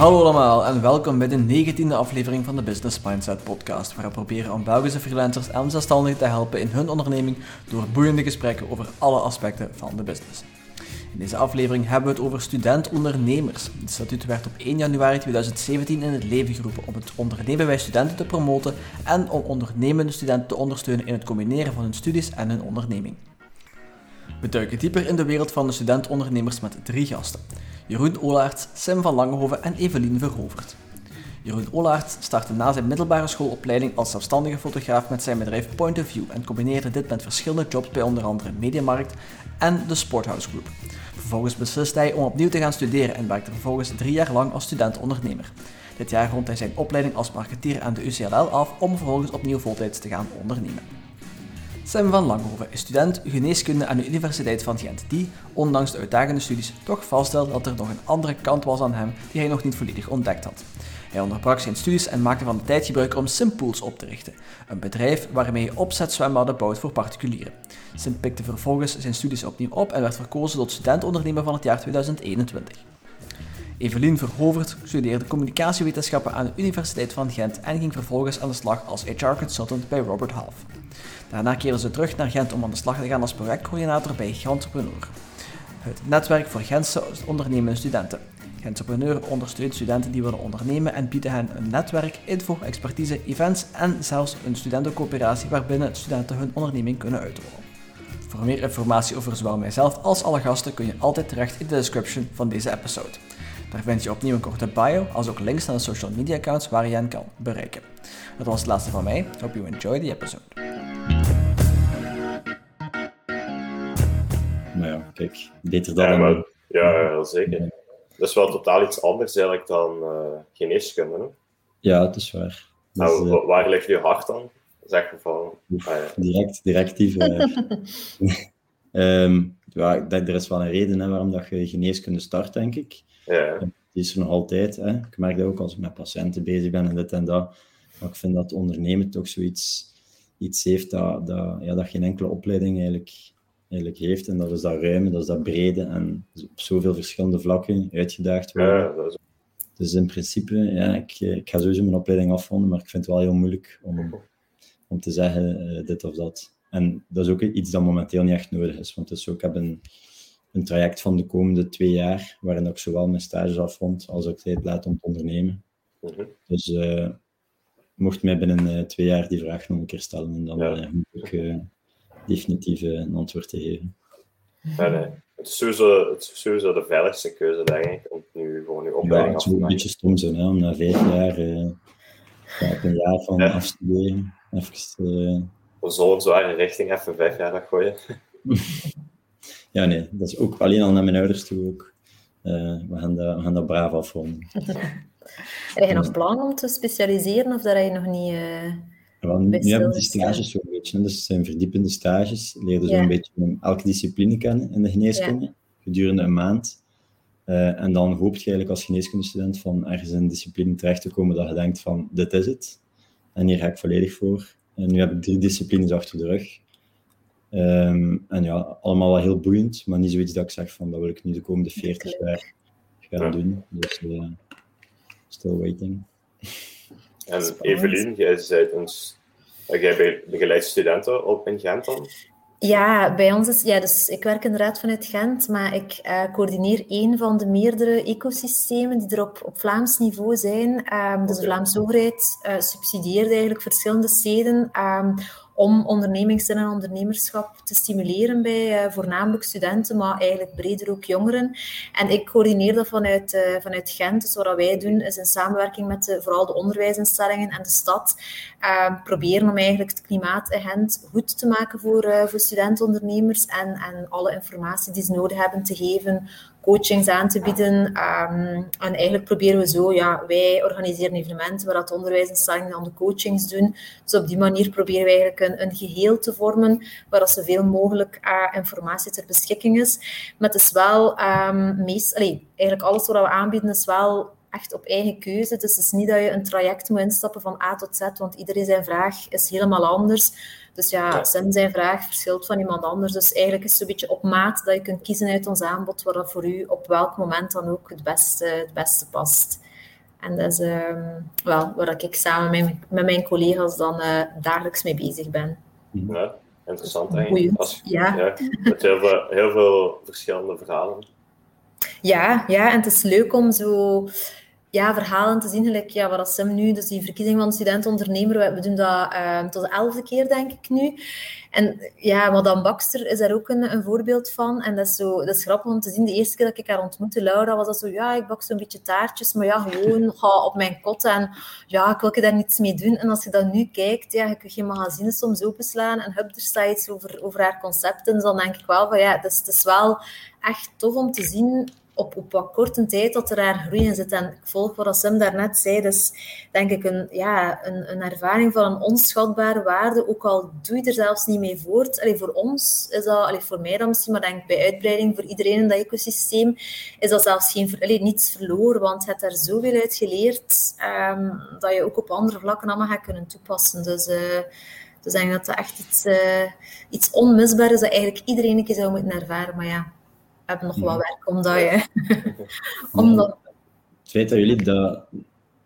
Hallo allemaal en welkom bij de negentiende aflevering van de Business Mindset podcast, waar we proberen om Belgische freelancers en zelfstandigen te helpen in hun onderneming door boeiende gesprekken over alle aspecten van de business. In deze aflevering hebben we het over student-ondernemers. Het statuut werd op 1 januari 2017 in het leven geroepen om het ondernemen bij studenten te promoten en om ondernemende studenten te ondersteunen in het combineren van hun studies en hun onderneming. We duiken dieper in de wereld van de student-ondernemers met drie gasten. Jeroen Olaerts, Sim van Langehoven en Evelien Verhoverd. Jeroen Olaerts startte na zijn middelbare schoolopleiding als zelfstandige fotograaf met zijn bedrijf Point of View en combineerde dit met verschillende jobs bij onder andere Mediamarkt en de Sporthouse Group. Vervolgens besliste hij om opnieuw te gaan studeren en werkte vervolgens drie jaar lang als student-ondernemer. Dit jaar rond hij zijn opleiding als marketeer aan de UCLL af om vervolgens opnieuw voltijds te gaan ondernemen. Sam van Langhoven is student geneeskunde aan de Universiteit van Gent, die, ondanks de uitdagende studies, toch vaststelde dat er nog een andere kant was aan hem die hij nog niet volledig ontdekt had. Hij onderbrak zijn studies en maakte van de tijd gebruik om Simpools op te richten, een bedrijf waarmee hij opzetzwembaden bouwt voor particulieren. Sim pikte vervolgens zijn studies opnieuw op en werd verkozen tot studentondernemer van het jaar 2021. Evelien Verhoverd studeerde communicatiewetenschappen aan de Universiteit van Gent en ging vervolgens aan de slag als HR-consultant bij Robert Half. Daarna keerde ze terug naar Gent om aan de slag te gaan als projectcoördinator bij Gentrepreneur, het netwerk voor Gentse ondernemende studenten. Gentrepreneur ondersteunt studenten die willen ondernemen en biedt hen een netwerk, info, expertise, events en zelfs een studentencoöperatie waarbinnen studenten hun onderneming kunnen uitrollen. Voor meer informatie over zowel mijzelf als alle gasten kun je altijd terecht in de description van deze episode. Daar vind je opnieuw een korte bio, als ook links naar de social media accounts waar je hen kan bereiken. Dat was het laatste van mij. Hope you enjoy the episode. Nou ja, kijk, beter dan... Ja, dan- maar, ja, ja, zeker. Dat is wel totaal iets anders eigenlijk dan eh, geneeskunde. Hè? Ja, het is waar. Dus, Nou, wa- waar ligt je hart dan? Zeg je van, Oef, ah, ja. direct, directief. eh. Ehm, ja, ik denk, er is wel een reden hè, waarom dat je geneeskunde start, denk ik. ja, Die is er nog altijd. Hè. Ik merk dat ook als ik met patiënten bezig ben en dit en dat. Maar ik vind dat ondernemen toch zoiets iets heeft dat, dat, ja, dat geen enkele opleiding eigenlijk, eigenlijk heeft. En dat is dat ruime, dat is dat brede en op zoveel verschillende vlakken uitgedaagd worden. ja, dat is Dus in principe, ja, ik, ik ga sowieso mijn opleiding afronden, maar ik vind het wel heel moeilijk om, om te zeggen eh, dit of dat. En dat is ook iets dat momenteel niet echt nodig is. Want is ook, ik heb een, een traject van de komende twee jaar, waarin ik zowel mijn stages afrond als ook tijd laat om te ondernemen. Mhm. Dus eh, mocht mij binnen eh, twee jaar die vraag nog een keer stellen, en dan Ja. eh, moet ik eh, definitief eh, een antwoord te geven. Nee, nee. Het is sowieso, het is sowieso de veiligste keuze, denk ik, om nu gewoon je Ja, opleiding het af zou te een beetje stom zijn hè, om na vijf jaar eh, ja, op een jaar van Ja. afstuderen even eh, We zullen zware richting even vijf jaar dat gooien. Ja, nee, dat is ook alleen al naar mijn ouders toe ook. Eh, we, gaan dat, we gaan dat braaf afronden. Heb je nog plan om te specialiseren of dat je nog niet... eh, want nu, nu hebben die stages zo'n beetje, dus het zijn verdiepende stages. Leerde zo Ja. een beetje elke discipline kennen in de geneeskunde, gedurende een maand. Eh, en dan hoop je eigenlijk als geneeskundestudent van ergens in een discipline terecht te komen dat je denkt van, dit is het. En hier ga ik volledig voor. En nu heb ik drie disciplines achter de rug. Ehm, en ja, allemaal wel heel boeiend, maar niet zoiets dat ik zeg van, dat wil ik nu de komende 40 jaar gaan doen. Dus eh, still waiting. En. Evelien, jij, bent een, s- eh, jij be- begeleidt studenten op in Gent dan? Ja, bij ons is... Ja, dus ik werk inderdaad vanuit Gent, maar ik eh, coördineer één van de meerdere ecosystemen die er op, op Vlaams niveau zijn. Ehm, dus de. Vlaamse overheid eh, subsidieert eigenlijk verschillende steden ehm, om ondernemingszin en ondernemerschap te stimuleren bij eh, voornamelijk studenten, maar eigenlijk breder ook jongeren. En ik coördineer dat vanuit, eh, vanuit Gent. Dus wat wij doen is in samenwerking met vooral de onderwijsinstellingen en de stad eh, proberen om eigenlijk het klimaat in Gent goed te maken voor, eh, voor studentondernemers en, en alle informatie die ze nodig hebben te geven, coachings aan te bieden. Ehm, en eigenlijk proberen we zo, ja, wij organiseren evenementen waar dat de onderwijsinstellingen dan de coachings doen. Dus op die manier proberen we eigenlijk een, een geheel te vormen waar dat zoveel mogelijk eh, informatie ter beschikking is. Maar het is wel ehm, meest, eigenlijk alles wat we aanbieden is wel echt op eigen keuze. Dus het is niet dat je een traject moet instappen van A tot Z, want iedereen zijn vraag is helemaal anders. Dus ja. Sim zijn vraag verschilt van iemand anders. Dus eigenlijk is het een beetje op maat dat je kunt kiezen uit ons aanbod, wat dat voor u op welk moment dan ook het beste, het beste past. En dat is um, wel waar ik samen met, met mijn collega's dan uh, dagelijks mee bezig ben. Ja, interessant eigenlijk. Als, ja. ja. Met heel veel, heel veel verschillende verhalen. Ja, ja, en het is leuk om zo ja, verhalen te zien. Gelijk, ja, wat Sim nu, dus die verkiezing van student-ondernemer, we doen dat uh, tot de elfde keer, denk ik nu. En ja, Madame Baxter is daar ook een, een, voorbeeld van. En dat is, zo, dat is grappig om te zien. De eerste keer dat ik haar ontmoette, Laura, was dat zo, ja, ik bak zo'n beetje taartjes, maar ja, gewoon ga op mijn kot en ja, ik wil daar niets mee doen. En als je dat nu kijkt, ja, je kunt je magazine soms openslaan en heb er sites over, over haar concepten, dus dan denk ik wel van, ja, het is, het is wel echt tof om te zien op, op wat korte tijd dat er daar groei in zit. En ik volg wat Sim daarnet zei, dus denk ik een, ja, een, een ervaring van een onschatbare waarde, ook al doe je er zelfs niet mee voort. Allee, voor ons is dat, allee, voor mij dan misschien, maar denk bij uitbreiding voor iedereen in dat ecosysteem, is dat zelfs geen, allee, niets verloren, want je hebt daar zoveel uit geleerd um, dat je ook op andere vlakken allemaal gaat kunnen toepassen. Dus... Uh, dus denk dat dat echt iets, uh, iets onmisbaar is dat eigenlijk iedereen een keer zou moeten ervaren. Maar ja, hebben nog wel werk omdat je... omdat... Het feit dat jullie dat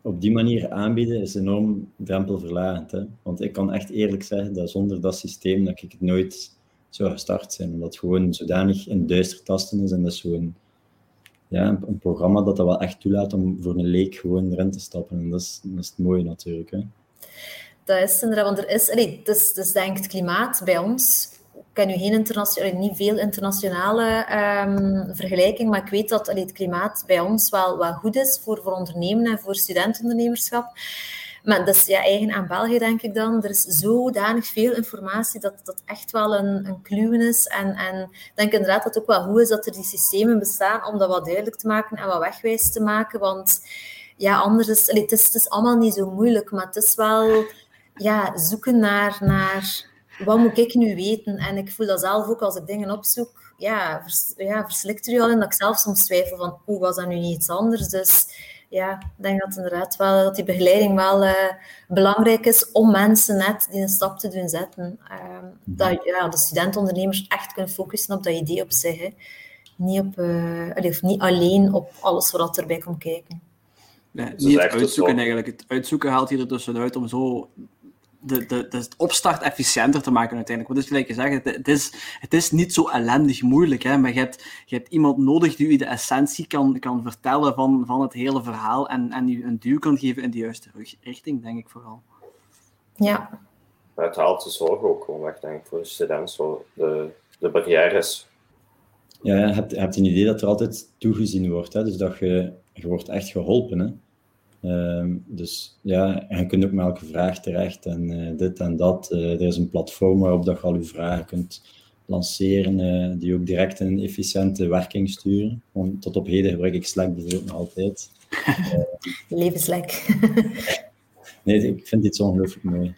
op die manier aanbieden is enorm drempelverlagend. Hè? Want ik kan echt eerlijk zeggen dat zonder dat systeem dat ik het nooit zou gestart zijn. Omdat het gewoon zodanig in duistertasten is en dat is zo'n ja, een, programma dat dat wel echt toelaat om voor een leek gewoon erin te stappen. En dat is, dat is het mooie natuurlijk. Hè? Dat is inderdaad, want er is, allee, dus, dus denk het klimaat bij ons ken nu geen internationale, niet veel internationale um, vergelijking, maar ik weet dat het klimaat bij ons wel, wel goed is voor, voor ondernemen en voor studentondernemerschap. Maar dat is ja, eigen aan België, denk ik dan. Er is zodanig veel informatie dat dat echt wel een, een kluwen is. En, ik denk inderdaad dat het ook wel goed is dat er die systemen bestaan om dat wat duidelijk te maken en wat wegwijs te maken. Want ja, anders is het, is het is allemaal niet zo moeilijk, maar het is wel ja, zoeken naar, naar wat moet ik nu weten? En ik voel dat zelf ook als ik dingen opzoek. Ja, vers, ja verslikt er je al in dat ik zelf soms twijfel van, hoe was dat nu niet iets anders? Dus ja, ik denk dat inderdaad wel, dat die begeleiding wel uh, belangrijk is om mensen net die een stap te doen zetten. Uh, dat ja, de studentondernemers echt kunnen focussen op dat idee op zich. Hè. Niet, op, uh, of niet alleen op alles wat erbij komt kijken. Nee, niet het uitzoeken eigenlijk. Het uitzoeken haalt hier er tussenuit om zo de, de, de opstart efficiënter te maken uiteindelijk. Wat is gelijk je zegt, het, is, het is niet zo ellendig moeilijk, hè, maar je hebt, je hebt iemand nodig die je de essentie kan, kan vertellen van, van het hele verhaal en, en je een duw kan geven in de juiste richting, denk ik vooral. Ja. het haalt de zorgen ook gewoon weg, denk ik, voor de student, zo de, de barrières. Ja, je hebt, je hebt een idee dat er altijd toegezien wordt, hè? dus dat je, je wordt echt geholpen. Hè? Um, dus ja, en je kunt ook met elke vraag terecht en uh, dit en dat. Uh, er is een platform waarop dat je al je vragen kunt lanceren, uh, die ook direct een efficiënte werking sturen. Want tot op heden gebruik ik Slack bijvoorbeeld nog altijd. Leven Slack. nee, ik vind dit zo ongelooflijk mooi.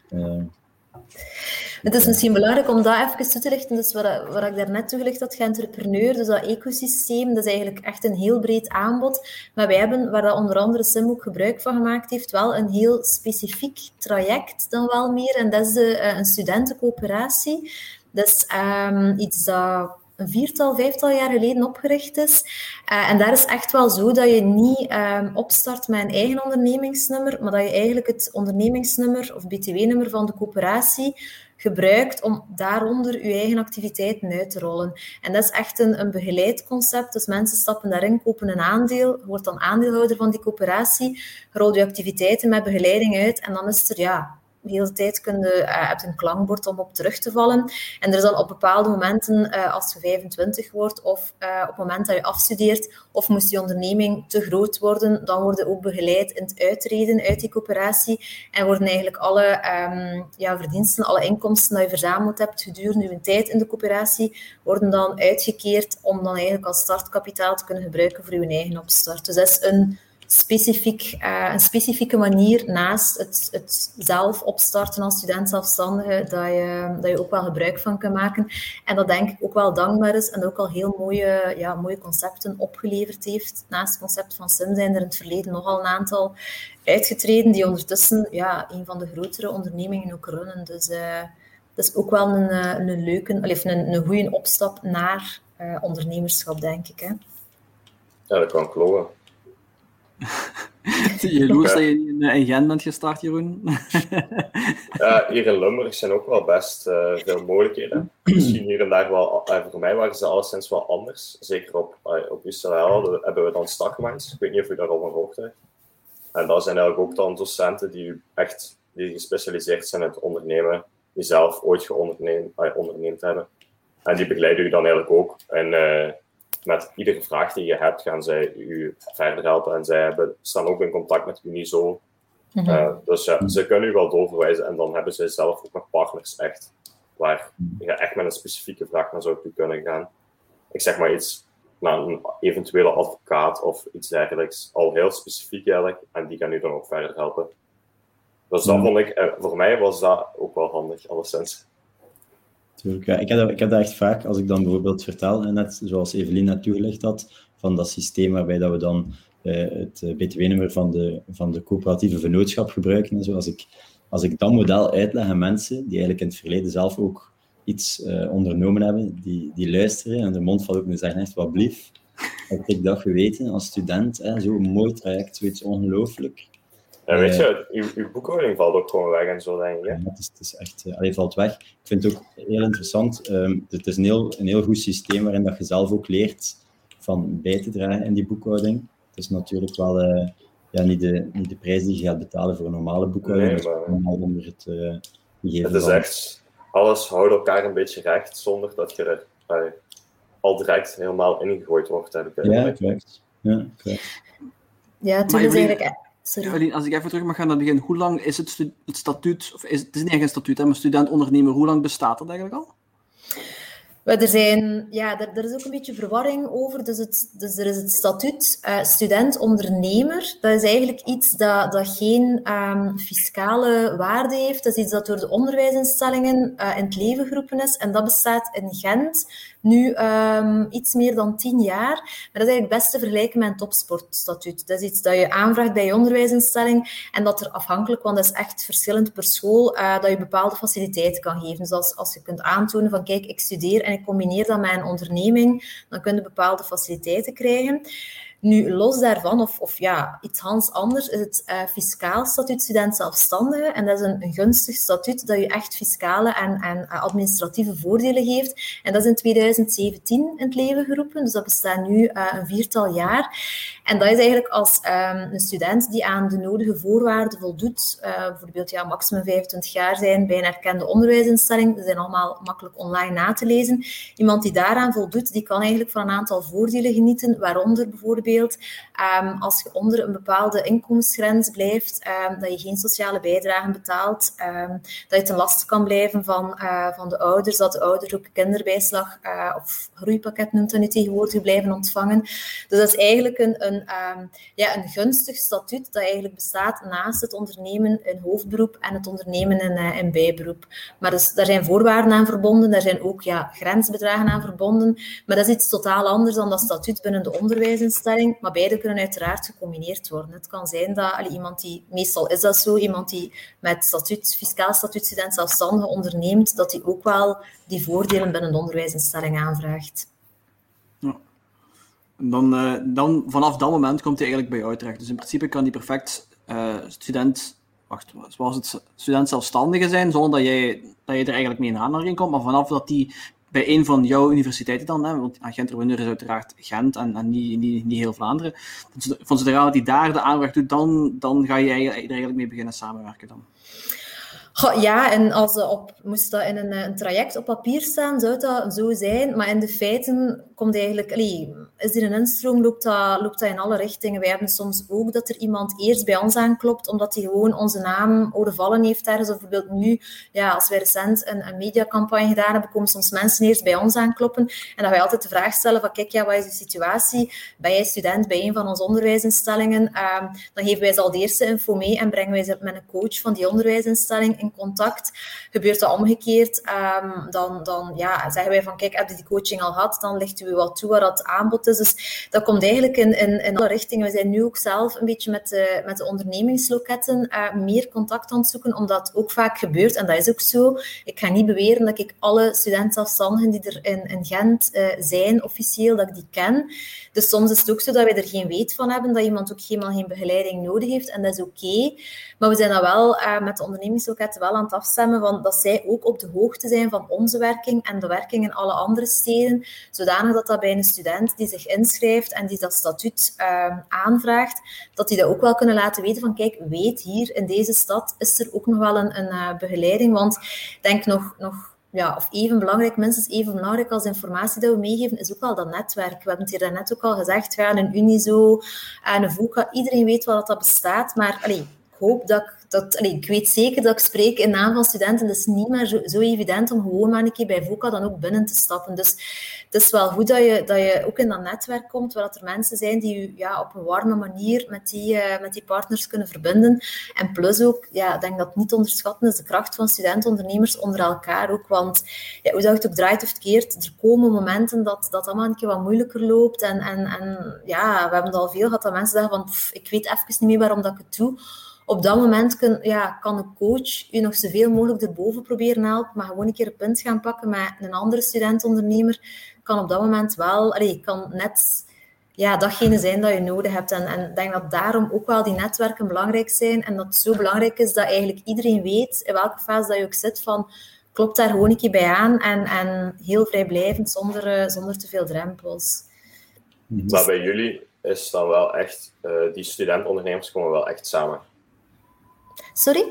Het is misschien belangrijk om dat even toe te lichten. Dus wat, wat ik daarnet toegelicht had, entrepreneur, dus dat ecosysteem, dat is eigenlijk echt een heel breed aanbod. Maar wij hebben, waar dat onder andere Sim ook gebruik van gemaakt heeft, wel een heel specifiek traject dan wel meer. En dat is de, uh, een studentencoöperatie. Dat is um, iets dat een viertal, vijftal jaar geleden opgericht is. Uh, en daar is echt wel zo dat je niet um, opstart met een eigen ondernemingsnummer, maar dat je eigenlijk het ondernemingsnummer of btw-nummer van de coöperatie gebruikt om daaronder je eigen activiteiten uit te rollen. En dat is echt een, een begeleid concept. Dus mensen stappen daarin, kopen een aandeel, wordt dan aandeelhouder van die coöperatie, rolt je activiteiten met begeleiding uit en dan is er ja, de hele tijd je, uh, hebt een klankbord om op terug te vallen. En er is dan op bepaalde momenten, uh, als je 25 wordt, of uh, op het moment dat je afstudeert, of moest je onderneming te groot worden, dan worden ook begeleid in het uitreden uit die coöperatie. En worden eigenlijk alle um, ja, verdiensten, alle inkomsten die je verzameld hebt gedurende je tijd in de coöperatie, worden dan uitgekeerd om dan eigenlijk als startkapitaal te kunnen gebruiken voor je eigen opstart. Dus dat is een specifiek, uh, een specifieke manier naast het, het zelf opstarten als student zelfstandige, dat je, dat je ook wel gebruik van kan maken. En dat denk ik ook wel dankbaar is en ook al heel mooie, ja, mooie concepten opgeleverd heeft. Naast het concept van SIM zijn er in het verleden nogal een aantal uitgetreden die ondertussen ja, een van de grotere ondernemingen ook runnen. Dus uh, dat is ook wel een, eh, een leuke, een, een goede opstap naar ondernemerschap, denk ik. Hè. Ja, dat kan kloppen. Jaloers dat je in, in Gent bent gestart, Jeroen? ja, hier in Limburg zijn ook wel best uh, veel mogelijkheden. Misschien hier en daar wel, uh, voor mij waren ze alleszins wel anders. Zeker op, uh, op UCL hebben we dan Startminds. Ik weet niet of u daarover gehoord heeft. En dat zijn eigenlijk ook dan docenten die echt die gespecialiseerd zijn in het ondernemen, die zelf ooit geonderneemd hebben. En die begeleiden u dan eigenlijk ook. En met iedere vraag die je hebt, gaan zij u verder helpen. En zij hebben, staan ook in contact met Unizo. Mm -hmm. dus ja, ze kunnen u wel doorverwijzen. En dan hebben zij zelf ook nog partners echt, waar je echt met een specifieke vraag naar zou toe kunnen gaan. Ik zeg maar iets naar een eventuele advocaat of iets dergelijks. Al heel specifiek eigenlijk. En die gaan u dan ook verder helpen. Dus dat vond ik, eh, voor mij was dat ook wel handig, alleszins. Tuurlijk. Ik heb, dat, ik heb dat echt vaak, als ik dan bijvoorbeeld vertel, net zoals Evelien net toegelicht had, van dat systeem waarbij dat we dan uh, het eh, btw-nummer van de, van de coöperatieve vennootschap gebruiken en zo. Als ik, als ik dat model uitleg aan mensen die eigenlijk in het verleden zelf ook iets uh, ondernomen hebben, die, die luisteren en de mond valt ook en zeggen echt, wat blief, heb ik dat geweten als student, zo'n mooi traject, zoiets ongelooflijk. Ja, weet je, uw, uw boekhouding valt ook gewoon weg en zo, denk ik. Ja, het, is, het is echt, uh, valt weg. Ik vind het ook heel interessant. Um, het is een heel, een heel goed systeem waarin dat je zelf ook leert van bij te dragen in die boekhouding. Het is natuurlijk wel uh, ja, niet, de, niet de prijs die je gaat betalen voor een normale boekhouding, nee, maar, maar onder het uh, gegeven Het is echt, alles houdt elkaar een beetje recht zonder dat je er al direct helemaal ingegooid wordt. Heb ik ja, correct. Ja, correct. Ja, het is eigenlijk Sorry. als ik even terug mag gaan naar het begin, hoe lang is het, het statuut, of is, het is niet echt een statuut, hè, maar student-ondernemer, hoe lang bestaat dat eigenlijk al? Er, zijn, ja, er, er, is ook een beetje verwarring over. Dus, het, dus er is het statuut uh, student-ondernemer. Dat is eigenlijk iets dat, dat geen um, fiscale waarde heeft. Dat is iets dat door de onderwijsinstellingen uh, in het leven geroepen is. En dat bestaat in Gent nu um, iets meer dan tien jaar. Maar dat is eigenlijk best te vergelijken met een topsportstatuut. Dat is iets dat je aanvraagt bij je onderwijsinstelling en dat er afhankelijk, want dat is echt verschillend per school, uh, dat je bepaalde faciliteiten kan geven. Dus als, als je kunt aantonen van kijk, ik studeer en ik combineer dat met een onderneming, dan kun je bepaalde faciliteiten krijgen. Nu, los daarvan, of, of ja, iets hans anders, is het uh, fiscaal statuut student zelfstandige. En dat is een, gunstig statuut dat je echt fiscale en, en uh, administratieve voordelen geeft. En dat is in 2017 in het leven geroepen, dus dat bestaat nu uh, een viertal jaar. En dat is eigenlijk als um, een student die aan de nodige voorwaarden voldoet, bijvoorbeeld ja, maximum 25 jaar zijn bij een erkende onderwijsinstelling, die zijn allemaal makkelijk online na te lezen. Iemand die daaraan voldoet, die kan eigenlijk van een aantal voordelen genieten, waaronder bijvoorbeeld Um, als je onder een bepaalde inkomensgrens blijft, um, dat je geen sociale bijdragen betaalt, um, dat je ten laste kan blijven van, uh, van de ouders, dat de ouders ook kinderbijslag uh, of groeipakket noemt dat nu tegenwoordig blijven ontvangen. Dus dat is eigenlijk een, een, ja, een gunstig statuut dat eigenlijk bestaat naast het ondernemen in hoofdberoep en het ondernemen in, uh, in bijberoep. Maar dus, daar zijn voorwaarden aan verbonden, daar zijn ook ja, grensbedragen aan verbonden, maar dat is iets totaal anders dan dat statuut binnen de onderwijsinstelling maar beide kunnen uiteraard gecombineerd worden. Het kan zijn dat iemand die, meestal is dat zo, iemand die met statuut, fiscaal statuutstudent zelfstandig onderneemt, dat hij ook wel die voordelen binnen de onderwijsinstelling aanvraagt. Ja. Dan, uh, dan, vanaf dat moment komt hij eigenlijk bij jou terecht. Dus in principe kan die perfect uh, student, wacht, zoals het student zelfstandige zijn, zonder dat jij, dat je er eigenlijk mee in aanraking komt. Maar vanaf dat die bij een van jouw universiteiten dan, hè, want Gent-Reneur is uiteraard Gent en, en niet, niet, niet, heel Vlaanderen. Van zodra die daar de aanvraag doet, dan, dan ga je er eigenlijk mee beginnen samenwerken dan. ja, en als op, moest dat in een, een, traject op papier staan, zou dat zo zijn. Maar in de feiten komt eigenlijk, is er een instroom, loopt dat, dat in alle richtingen. Wij hebben soms ook dat er iemand eerst bij ons aanklopt, omdat hij gewoon onze naam overvallen heeft ergens. Of bijvoorbeeld nu, ja, als wij recent een, een mediacampagne gedaan hebben, komen soms mensen eerst bij ons aankloppen. En dan wij altijd de vraag stellen van, kijk, ja, wat is de situatie? Ben jij student bij een van onze onderwijsinstellingen? Um, dan geven wij ze al de eerste info mee en brengen wij ze met een coach van die onderwijsinstelling in contact. Gebeurt dat omgekeerd, um, dan, dan ja, zeggen wij van, kijk, heb je die coaching al gehad? Dan ligt u wat toe waar dat aanbod is. Dus dat komt eigenlijk in, in, in alle richtingen. We zijn nu ook zelf een beetje met de, met de ondernemingsloketten uh, meer contact aan het zoeken, omdat ook vaak gebeurt, en dat is ook zo. Ik ga niet beweren dat ik alle studentafstandigen die er in, in Gent uh, zijn, officieel, dat ik die ken. Dus soms is het ook zo dat wij er geen weet van hebben, dat iemand ook helemaal geen begeleiding nodig heeft, en dat is oké. Maar we zijn dan wel uh, met de ondernemingsloketten wel aan het afstemmen van dat zij ook op de hoogte zijn van onze werking en de werking in alle andere steden, zodanig dat dat bij een student die zich inschrijft en die dat statuut uh, aanvraagt, dat die dat ook wel kunnen laten weten van kijk, weet hier in deze stad is er ook nog wel een, een uh, begeleiding, want denk nog, nog ja, of even belangrijk, minstens even belangrijk als informatie dat we meegeven, is ook wel dat netwerk. We hebben het hier daarnet ook al gezegd, ja, een Unizo, een VUCA, iedereen weet wel dat dat bestaat, maar allee, ik hoop dat ik dat, allee, ik weet zeker dat ik spreek in naam van studenten. Is niet meer zo, zo, evident om gewoon maar een keer bij VOCA dan ook binnen te stappen. Dus het is wel goed dat je, dat je ook in dat netwerk komt, waar er mensen zijn die je ja, op een warme manier met die, uh, met die partners kunnen verbinden. En plus ook, ja, ik denk dat het niet onderschatten is de kracht van studentondernemers onder elkaar ook. Want ja, hoe dat het ook draait of keert, er komen momenten dat dat allemaal een keer wat moeilijker loopt. En, en, en ja, we hebben het al veel gehad dat mensen zeggen van, ik weet even niet meer waarom dat ik het doe op dat moment kun, ja, kan een coach je nog zoveel mogelijk erboven proberen helpen, maar gewoon een keer een punt gaan pakken met een andere student-ondernemer kan op dat moment wel, allee, kan net ja, datgene zijn dat je nodig hebt. En, en ik denk dat daarom ook wel die netwerken belangrijk zijn en dat het zo belangrijk is dat eigenlijk iedereen weet in welke fase dat je ook zit van klopt daar gewoon een keer bij aan en, en heel vrijblijvend zonder, uh, zonder te veel drempels. Maar bij jullie is dan wel echt, uh, die studentondernemers komen wel echt samen. Sorry?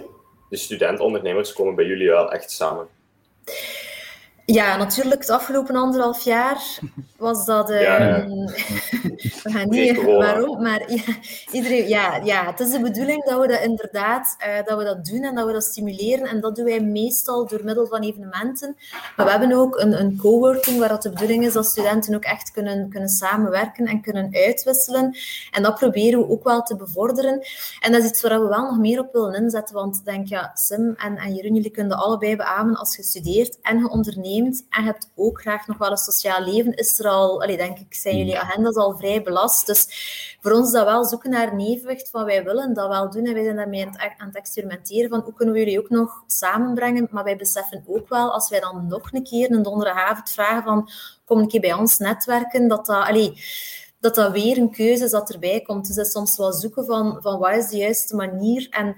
De studentondernemers komen bij jullie wel echt samen. Ja, natuurlijk. Het afgelopen anderhalf jaar was dat... Uh, ja, ja. we gaan niet waarom, maar ja, iedereen, ja, ja, het is de bedoeling dat we dat inderdaad uh, dat we dat doen en dat we dat stimuleren. En dat doen wij meestal door middel van evenementen. Maar we hebben ook een, een coworking waar dat de bedoeling is dat studenten ook echt kunnen, kunnen samenwerken en kunnen uitwisselen. En dat proberen we ook wel te bevorderen. En dat is iets waar we wel nog meer op willen inzetten. Want ik denk, ja, Sim en, en Jeroen, jullie kunnen allebei beamen als je studeert en je onderneemt en je hebt ook graag nog wel een sociaal leven, is er al, allee, denk ik, zijn jullie agendas al vrij belast. Dus voor ons is dat wel zoeken naar een evenwicht van wij willen dat wel doen en wij zijn daarmee aan het experimenteren van hoe kunnen we jullie ook nog samenbrengen. Maar wij beseffen ook wel, als wij dan nog een keer een donderdagavond vragen van kom een keer bij ons netwerken, dat dat... Allee, dat dat weer een keuze is dat erbij komt. Dus dat is soms wel zoeken van, van wat is de juiste manier. En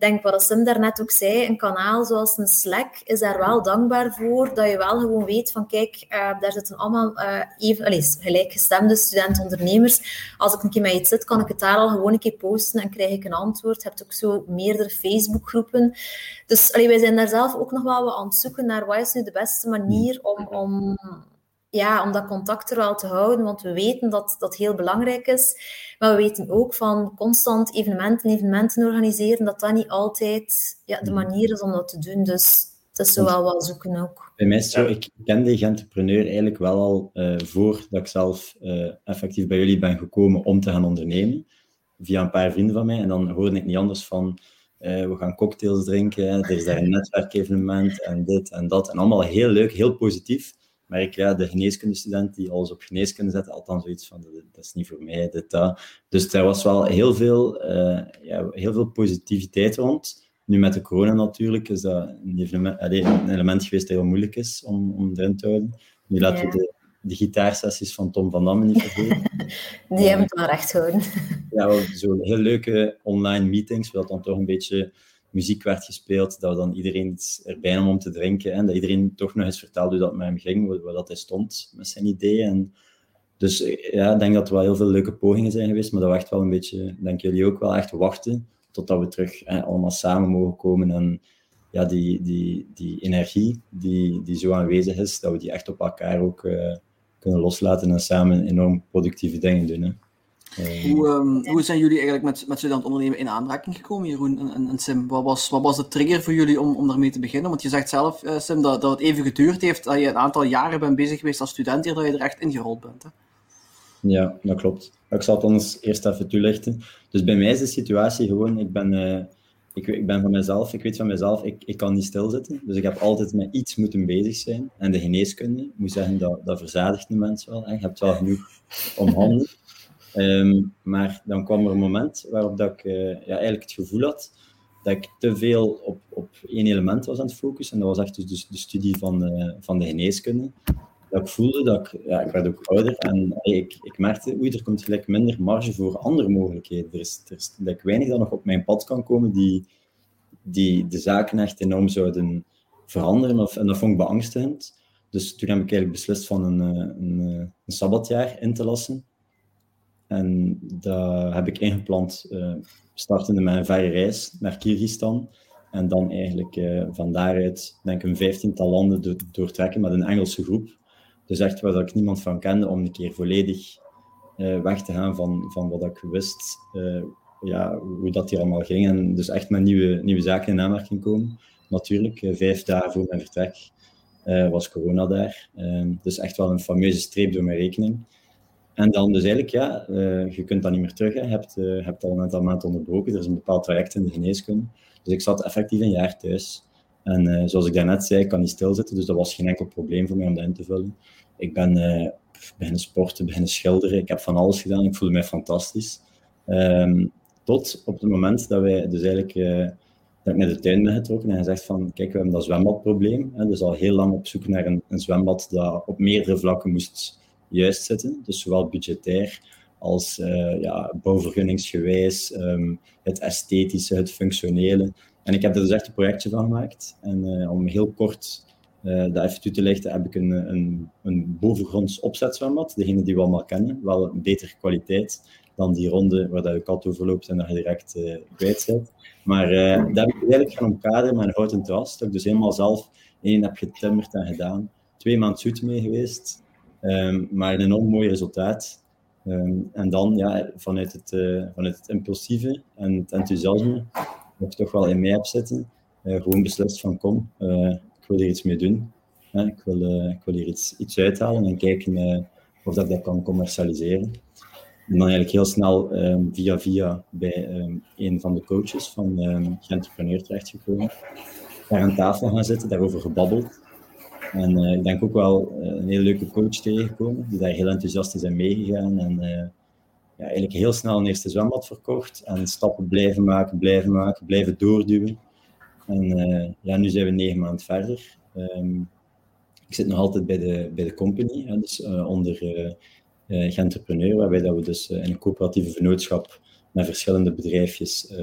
denk wat Sim daarnet ook zei, een kanaal zoals een Slack is daar wel dankbaar voor, dat je wel gewoon weet van kijk, uh, daar zitten allemaal uh, even, allez, gelijkgestemde student-ondernemers. Als ik een keer met iets zit, kan ik het daar al gewoon een keer posten en krijg ik een antwoord. Je hebt ook zo meerdere Facebookgroepen. Dus allee, wij zijn daar zelf ook nog wel aan het zoeken naar wat is nu de beste manier om, om ja, om dat contact er wel te houden, want we weten dat dat heel belangrijk is. Maar we weten ook van constant evenementen, evenementen organiseren, dat dat niet altijd ja, de manier is om dat te doen. Dus dat is zo wel wat zoeken ook. Bij mij is zo, ik ken die entrepreneur eigenlijk wel al uh, voordat ik zelf uh, effectief bij jullie ben gekomen om te gaan ondernemen. Via een paar vrienden van mij. En dan hoorde ik niet anders van, uh, we gaan cocktails drinken, er is daar een netwerkevenement en dit en dat. En allemaal heel leuk, heel positief. Maar ik, ja, de geneeskundestudent die alles op geneeskunde zet, had dan zoiets van, dat is niet voor mij, dit, dat. Dus er was wel heel veel, uh, ja, heel veel positiviteit rond. Nu met de corona natuurlijk is dat een, element, een element geweest dat heel moeilijk is om, om erin te houden. Nu laten ja. we de, de gitaarsessies van Tom van Damme niet vergeten. Die hebben het wel recht gehouden. Ja, zo'n heel leuke online meetings, waar dan toch een beetje muziek werd gespeeld, dat dan iedereen erbij nam om te drinken. En dat iedereen toch nog eens vertelde hoe dat met hem ging, waar, dat hij stond met zijn ideeën. En dus ja, ik denk dat er wel heel veel leuke pogingen zijn geweest, maar dat we echt wel een beetje, denk jullie ook wel, echt wachten totdat we terug allemaal samen mogen komen. En ja, die, die, die energie die, die zo aanwezig is, dat we die echt op elkaar ook uh, kunnen loslaten en samen enorm productieve dingen doen. Hè. Hoe, um, hoe zijn jullie eigenlijk met, met student ondernemen in aanraking gekomen, Jeroen en, en, en, Sim? Wat was, wat was de trigger voor jullie om, om daarmee te beginnen? Want je zegt zelf, uh, Sim, dat, dat het even geduurd heeft, dat je een aantal jaren bent bezig geweest als student hier, dat je er echt ingerold bent. Hè? Ja, dat klopt. Ik zal het ons eerst even toelichten. Dus bij mij is de situatie gewoon, ik ben, uh, ik, ik, ben van mezelf, ik weet van mezelf, ik, ik kan niet stilzitten. Dus ik heb altijd met iets moeten bezig zijn. En de geneeskunde, ik moet zeggen, dat, dat verzadigt de mens wel. Hè. Je hebt wel genoeg om handen. Ehm, maar dan kwam er een moment waarop dat ik uh, ja, eigenlijk het gevoel had dat ik te veel op, op één element was aan het focussen. En dat was echt dus de, studie van, uh, van de geneeskunde. Dat ik voelde dat ik, ja, ik werd ook ouder en ik, ik merkte, oei, er komt gelijk minder marge voor andere mogelijkheden. Er is, er is dat ik weinig dat nog op mijn pad kan komen die, die de zaken echt enorm zouden veranderen. Of, en dat vond ik beangstigend. Dus toen heb ik eigenlijk beslist van een, eh, een, een sabbatjaar in te lassen. En dat heb ik ingepland, uh, startende met een reis naar Kyrgyzstan. En dan eigenlijk uh, van daaruit, denk ik, een vijftiental landen do doortrekken met een Engelse groep. Dus echt waar ik niemand van kende, om een keer volledig uh, weg te gaan van, van wat ik wist, ja, hoe dat hier allemaal ging. En dus echt met nieuwe, nieuwe zaken in aanmerking komen. Natuurlijk, vijf dagen voor mijn vertrek was corona daar. dus echt wel een fameuze streep door mijn rekening. En dan dus eigenlijk, ja, uh, je kunt dat niet meer terug. Je hebt, uh, hebt al een aantal maanden onderbroken. Er is een bepaald traject in de geneeskunde. Dus ik zat effectief een jaar thuis. En uh, zoals ik daarnet zei, ik kan niet stilzitten. Dus dat was geen enkel probleem voor mij om dat in te vullen. Ik ben beginnen sporten, beginnen schilderen. Ik heb van alles gedaan. Ik voelde mij fantastisch. Um, tot op het moment dat wij dus eigenlijk... dat ik naar de tuin ben getrokken en gezegd van, kijk, we hebben dat zwembadprobleem. Hè, dus al heel lang op zoek naar een, een zwembad dat op meerdere vlakken moest juist zitten. Dus zowel budgetair als uh, ja, bouwvergunningsgewijs, um, het esthetische, het functionele. En ik heb er dus echt een projectje van gemaakt. En uh, om heel kort uh, dat even toe te lichten, heb ik een, een, een bovengronds opzetzwembad. Degene die we allemaal kennen. Wel een betere kwaliteit dan die ronde waar dat je kat overloopt en dat je direct kwijt zit. Maar dat heb ik eigenlijk gaan omkaderen met een houten terras. Dat ik dus helemaal zelf één heb getimmerd en gedaan. Twee maanden zoet mee geweest. Um, maar een enorm mooi resultaat. Um, en dan ja, vanuit, het, vanuit het impulsieve en het enthousiasme, dat ik toch wel in mij heb zitten, uh, gewoon beslist van kom, uh, ik wil hier iets mee doen. ik, wil, ik wil hier iets, iets uithalen en kijken of dat dat kan commercialiseren. En dan eigenlijk heel snel um, via via bij een van de coaches van um, Entrepreneur terechtgekomen. Daar aan tafel gaan zitten, daarover gebabbeld. En uh, ik denk ook wel uh, een hele leuke coach tegengekomen, die daar heel enthousiast is in meegegaan. En uh, ja, eigenlijk heel snel een eerste zwembad verkocht. En stappen blijven maken, blijven maken, blijven doorduwen. En ja, nu zijn we negen maanden verder. Um, ik zit nog altijd bij de, bij de company, hè, dus onder uh, Gentrepreneur, waarbij dat we dus in een coöperatieve vennootschap met verschillende bedrijfjes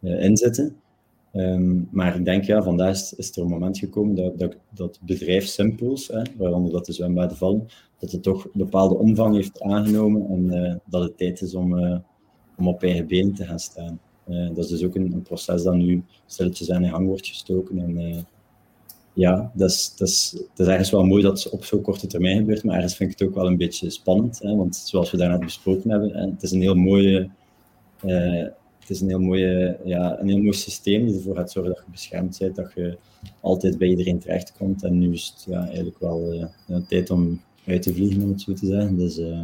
inzitten. Um, maar ik denk, ja, vandaag is, is, er een moment gekomen dat, dat, dat bedrijf Simples, hè, waaronder dat de zwembaden vallen, dat het toch een bepaalde omvang heeft aangenomen en uh, dat het tijd is om, uh, om op eigen benen te gaan staan. Uh, dat is dus ook een, proces dat nu stilletjes aan in gang wordt gestoken. En ja, dat is, dat, is, dat is ergens wel mooi dat het op zo'n korte termijn gebeurt, maar ergens vind ik het ook wel een beetje spannend, hè, want zoals we daarnet besproken hebben, het is een heel mooie is een heel, mooie, ja, een heel mooi systeem die ervoor gaat zorgen dat je beschermd bent, dat je altijd bij iedereen terechtkomt. En nu is het ja, eigenlijk wel uh, tijd om uit te vliegen, om het zo te zeggen. Dus, uh,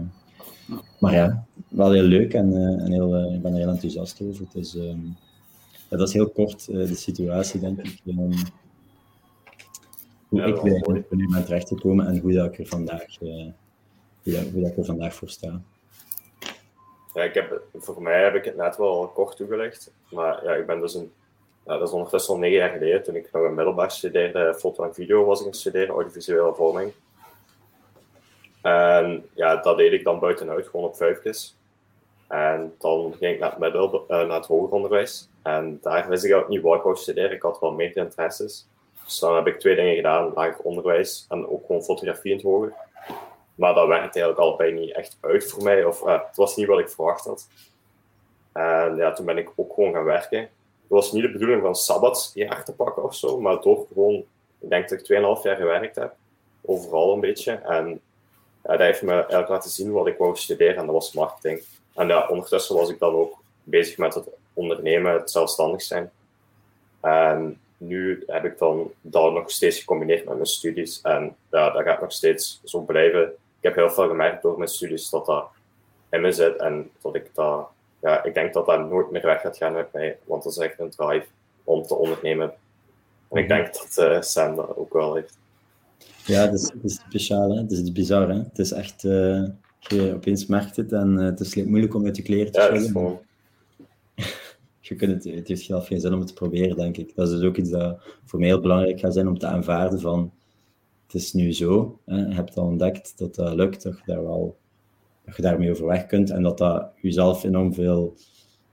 maar ja, wel heel leuk en, en heel, ik ben er heel enthousiast over. Dus, um, ja, dat is heel kort de situatie, denk ik. Um, hoe ja, ik bij nu ben terechtgekomen en hoe dat ik er vandaag, hoe dat, hoe dat ik er vandaag voor sta. Ik heb, voor mij heb ik het net wel kort toegelicht. Maar ja, ik ben dus een, ja, dat is ondertussen al negen jaar geleden, toen ik nog een middelbaar studeerde, foto en video was ik aan het studeren, audiovisuele vorming. En ja, dat deed ik dan buitenuit, gewoon op vijfjes. En dan ging ik naar het, middel, uh, naar het hoger onderwijs. En daar wist ik ook niet wat ik wou studeren. Ik had wel meer interesses. Dus dan heb ik twee dingen gedaan, lager onderwijs en ook gewoon fotografie in het hoger. Maar dat werkte eigenlijk allebei niet echt uit voor mij. Of uh, het was niet wat ik verwacht had. En ja, toen ben ik ook gewoon gaan werken. Het was niet de bedoeling van sabbatsjaar te pakken of zo, maar door gewoon, ik denk dat ik 2,5 jaar gewerkt heb. Overal een beetje. En ja, dat heeft me eigenlijk laten zien wat ik wou studeren en dat was marketing. En ja, ondertussen was ik dan ook bezig met het ondernemen, het zelfstandig zijn. En nu heb ik dan dat nog steeds gecombineerd met mijn studies. En ja, dat gaat nog steeds zo blijven heb heel veel gemerkt door mijn studies dat dat in me zit en dat ik dat ja, ik denk dat dat nooit meer weg gaat gaan met mij, want dat is echt een drive om te ondernemen. En ik denk dat uh, Sam dat ook wel heeft. Ja, het is, het is speciaal, hè? het is bizar. Hè? Het is echt, uh, je opeens merkt het en uh, het is moeilijk om uit je kleren te schudden. Ja, gewoon... je kunt het, het heeft zelf geen zin om het te proberen, denk ik. Dat is dus ook iets dat voor mij heel belangrijk gaat zijn om te aanvaarden van het is nu zo. Hè? Je hebt al ontdekt dat dat lukt, dat je, daar wel, dat je daarmee overweg kunt en dat dat jezelf enorm veel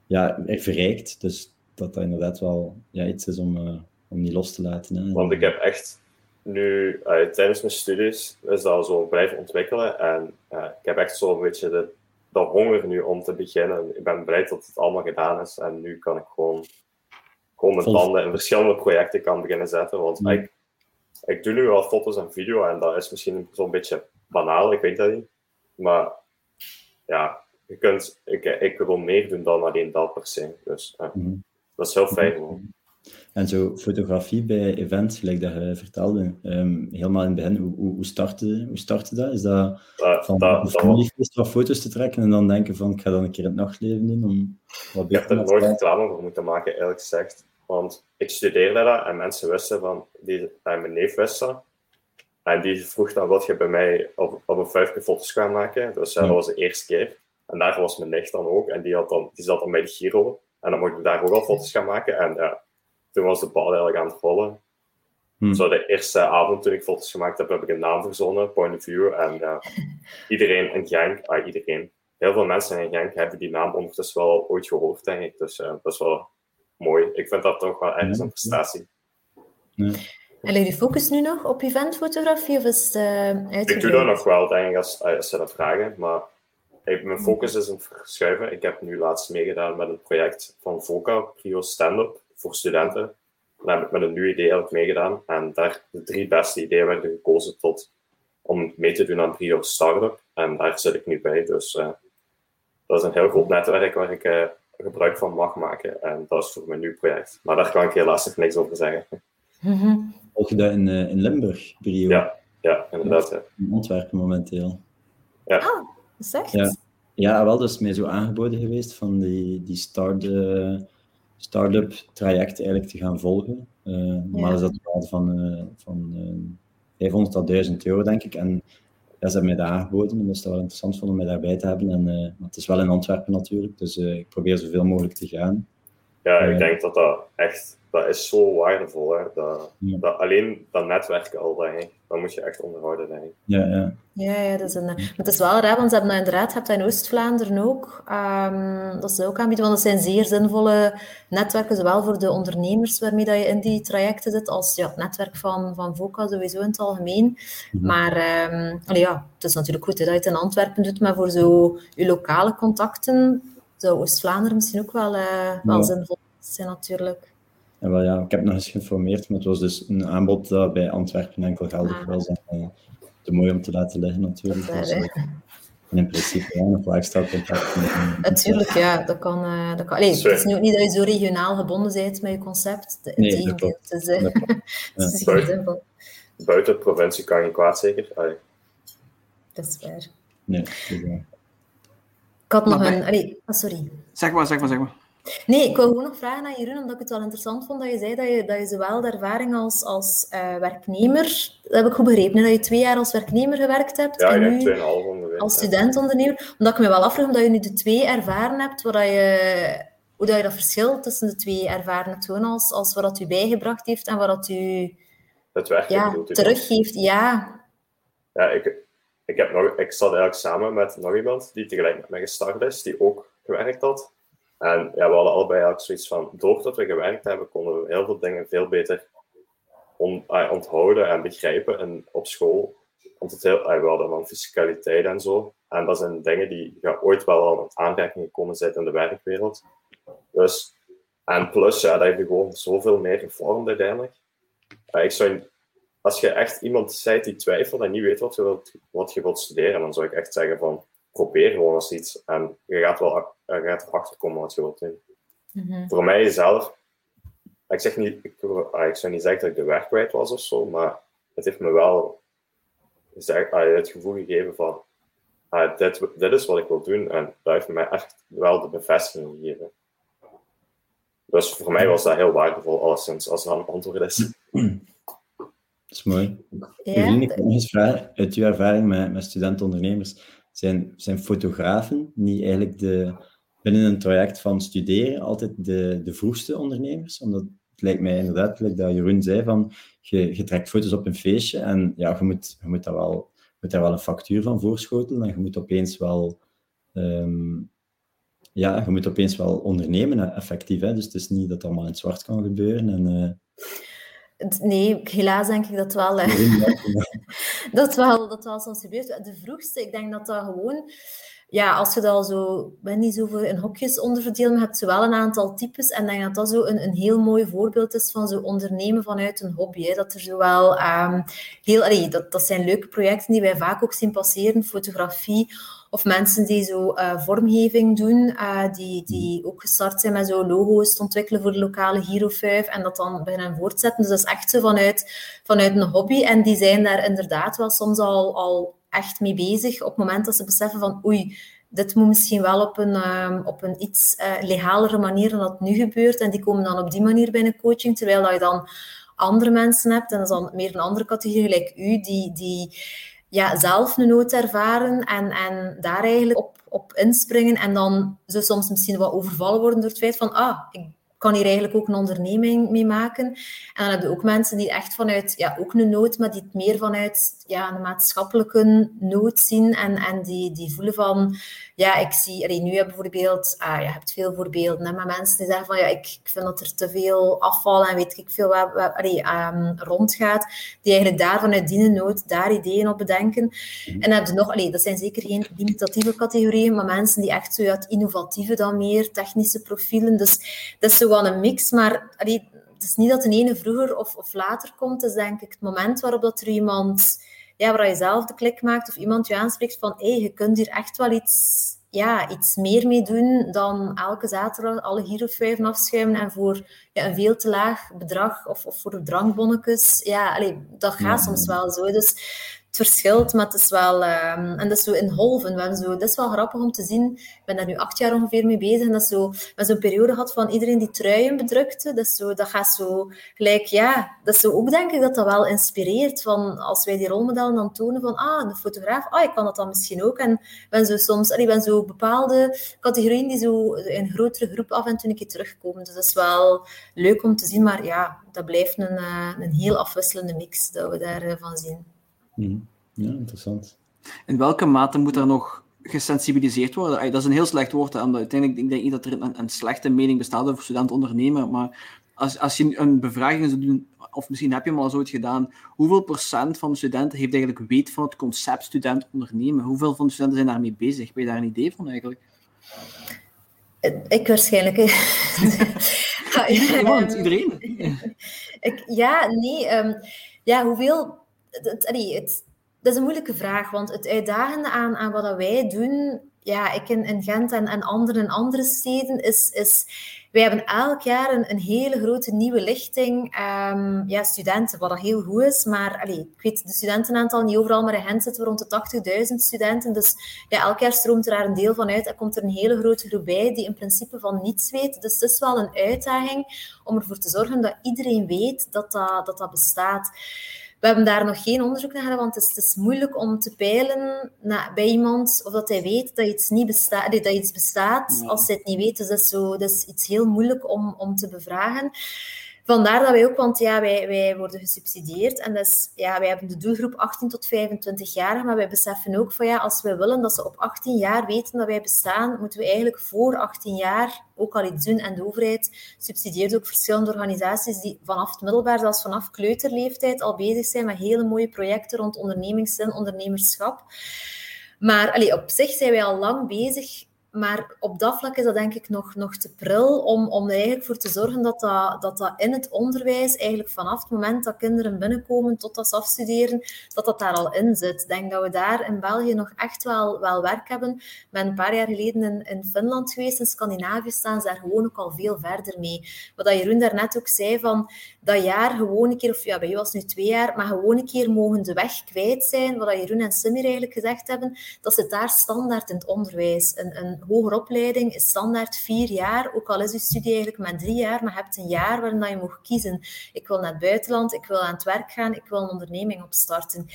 ja, verrijkt. Dus dat dat inderdaad wel ja, iets is om, uh, om niet los te laten. Hè? Want ik heb echt nu, uh, tijdens mijn studies, is dat zo blijven ontwikkelen. En uh, ik heb echt zo'n beetje de, de honger nu om te beginnen. Ik ben blij dat het allemaal gedaan is. En nu kan ik gewoon, gewoon mijn tanden in verschillende projecten kan beginnen zetten. Want mm. ik, ik doe nu wel foto's en video en dat is misschien zo'n beetje banaal, ik weet dat niet. Maar ja, je kunt, ik, ik wil meer doen dan alleen dat per se. Dus uh, mm. dat is heel fijn. Mm. En zo fotografie bij events, gelijk dat je vertelde, um, helemaal in het begin, hoe, hoe, hoe, startte, hoe startte dat? Is dat van dat, familiefeest wat foto's te trekken en dan denken van ik ga dan een keer het nachtleven doen? Om wat ik heb er nooit reclame voor moeten maken, eerlijk gezegd. Want ik studeerde dat en mensen wisten van, die, mijn neef wist dat. En die vroeg dan, wat je bij mij op, op een vijfje foto's gaan maken? Dus ja. dat was de eerste keer. En daar was mijn nicht dan ook. En die, had dan, die zat dan bij de Giro. En dan mocht ik daar ook al foto's gaan maken. En ja, toen was de bal eigenlijk aan het rollen. Hmm. Zo de eerste avond toen ik foto's gemaakt heb, heb ik een naam verzonnen, Point of View. En iedereen in Genk, ah, iedereen, heel veel mensen in Genk hebben die naam ondertussen wel ooit gehoord, denk ik. Dus uh, dat is wel mooi. Ik vind dat toch wel ergens een prestatie. Ja. En leg je focus nu nog op eventfotografie of is het uh, Ik doe dat nog wel, denk ik, als, als ze dat vragen. Maar ik, mijn focus is aan het verschuiven. Ik heb nu laatst meegedaan met een project van VOCA, Prio Stand-up voor studenten. Daar heb ik met een nieuw idee ook meegedaan. En daar de drie beste ideeën werden gekozen tot, om mee te doen aan Brio Startup. En daar zit ik nu bij. Dus uh, dat is een heel groot netwerk waar ik uh, gebruik van mag maken. En dat is voor mijn nieuw project. Maar daar kan ik helaas nog niks over zeggen. Volg je dat in, uh, in Limburg, Brio? Ja, ja inderdaad. Ja. In Antwerpen momenteel. Ja. Ah, is Ja. ja, wel. Dat is mij zo aangeboden geweest van die, die start start-up traject eigenlijk te gaan volgen. Uh, normaal is dat van, uh, van uh, 500 tot 1000 euro, denk ik. En ja, ze hebben mij dat aangeboden en dat is wel interessant vond om mij daarbij te hebben. En, uh, het is wel in Antwerpen natuurlijk, dus ik probeer zoveel mogelijk te gaan. Ja, ik denk dat dat echt dat is zo waardevol. Hè? Dat, dat, alleen dat netwerk al, dat moet je echt onderhouden, ik. Ja, ja. Ja, ja dat is een, maar het is wel raar, want ze hebben dat inderdaad, hebt in Oost-Vlaanderen ook, um, dat ze ook aanbieden, want dat zijn zeer zinvolle netwerken, zowel voor de ondernemers waarmee dat je in die trajecten zit, als ja, het netwerk van, van VOCA sowieso in het algemeen. Mhm. Maar um, allee, ja, het is natuurlijk goed hè, dat je het in Antwerpen doet, maar voor zo je lokale contacten zou Oost-Vlaanderen misschien ook wel, uh, wel ja. zinvol zijn natuurlijk. Ja, wel, ja, ik heb nog eens geïnformeerd, maar het was dus een aanbod dat bij Antwerpen enkel geldig ah. was. En, uh, te mooi om te laten liggen natuurlijk. Dat is, dus, uh, in principe ja, nog wel extra contact Natuurlijk, ja. Dat kan, uh, dat kan. Allee, het is nu ook niet dat je zo regionaal gebonden bent met je concept. Het nee, dat klopt. Het is, het is buiten, buiten de provincie kan je kwaad, zeker? Allee. Dat is waar. Nee, dat is waar. Ik had nog een... Allee, oh, sorry. Zeg maar, zeg maar, zeg maar. Nee, ik wil gewoon nog vragen aan Jeroen, omdat ik het wel interessant vond dat je zei dat je, dat je zowel de ervaring als, als uh, werknemer, dat heb ik goed begrepen, dat je twee jaar als werknemer gewerkt hebt ja, en nu als student-ondernemer. Omdat ik me wel afvraag, omdat je nu de twee ervaren hebt, wat dat je, hoe dat je dat verschil tussen de twee ervaren hebt, gewoon als, als wat dat u bijgebracht heeft en wat dat u het werk ja, teruggeeft. Ja. Ja, ik, ik, heb nog, ik zat eigenlijk samen met nog iemand die tegelijk met mij gestart is, die ook gewerkt had. En ja, we hadden allebei eigenlijk zoiets van, doordat we gewerkt hebben, konden we heel veel dingen veel beter on, uh, onthouden en begrijpen en op school. Want heel, uh, we hadden van fiscaliteit en zo. En dat zijn dingen die ja, ooit wel aan aanraking gekomen zijn in de werkwereld. Dus, en plus, ja, dat je gewoon zoveel meer gevormd uiteindelijk. Ik zou, als je echt iemand bent die twijfelt en niet weet wat je wilt, wat je wilt studeren, dan zou ik echt zeggen van, probeer gewoon eens iets. En je gaat wel je gaat erachter komen wat je wilt doen. Mhm. Voor mij zelf, ik, zeg niet, ik, ah, ik zou niet zeggen dat ik de weg kwijt was of zo, maar het heeft me wel zeg, ah, het gevoel gegeven van ah, dit, dit is wat ik wil doen. En dat heeft mij echt wel de bevestiging gegeven. Dus voor mij was dat heel waardevol, alleszins, als dat een antwoord is. Dat is mooi. Ja, ik nog eens vragen, uit uw ervaring met, met studenten-ondernemers, zijn, zijn fotografen niet eigenlijk de, binnen een traject van studeren altijd de, de vroegste ondernemers? Omdat het lijkt mij inderdaad, dat Jeroen zei, van je, je trekt foto's op een feestje en ja, je moet, je moet, daar, wel, moet daar wel een factuur van voorschotelen en je moet opeens wel... Ehm, ja, je moet opeens wel ondernemen, effectief. Hè? Dus het is niet dat het allemaal in het zwart kan gebeuren. En, uh... Nee, helaas denk ik dat wel. dat wel, dat wel soms gebeurt. De vroegste, ik denk dat dat gewoon ja, als je dat zo, ben niet zo in hokjes onderverdelen, maar hebt zo wel een aantal types. En ik denk dat dat zo een, een heel mooi voorbeeld is van zo ondernemen vanuit een hobby. Hè. Dat er zo wel um, heel, allee, dat, dat zijn leuke projecten die wij vaak ook zien passeren, fotografie. Of mensen die zo uh, vormgeving doen, uh, die, die ook gestart zijn met zo logo's te ontwikkelen voor de lokale Hero 5 en dat dan beginnen voortzetten. Dus dat is echt zo vanuit, vanuit een hobby. En die zijn daar inderdaad wel soms al, al echt mee bezig op het moment dat ze beseffen van oei, dit moet misschien wel op een, um, op een iets uh, legalere manier dan dat nu gebeurt. En die komen dan op die manier binnen coaching, terwijl dat je dan andere mensen hebt, en dat is dan meer een andere categorie, gelijk u, die, die ja, zelf een nood ervaren en, en daar eigenlijk op, op inspringen en dan zo soms misschien wat overvallen worden door het feit van ah, ik kan hier eigenlijk ook een onderneming mee maken. En dan heb je ook mensen die echt vanuit, ja, ook een nood, maar die het meer vanuit ja, een maatschappelijke nood zien en, en die, die voelen van, ja, ik zie, nu heb bijvoorbeeld, ah, je hebt veel voorbeelden, hè, maar mensen die zeggen van, ja, ik, ik vind dat er te veel afval en weet ik veel wat, wat allee, um, rondgaat, die eigenlijk daar vanuit die nood daar ideeën op bedenken. En dan heb je nog, allee, dat zijn zeker geen limitatieve categorieën, maar mensen die echt zo ja, het innovatieve dan meer, technische profielen, dus dat is zo wel een mix, maar allee, het is niet dat de ene vroeger of, of later komt, het is denk ik het moment waarop dat er iemand ja, waar je zelf de klik maakt of iemand je aanspreekt van hé, hey, je kunt hier echt wel iets, ja, iets meer mee doen dan elke zaterdag alle girofuiven afschuimen en voor ja, een veel te laag bedrag of, of voor drankbonnetjes. Ja, allee, dat gaat soms wel zo. Dus verschilt, maar het is wel... Um, en dat is zo in hebben zo, dat is wel grappig om te zien. Ik ben daar nu acht jaar ongeveer mee bezig. En dat is zo... We zo'n periode gehad van iedereen die truien bedrukte. Dat, zo, dat gaat zo gelijk... Ja, dat is zo ook denk ik dat dat wel inspireert. Van als wij die rolmodellen dan tonen van... Ah, de fotograaf. Ah, ik kan dat dan misschien ook. En ben zo soms... Ik ben zo bepaalde categorieën die zo in grotere groep af en toe een keer terugkomen. Dus dat is wel leuk om te zien. Maar ja, dat blijft een, eh, een heel afwisselende mix dat we daarvan zien. Mhm. Ja, interessant. In welke mate moet er nog gesensibiliseerd worden? Dat is een heel slecht woord. Omdat uiteindelijk ik denk niet dat er een, een slechte mening bestaat over student-ondernemer. Maar als, als je een bevraging zou doen, of misschien heb je hem al zoiets gedaan, hoeveel procent van de studenten heeft eigenlijk weet van het concept student-ondernemen? Hoeveel van de studenten zijn daarmee bezig? Ben je daar een idee van eigenlijk? Ik waarschijnlijk. ja, iedereen. Ik, ja, nee. Um, ja, hoeveel het, het, dat is een moeilijke vraag, want het uitdagende aan, aan wat wij doen, ja, ik in, Gent en, en anderen in andere steden, is, is wij hebben elk jaar een, een hele grote nieuwe lichting um, ja, studenten, wat heel goed is. Maar allee, ik weet de studentenaantal niet overal, maar in Gent zitten rond de 80.000 studenten. Dus ja, elk jaar stroomt er daar een deel van uit en komt er een hele grote groep bij die in principe van niets weet. Dus het is wel een uitdaging om ervoor te zorgen dat iedereen weet dat, dat, dat bestaat. We hebben daar nog geen onderzoek naar gedaan, want het is, het is moeilijk om te peilen naar, bij iemand of dat hij weet dat iets, niet bestaat, dat iets bestaat als hij het niet weet. Dus dat is, zo, dat is iets heel moeilijk om, om te bevragen. Vandaar dat wij ook, want ja, wij, wij worden gesubsidieerd en dus, ja, wij hebben de doelgroep 18 tot 25 jaar, maar wij beseffen ook van ja, als we willen dat ze op 18 jaar weten dat wij bestaan, moeten we eigenlijk voor 18 jaar ook al iets doen. En de overheid subsidieert ook verschillende organisaties die vanaf het middelbaar, zelfs vanaf kleuterleeftijd, al bezig zijn met hele mooie projecten rond ondernemingszin, ondernemerschap. Maar allee, op zich zijn wij al lang bezig maar op dat vlak is dat denk ik nog, nog te pril om, om er eigenlijk voor te zorgen dat dat, dat dat in het onderwijs, eigenlijk vanaf het moment dat kinderen binnenkomen tot dat ze afstuderen, dat dat daar al in zit. Ik denk dat we daar in België nog echt wel, wel werk hebben. Ik ben een paar jaar geleden in, in Finland geweest, in Scandinavië staan ze daar gewoon ook al veel verder mee. Wat Jeroen daarnet ook zei, van dat jaar gewoon een keer, of ja, bij jou was het nu twee jaar, maar gewoon een keer mogen de weg kwijt zijn, wat Jeroen en Simir eigenlijk gezegd hebben, dat zit daar standaard in het onderwijs. Een, een hogere opleiding is standaard vier jaar, ook al is je studie eigenlijk maar drie jaar, maar je hebt een jaar waarin dat je mag kiezen. Ik wil naar het buitenland, ik wil aan het werk gaan, ik wil een onderneming opstarten.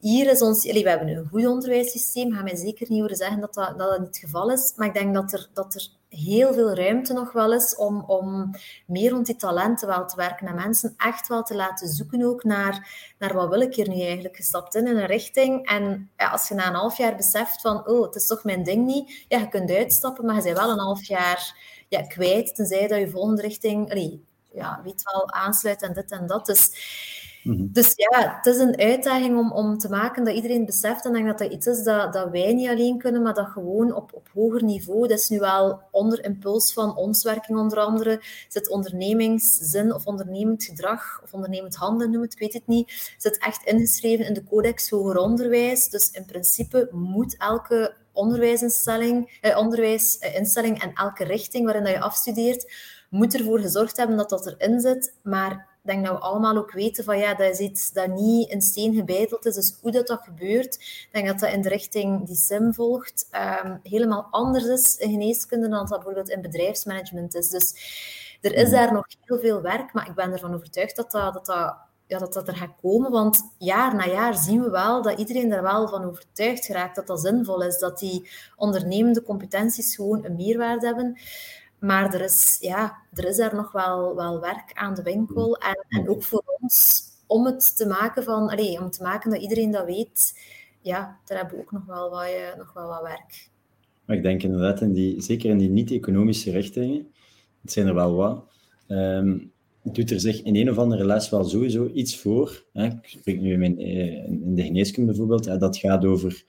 Hier is ons, we hebben een goed onderwijssysteem, ga mij zeker niet horen zeggen dat dat, dat dat niet het geval is, maar ik denk dat er, dat er heel veel ruimte nog wel is om, om meer rond die talenten wel te werken en mensen echt wel te laten zoeken ook naar, naar wat wil ik hier nu eigenlijk gestapt in, in een richting. En ja, als je na een half jaar beseft van, oh, het is toch mijn ding niet, ja, je kunt uitstappen, maar je bent wel een half jaar ja, kwijt, tenzij dat je volgende richting, ja, weet wel, aansluit en dit en dat. Dus Mhm. Dus ja, het is een uitdaging om, om te maken dat iedereen beseft. En dat dat iets is dat, dat wij niet alleen kunnen, maar dat gewoon op, op hoger niveau. Dat is nu wel onder impuls van ons werking onder andere. Zit ondernemingszin of ondernemend gedrag of ondernemend handelen, noem het, ik weet het niet. Zit echt ingeschreven in de Codex Hoger Onderwijs. Dus in principe moet elke onderwijsinstelling, eh, onderwijsinstelling en elke richting waarin dat je afstudeert, moet ervoor gezorgd hebben dat dat erin zit. Maar ik denk dat we allemaal ook weten van ja, dat is iets dat niet in steen gebeiteld is. Dus hoe dat, dat gebeurt, ik denk dat dat in de richting die SIM volgt, um, helemaal anders is in geneeskunde dan dat bijvoorbeeld in bedrijfsmanagement is. Dus er is daar nog heel veel werk, maar ik ben ervan overtuigd dat dat, dat, dat ja, dat dat er gaat komen. Want jaar na jaar zien we wel dat iedereen daar wel van overtuigd geraakt dat dat zinvol is. Dat die ondernemende competenties gewoon een meerwaarde hebben. Maar er is, ja, er is daar nog wel, wel werk aan de winkel. En, en ook voor ons om het te maken van, allee, om te maken dat iedereen dat weet, ja, daar hebben we ook nog wel wat, uh, nog wel wat werk. Maar ik denk inderdaad, in die, zeker in die niet-economische richtingen, het zijn er wel wat, um, doet er zich in een of andere les wel sowieso iets voor. Hè? Ik spreek nu in, mijn, eh, in de geneeskunde bijvoorbeeld, hè, dat gaat over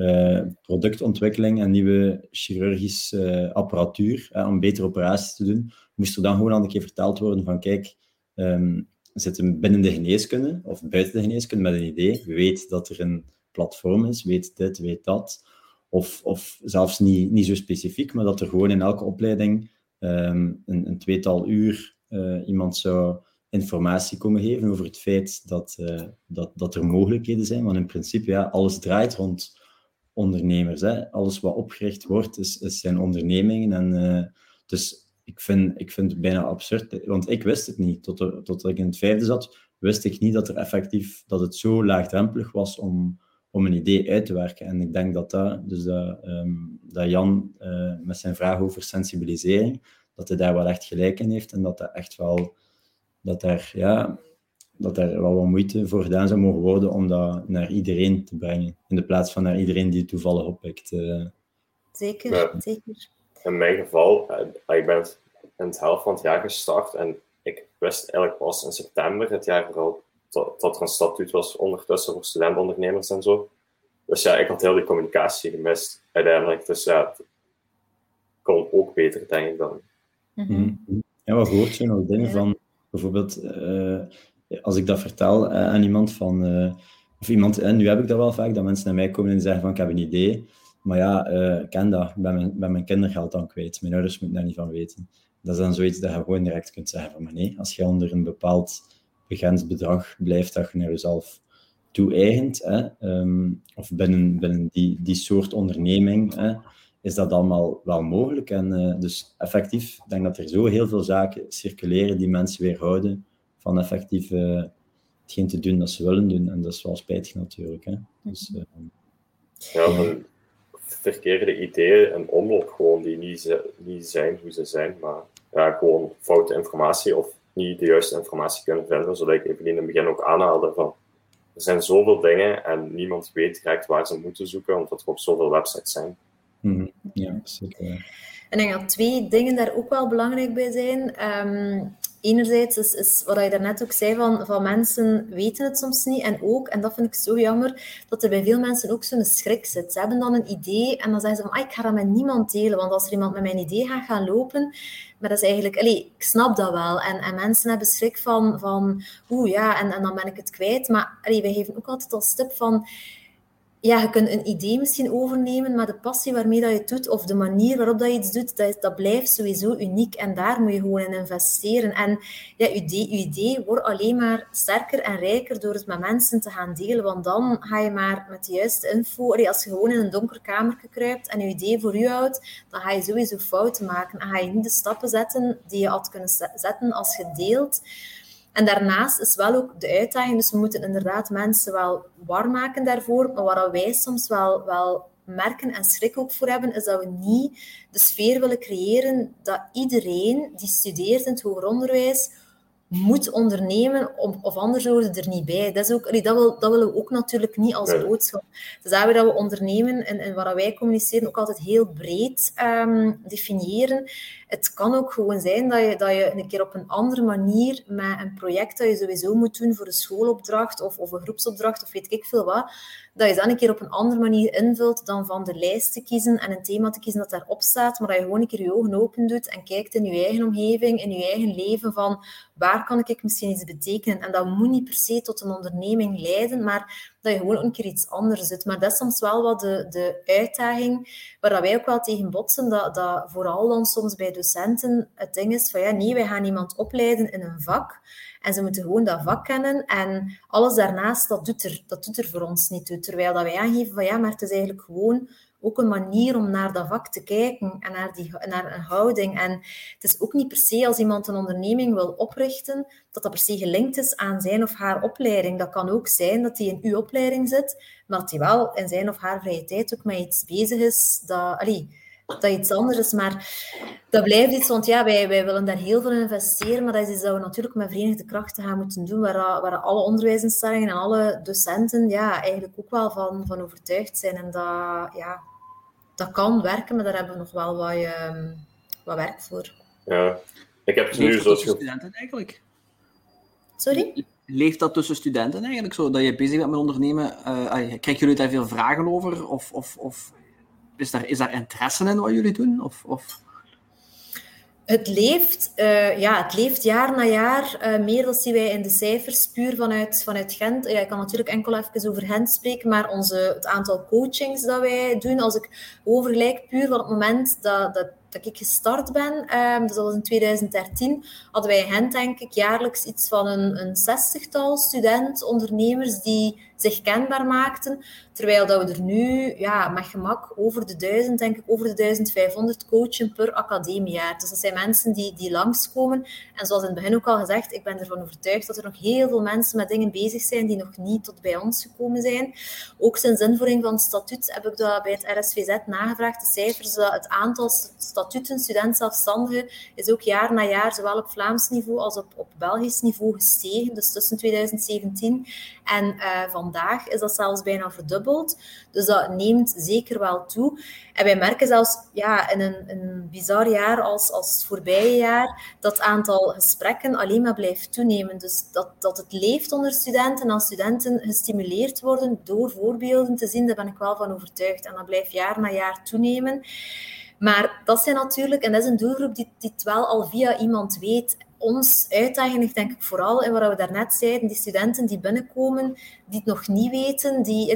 uh, productontwikkeling en nieuwe chirurgische apparatuur uh, om betere operaties te doen, moest er dan gewoon al een keer verteld worden van kijk, um, we zitten binnen de geneeskunde of buiten de geneeskunde met een idee. We weten dat er een platform is, weet dit, weet dat. Of, of zelfs niet, niet zo specifiek, maar dat er gewoon in elke opleiding um, een, een, tweetal uur uh, iemand zou informatie komen geven over het feit dat, dat, dat er mogelijkheden zijn. Want in principe, ja, alles draait rond ondernemers. Hè. Alles wat opgericht wordt, is, zijn ondernemingen. En, uh, dus ik vind, ik vind het bijna absurd, want ik wist het niet. Tot, tot ik in het vijfde zat, wist ik niet dat, er effectief, dat het zo laagdrempelig was om, om een idee uit te werken. En ik denk dat, dat, dus dat, um, dat Jan uh, met zijn vraag over sensibilisering, dat hij daar wel echt gelijk in heeft en dat dat echt wel, dat daar, ja, dat er wel wat moeite voor gedaan zou mogen worden om dat naar iedereen te brengen, in de plaats van naar iedereen die het toevallig oppikt. Uh. Zeker, zeker. In mijn geval, uh, ik ben in het helft van het jaar gestart en ik wist eigenlijk pas in september het jaar vooral dat, dat er een statuut was ondertussen voor studentondernemers en zo. Dus ja, ik had heel die communicatie gemist uiteindelijk. Dus ja, het kon ook beter, denk ik dan. Mm -hmm. Ja, wat hoort je nog dingen van bijvoorbeeld uh, als ik dat vertel uh, aan iemand van, uh, of iemand, en nu heb ik dat wel vaak, dat mensen naar mij komen en zeggen van ik heb een idee, maar ja, ik ken dat, ik ben mijn, mijn kindergeld dan kwijt, mijn ouders moeten daar niet van weten. Dat is dan zoiets dat je gewoon direct kunt zeggen van, maar nee, als je onder een bepaald begrensd bedrag blijft dat je naar jezelf toe-eigent, um, of binnen, binnen die, die soort onderneming, hè, is dat allemaal wel mogelijk. En dus effectief, ik denk dat er zo heel veel zaken circuleren die mensen weerhouden van effectief uh, hetgeen te doen dat ze willen doen. En dat is wel spijtig natuurlijk. Hè. Dus, uh, ja, van verkeerde ideeën en omloop gewoon die niet, niet zijn hoe ze zijn, maar ja, gewoon foute informatie of niet de juiste informatie kunnen vinden, zodat ik even in het begin ook aanhaalde van er zijn zoveel dingen en niemand weet direct waar ze moeten zoeken, omdat er op zoveel websites zijn. -hmm. Ja, zeker. En ik denk dat twee dingen daar ook wel belangrijk bij zijn. Um, enerzijds is, is wat je daarnet ook zei, van, van mensen weten het soms niet. En ook, en dat vind ik zo jammer, dat er bij veel mensen ook zo'n schrik zit. Ze hebben dan een idee en dan zeggen ze van, ah, ik ga dat met niemand delen. Want als er iemand met mijn idee gaat gaan lopen, maar dat is eigenlijk, allee, ik snap dat wel. En, en mensen hebben schrik van, van oeh ja, en, en dan ben ik het kwijt. Maar allee, wij geven ook altijd als tip van, ja, je kunt een idee misschien overnemen, maar de passie waarmee dat je het doet, of de manier waarop dat je iets doet, dat, dat blijft sowieso uniek. En daar moet je gewoon in investeren. En ja, je idee, je idee wordt alleen maar sterker en rijker door het met mensen te gaan delen. Want dan ga je maar met de juiste info... Als je gewoon in een donker kamer kruipt en je idee voor je houdt, dan ga je sowieso fouten maken. En ga je niet de stappen zetten die je had kunnen zetten als je deelt. En daarnaast is wel ook de uitdaging, dus we moeten inderdaad mensen wel warm maken daarvoor, maar waar wij soms wel, wel merken en schrik ook voor hebben, is dat we niet de sfeer willen creëren dat iedereen die studeert in het hoger onderwijs moet ondernemen, of anders horen er niet bij. Dat, is ook, dat, wil, dat willen we ook natuurlijk niet als boodschap. Dus daar dat we ondernemen en, en wat wij communiceren ook altijd heel breed um, definiëren. Het kan ook gewoon zijn dat je, dat je een keer op een andere manier met een project dat je sowieso moet doen voor een schoolopdracht of, of een groepsopdracht of weet ik veel wat, dat je dan een keer op een andere manier invult dan van de lijst te kiezen en een thema te kiezen dat daarop staat, maar dat je gewoon een keer je ogen open doet en kijkt in je eigen omgeving, in je eigen leven van waar kan ik misschien iets betekenen. En dat moet niet per se tot een onderneming leiden, maar dat je gewoon een keer iets anders doet. Maar dat is soms wel wat de, de uitdaging waar wij ook wel tegen botsen, dat, dat vooral dan soms bij docenten het ding is van ja, nee, wij gaan iemand opleiden in een vak en ze moeten gewoon dat vak kennen en alles daarnaast, dat doet er, dat doet er voor ons niet toe. Terwijl dat wij aangeven van ja, maar het is eigenlijk gewoon ook een manier om naar dat vak te kijken en naar, die, naar een houding. En het is ook niet per se als iemand een onderneming wil oprichten, dat dat per se gelinkt is aan zijn of haar opleiding. Dat kan ook zijn dat hij in uw opleiding zit, maar dat hij wel in zijn of haar vrije tijd ook met iets bezig is dat, allee, iets anders is. Maar dat blijft iets, want ja, wij, wij willen daar heel veel in investeren, maar dat is dat we natuurlijk met verenigde krachten gaan moeten doen, waar, waar alle onderwijsinstellingen en alle docenten ja, eigenlijk ook wel van, van overtuigd zijn. En dat, ja, dat kan werken, maar daar hebben we nog wel wat, uh, wat werk voor. Ja, ik heb het nu zo... studenten eigenlijk? Sorry? Leeft dat tussen studenten eigenlijk zo, dat je bezig bent met ondernemen? Uh, krijgen jullie daar veel vragen over? Of, of, of is, daar, is daar interesse in wat jullie doen? Of, of... Het leeft, uh, ja, het leeft jaar na jaar. Uh, meer dan zien wij in de cijfers, puur vanuit, vanuit Gent. Ja, ik kan natuurlijk enkel even over Gent spreken, maar onze, het aantal coachings dat wij doen, als ik overgelijk puur van het moment dat, dat dat ik gestart ben, um, dus dat was in 2013, hadden wij in Gent denk ik jaarlijks iets van een, een zestigtal student, ondernemers die zich kenbaar maakten. Terwijl dat we er nu ja, met gemak over de duizend, denk ik, over de 1500 coachen per academiejaar. Dus dat zijn mensen die, die langskomen. En zoals in het begin ook al gezegd, ik ben ervan overtuigd dat er nog heel veel mensen met dingen bezig zijn die nog niet tot bij ons gekomen zijn. Ook sinds invoering van het statuut heb ik bij het RSVZ nagevraagd. De cijfers, het aantal statuten, student zelfstandigen, is ook jaar na jaar, zowel op Vlaams niveau als op, op Belgisch niveau gestegen. Dus tussen 2017 en uh, vandaag is dat zelfs bijna verdubbeld. Dus dat neemt zeker wel toe. En wij merken zelfs ja, in een, een bizar jaar als, als het voorbije jaar dat het aantal gesprekken alleen maar blijft toenemen. Dus dat, dat het leeft onder studenten en als studenten gestimuleerd worden door voorbeelden te zien, daar ben ik wel van overtuigd. En dat blijft jaar na jaar toenemen. Maar dat zijn natuurlijk, en dat is een doelgroep die, die het wel al via iemand weet. Ons uitdaging ligt denk ik vooral in wat we daarnet zeiden, die studenten die binnenkomen, die het nog niet weten, die,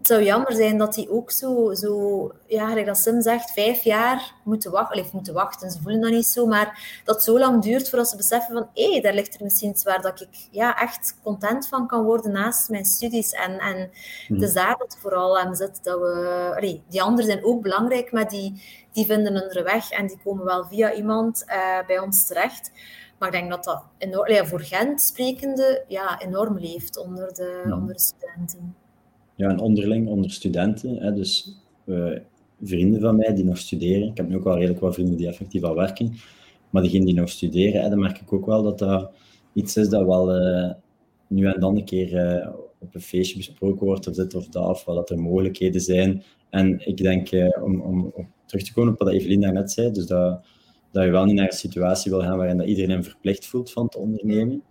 het zou jammer zijn dat die ook zo, zo ja, gelijk dat Sim zegt, vijf jaar moeten wachten. Of moeten wachten, ze voelen dat niet zo, maar dat zo lang duurt voordat ze beseffen van hé, hey, daar ligt er misschien iets waar dat ik ja, echt content van kan worden naast mijn studies. En, en het is daar dat vooral aan zit. Dat we, allee, die anderen zijn ook belangrijk, maar die, die vinden hun weg en die komen wel via iemand uh, bij ons terecht. Maar ik denk dat dat enorm, ja, voor Gent sprekende ja, enorm leeft onder de, ja. onder de studenten ja, en onderling, onder studenten. Hè, dus uh, vrienden van mij die nog studeren. Ik heb nu ook wel redelijk wat vrienden die effectief al werken. Maar diegenen die nog studeren, hè, dan merk ik ook wel dat dat iets is dat wel uh, nu en dan een keer uh, op een feestje besproken wordt, of dit of dat, of wat dat er mogelijkheden zijn. En ik denk, om, om, om terug te komen op wat Evelien daarnet zei, dus dat dat je wel niet naar een situatie wil gaan waarin dat iedereen verplicht voelt van te ondernemen,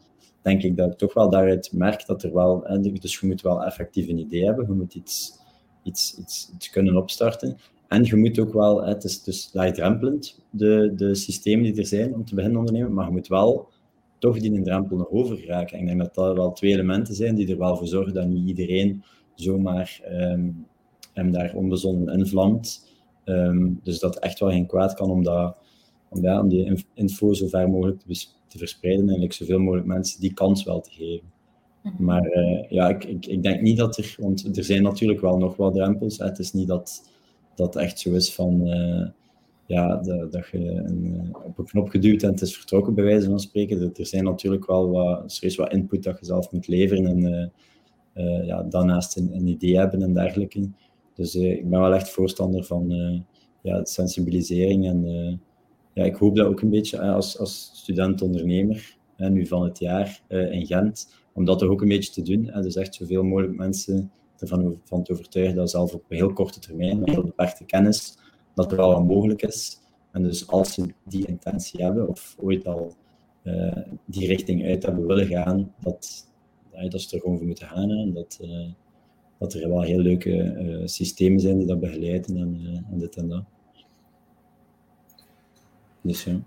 denk ik dat ik toch wel daaruit merk dat er wel, dus je moet wel effectief een idee hebben, je moet iets, iets, iets, kunnen opstarten. En je moet ook wel, het is dus laagdrempelend, de, de systemen die er zijn om te beginnen ondernemen, maar je moet wel toch die drempel nog over geraken. En ik denk dat dat wel twee elementen zijn die er wel voor zorgen dat niet iedereen zomaar um, hem daar onbezonnen invlamt. Um, dus dat echt wel geen kwaad kan om, dat, om, ja, om die info zo ver mogelijk te, te verspreiden en eigenlijk zoveel mogelijk mensen die kans wel te geven. Mhm. Maar uh, ja, ik, ik, ik, denk niet dat er, want er zijn natuurlijk wel nog wat drempels. Hè. Het is niet dat dat echt zo is van, uh, ja, de, dat je een, op een knop geduwd en het is vertrokken, bij wijze van spreken. Er zijn natuurlijk wel wat, er wat input dat je zelf moet leveren en uh, ja, daarnaast een, een, idee hebben en dergelijke. Dus ik ben wel echt voorstander van ja, sensibilisering en ja, ik hoop dat ook een beetje als, als student-ondernemer, nu van het jaar in Gent, om dat toch ook een beetje te doen. Dus echt zoveel mogelijk mensen ervan van te overtuigen dat zelf op een heel korte termijn, met beperkte kennis, dat er wel wat mogelijk is. En dus als ze die intentie hebben, of ooit al die richting uit hebben willen gaan, dat, dat ze er gewoon voor moeten gaan. En dat, dat er wel heel leuke systemen zijn die dat begeleiden en, en dit en dat. Dus ja.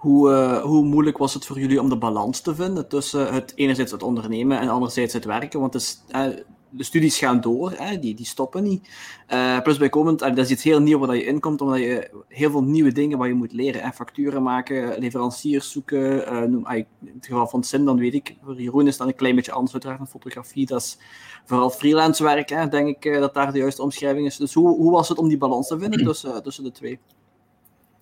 Hoe, uh, hoe moeilijk was het voor jullie om de balans te vinden tussen het enerzijds het ondernemen en anderzijds het werken? Want het is, uh, de studies gaan door, hè, die, die stoppen niet. Uh, plus bijkomend, dat is iets heel nieuws waar je inkomt, omdat je heel veel nieuwe dingen waar je moet leren. Hè. Facturen maken, leveranciers zoeken. Noem, in het geval van Sim, dan weet ik, voor Jeroen is dat een klein beetje anders uiteraard dan fotografie. Dat is vooral freelance werk, hè, denk ik dat daar de juiste omschrijving is. Dus hoe, hoe was het om die balans te vinden tussen, tussen de twee?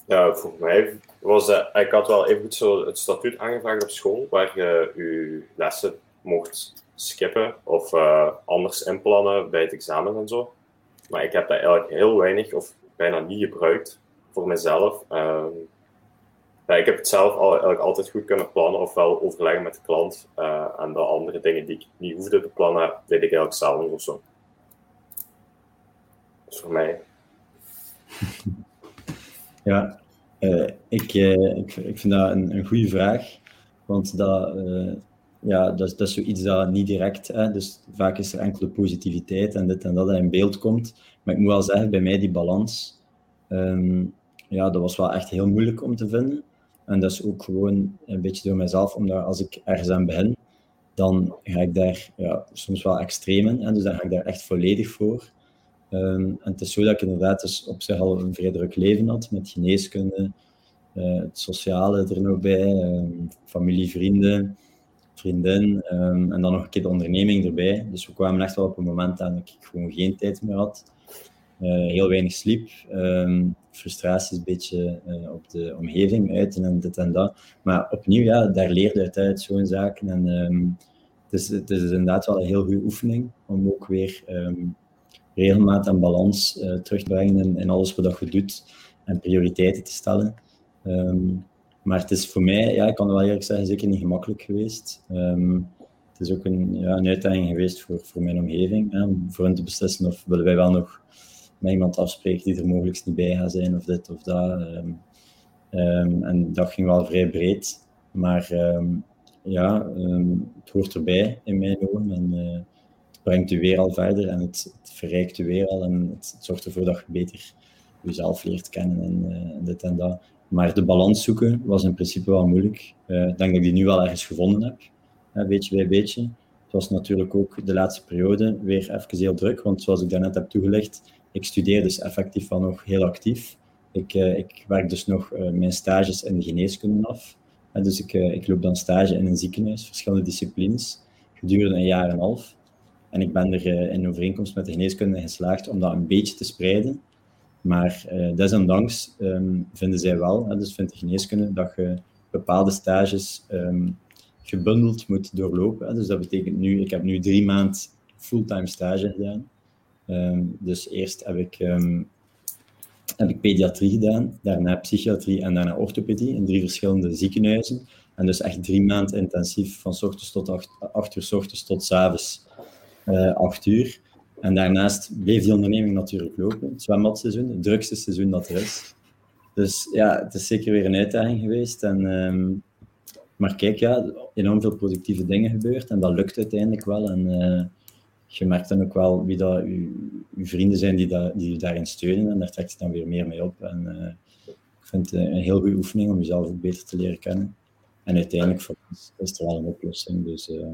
Ja, voor mij was uh, ik had wel even zo het statuut aangevraagd op school, waar je je lessen mocht skippen of uh, anders inplannen bij het examen en zo. Maar ik heb dat eigenlijk heel weinig of bijna niet gebruikt voor mezelf. Ja, ik heb het zelf al, eigenlijk altijd goed kunnen plannen, ofwel overleggen met de klant. Uh, en de andere dingen die ik niet hoefde te plannen, deed ik eigenlijk zelf of zo. Dus voor mij. Ja, uh, ik, ik, ik vind dat een, een goede vraag. Want dat, ja, dat, dat is zoiets dat niet direct, hè, dus vaak is er enkele positiviteit en dit en dat in beeld komt. Maar ik moet wel zeggen, bij mij die balans, um, ja, dat was wel echt heel moeilijk om te vinden. En dat is ook gewoon een beetje door mezelf, omdat als ik ergens aan begin, dan ga ik daar ja, soms wel extreem in. Dus dan ga ik daar echt volledig voor. Um, en het is zo dat ik inderdaad dus op zich al een vrij druk leven had, met geneeskunde, uh, het sociale er nog bij, um, familie, vrienden vriendin um, en dan nog een keer de onderneming erbij. Dus we kwamen echt wel op een moment dat ik gewoon geen tijd meer had. Uh, heel weinig sliep, frustraties een beetje uh, op de omgeving uiten en dit en dat. Maar opnieuw, ja, daar leerde je uit zo'n zaken. En het, is, het is inderdaad wel een heel goede oefening om ook weer regelmaat en balans uh, terug in, alles wat je doet en prioriteiten te stellen. Maar het is voor mij, ja, ik kan wel eerlijk zeggen, zeker niet gemakkelijk geweest. Um, het is ook een, ja, een uitdaging geweest voor, voor mijn omgeving. Hè, om voor hen te beslissen of willen wij wel nog met iemand afspreken die er mogelijk niet bij gaat zijn, of dit of dat. Um, en dat ging wel vrij breed. Maar ja, het hoort erbij in mijn ogen. En het brengt u weer al verder en het, het verrijkt u weer al. En het, zorgt ervoor dat je beter jezelf leert kennen en, uh, en dit en dat. Maar de balans zoeken was in principe wel moeilijk. Uh, ik denk dat ik die nu al ergens gevonden heb, uh, beetje bij beetje. Het was natuurlijk ook de laatste periode weer even heel druk, want zoals ik daarnet heb toegelicht, ik studeer dus effectief wel nog heel actief. Ik, uh, ik werk dus nog mijn stages in de geneeskunde af. dus ik, ik loop dan stage in een ziekenhuis, verschillende disciplines, gedurende een jaar en een half. En ik ben er in overeenkomst met de geneeskunde geslaagd om dat een beetje te spreiden. Maar uh, desondanks um, vinden zij wel, dus vindt de geneeskunde, dat je bepaalde stages um, gebundeld moet doorlopen. Dus dat betekent nu, ik heb nu drie maanden fulltime stage gedaan. Um, dus eerst heb ik, heb ik pediatrie gedaan, daarna psychiatrie en daarna orthopedie in drie verschillende ziekenhuizen. En dus echt drie maanden intensief, van s ochtends tot acht, ochtends tot avonds uh, acht uur. En daarnaast bleef die onderneming natuurlijk lopen. Het zwembadseizoen, het drukste seizoen dat er is. Dus ja, het is zeker weer een uitdaging geweest. En, ehm, maar kijk, ja, enorm veel productieve dingen gebeurd en dat lukt uiteindelijk wel. En uh, je merkt dan ook wel wie dat uw, vrienden zijn die, dat, die je daarin steunen en daar trekt je dan weer meer mee op. En uh, ik vind het een heel goede oefening om jezelf ook beter te leren kennen. En uiteindelijk voor is er wel een oplossing, dus uh,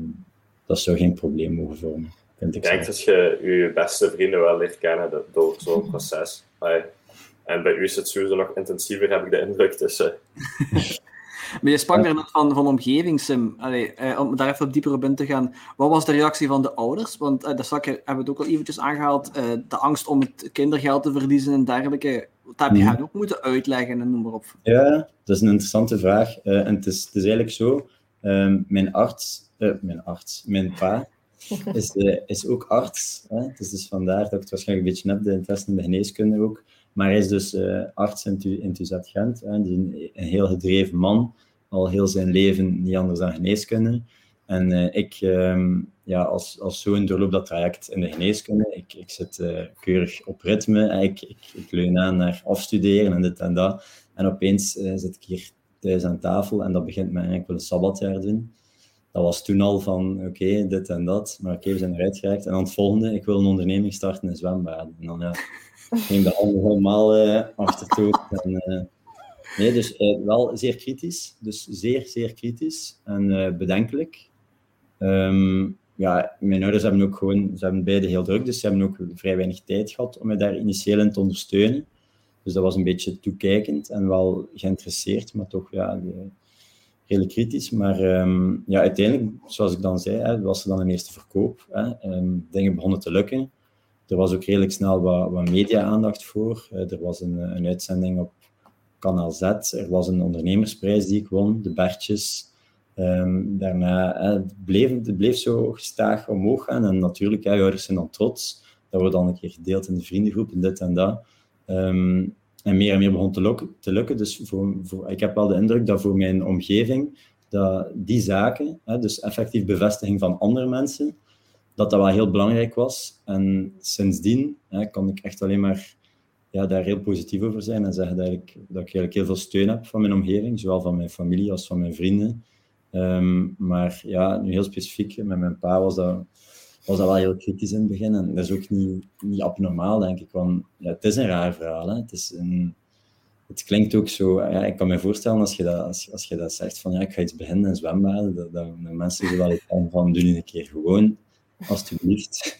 dat zou geen probleem mogen vormen. Vind ik, ik denk dat je je beste vrienden wel leert kennen door zo'n proces. En bij u is het sowieso nog intensiever, heb ik de indruk. Dus, uh... maar je sprak daar net van, van omgeving, Sim. Allee, eh, om daar even op dieper op in te gaan. Wat was de reactie van de ouders? Want uh, daar hebben we het ook al eventjes aangehaald. Uh, de angst om het kindergeld te verliezen en dergelijke. Dat heb je hen ook moeten uitleggen en noem maar op. Ja, dat is een interessante vraag. en het is, het is eigenlijk zo. Ehm, mijn arts, mijn arts, mijn pa, is, is ook arts. Hè? Dus, dus vandaar dat ik het waarschijnlijk een beetje heb, de interesse in de geneeskunde ook. Maar hij is dus uh, arts in, in Tuzet Gent. Hè, een, een, heel gedreven man, al heel zijn leven niet anders dan geneeskunde. En uh, ik, um, ja, als, als zoon doorloop dat traject in de geneeskunde. Ik, ik zit keurig op ritme. Ik, ik, ik leun aan naar afstuderen en dit en dat. En opeens zit ik hier thuis aan tafel en dat begint met eigenlijk wel een sabbatjaar doen. Dat was toen al van, oké, okay, dit en dat. Maar oké, okay, we zijn eruit geraakt. En dan het volgende, ik wil een onderneming starten in zwembaden. En dan, ja, ging de handen helemaal uh, achtertoe. En, uh, nee, dus uh, wel zeer kritisch. Dus zeer, zeer kritisch en bedenkelijk. Um, ja, mijn ouders hebben ook gewoon, ze hebben beide heel druk, dus ze hebben ook vrij weinig tijd gehad om mij daar initieel in te ondersteunen. Dus dat was een beetje toekijkend en wel geïnteresseerd, maar toch ja, redelijk kritisch. Maar um, ja, uiteindelijk, zoals ik dan zei, hè, was er dan een eerste verkoop. Hè, um, dingen begonnen te lukken. Er was ook redelijk snel wat, wat media-aandacht voor. Uh, er was een, een, uitzending op Kanaal Z. Er was een ondernemersprijs die ik won, de Bertjes. Um, daarna uh, het bleef het bleef zo gestaag omhoog gaan. En natuurlijk, je ouders zijn dan trots. Dat wordt dan een keer gedeeld in de vriendengroep en dit en dat. En meer en meer begon te lukken. Te lukken. Dus voor, voor, ik heb wel de indruk dat voor mijn omgeving dat die zaken, hè, dus effectief bevestiging van andere mensen, dat dat wel heel belangrijk was. En sindsdien hè, kon ik echt alleen maar ja, daar heel positief over zijn en zeggen dat ik, dat ik eigenlijk heel veel steun heb van mijn omgeving, zowel van mijn familie als van mijn vrienden. Um, maar ja, nu heel specifiek, met mijn pa was dat, was dat wel heel kritisch in het begin. En dat is ook niet, niet abnormaal, denk ik. Want ja, het is een raar verhaal. Hè. Het, is een, het klinkt ook zo... Ja, ik kan me voorstellen, als je dat, als, als je dat zegt, van ja, ik ga iets beginnen in zwembaden, dat, dat, mensen er wel iets van, doen een keer gewoon alsjeblieft.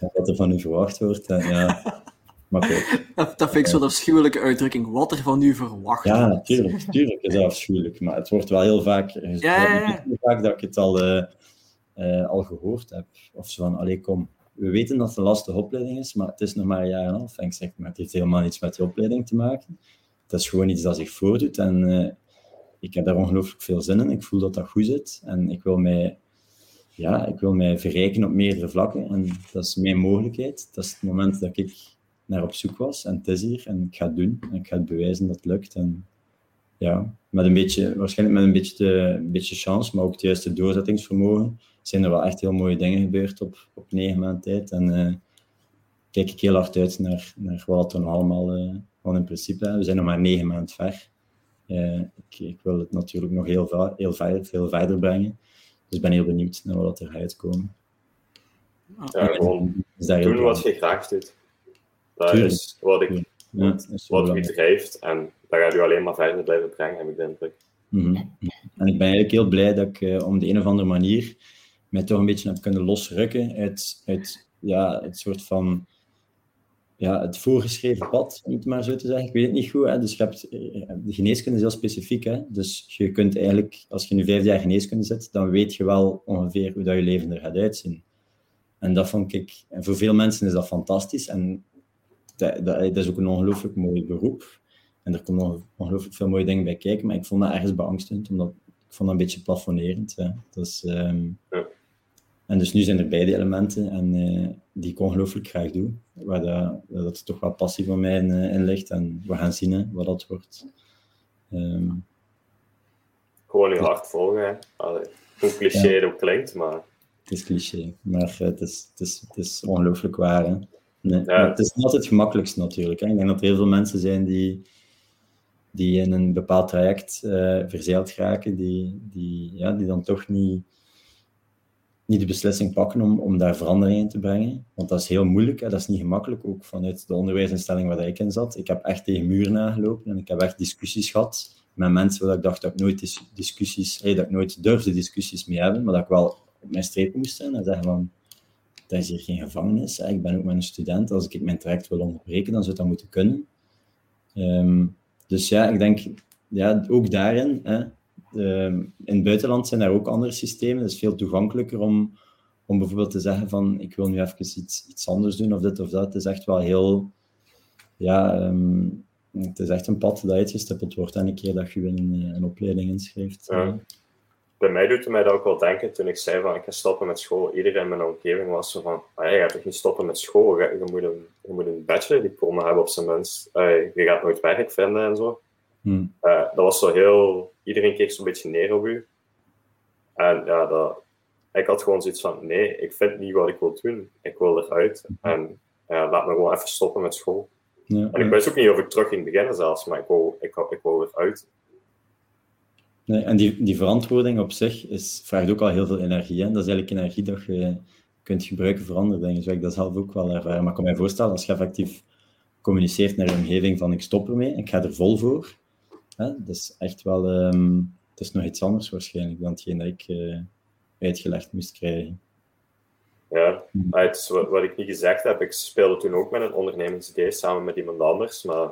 wat er van u verwacht wordt. En, ja. Maar dat, dat vind ik zo'n afschuwelijke uitdrukking. Wat er van u verwacht ja, wordt. Ja, tuurlijk, tuurlijk is dat afschuwelijk. Maar het wordt wel heel vaak, ja, ja, heel vaak dat ik het al, uh, uh, al gehoord heb. Of zo van, allee, kom. We weten dat het een lastige opleiding is, maar het is nog maar een jaar en half. En ik zeg, maar het heeft helemaal niets met die opleiding te maken. Het is gewoon iets dat zich voordoet. En uh, ik heb daar ongelooflijk veel zin in. Ik voel dat dat goed zit. En ik wil mij ja, ik wil mij verrijken op meerdere vlakken en dat is mijn mogelijkheid. Dat is het moment dat ik naar op zoek was en het is hier en ik ga het doen en ik ga het bewijzen dat het lukt. En ja, met een beetje, waarschijnlijk met een beetje, de, een beetje chance, maar ook het juiste doorzettingsvermogen, zijn er wel echt heel mooie dingen gebeurd op, op negen maanden tijd. En uh, kijk ik heel hard uit naar, naar wat er nog allemaal uh, in principe We zijn nog maar negen maanden ver. Uh, ik, ik, wil het natuurlijk nog heel, heel, ver, veel verder brengen. Dus ik ben heel benieuwd naar wat er gaat uitkomen. Ja, gewoon doen wat je graag doet. Dat is wat, ik, ja, wat u drijft en dat gaat u alleen maar verder blijven brengen, heb ik de indruk. Mm -hmm. En ik ben eigenlijk heel blij dat ik uh, om de een of andere manier mij toch een beetje heb kunnen losrukken uit, uit ja, het soort van ja, het voorgeschreven pad, om het maar zo te zeggen. Ik weet het niet goed. Hè? Dus je hebt, eh, de geneeskunde is heel specifiek. Hè? Dus je kunt eigenlijk, als je nu vijf jaar geneeskunde zit, dan weet je wel ongeveer hoe dat je leven er gaat uitzien. En dat vond ik, en voor veel mensen is dat fantastisch. En dat, dat, is ook een ongelooflijk mooi beroep. En er komen nog ongelooflijk veel mooie dingen bij kijken. Maar ik vond dat ergens beangstigend, omdat ik vond dat een beetje plafonnerend. Hè? Dus, um, ja. En dus nu zijn er beide elementen en uh, die ik ongelooflijk graag doe. Waar dat, dat er toch wel passie van mij in, uh, in ligt. En we gaan zien hè, wat dat wordt. Um, Gewoon je hart volgen. Allee, hoe cliché ja. ook klinkt, maar... Het is cliché, maar uh, het, is, het, is, het is ongelooflijk waar. Hè. Nee, ja. Het is niet altijd het gemakkelijkst natuurlijk. Hè. Ik denk dat er heel veel mensen zijn die die in een bepaald traject uh, verzeild raken, die, die, ja, die dan toch niet, niet de beslissing pakken om, om daar verandering in te brengen. Want dat is heel moeilijk, hè? dat is niet gemakkelijk, ook vanuit de onderwijsinstelling waar ik in zat. Ik heb echt tegen muren aangelopen en ik heb echt discussies gehad met mensen waar ik dacht dat ik nooit discussies, hey, dat ik nooit durfde discussies mee hebben, maar dat ik wel op mijn streep moest zijn en zeggen van, dat is hier geen gevangenis. Ik ben ook maar een student. Als ik mijn traject wil onderbreken, dan zou dat moeten kunnen. Ehm, dus ja, ik denk ja, ook daarin, hè, in het buitenland zijn er ook andere systemen. Het is veel toegankelijker om, om bijvoorbeeld te zeggen van ik wil nu even iets, iets anders doen of dit of dat. Het is echt wel heel, ja, ehm, het is echt een pad dat uitgestippeld wordt en een keer dat je een, een opleiding inschrijft. Ja. Bij mij doet het mij dat ook wel denken toen ik zei van ik ga stoppen met school. Iedereen in mijn omgeving was zo van, ah, je gaat toch niet stoppen met school, je, moet een, je moet een bachelordiploma hebben op zijn minst. je gaat nooit werk vinden en zo. Hmm. Uh, dat was zo heel... Iedereen keek zo'n beetje neer op u. En ja, dat, ik had gewoon zoiets van, nee, ik vind niet wat ik wil doen. Ik wil eruit. En laat me gewoon even stoppen met school. Ja, en ik wist ook niet of ik terug ging beginnen zelfs, maar ik wil, ik, ik wil eruit. Nee, en die, die verantwoording op zich is, vraagt ook al heel veel energie. Hè? Dat is eigenlijk energie dat je kunt gebruiken voor andere dingen. Dus ik dat zelf ook wel ervaren. Maar ik kan me voorstellen, als je effectief communiceert naar je omgeving van ik stop ermee, ik ga er vol voor, Hè? Is echt wel... Um, het is nog iets anders waarschijnlijk dan hetgeen dat ik uh, uitgelegd moest krijgen. Ja, het is wat, ik niet gezegd heb. Ik speelde toen ook met een ondernemingsidee samen met iemand anders, maar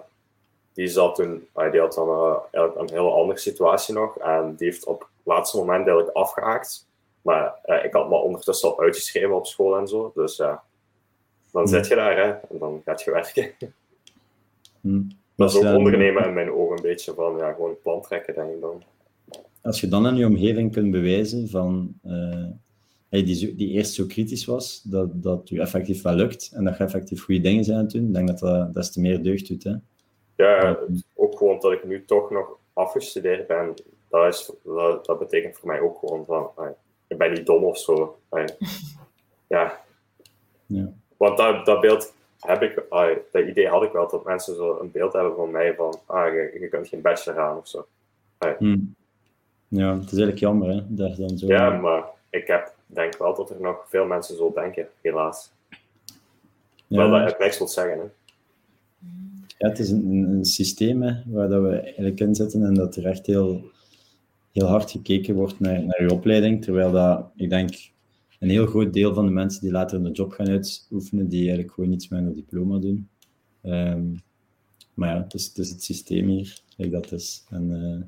die, zat toen, die had dan uh, een hele andere situatie nog en die heeft op het laatste moment eigenlijk afgehaakt. Maar uh, ik had me ondertussen al uitgeschreven op school en zo, dus ja, dan hm. zit je daar hè, en dan gaat je werken. Hm. Dat is ook ondernemen in mijn ogen een beetje van, ja, gewoon een plan trekken, denk ik dan. Als je dan aan je omgeving kunt bewijzen van, uh, die, die eerst zo kritisch was, dat, dat je effectief wel lukt en dat je effectief goede dingen zijn aan het doen, ik denk dat dat des te meer deugd doet. Hè? Ja, ook gewoon dat ik nu toch nog afgestudeerd ben, dat, is, dat, dat betekent voor mij ook gewoon van, ik ben niet dom of zo. ja. ja. Want dat, dat beeld heb ik, ah, dat idee had ik wel, dat mensen zo een beeld hebben van mij van, ah, je, je kunt geen bachelor gaan of zo. Hmm. Ja, het is eigenlijk jammer, hè, dat dan zo... Ja, maar ik heb, denk wel dat er nog veel mensen zo denken, helaas. Ja. Wel dat het niks wil zeggen, hè. Ja, het is een, een systeem hè, waar dat we eigenlijk in zitten en dat er echt heel, heel hard gekeken wordt naar, naar je opleiding, terwijl dat, ik denk, een heel groot deel van de mensen die later een job gaan uitoefenen, die eigenlijk gewoon niets met een diploma doen. Ehm, maar ja, het is, het is, het systeem hier, like dat is. En, uh,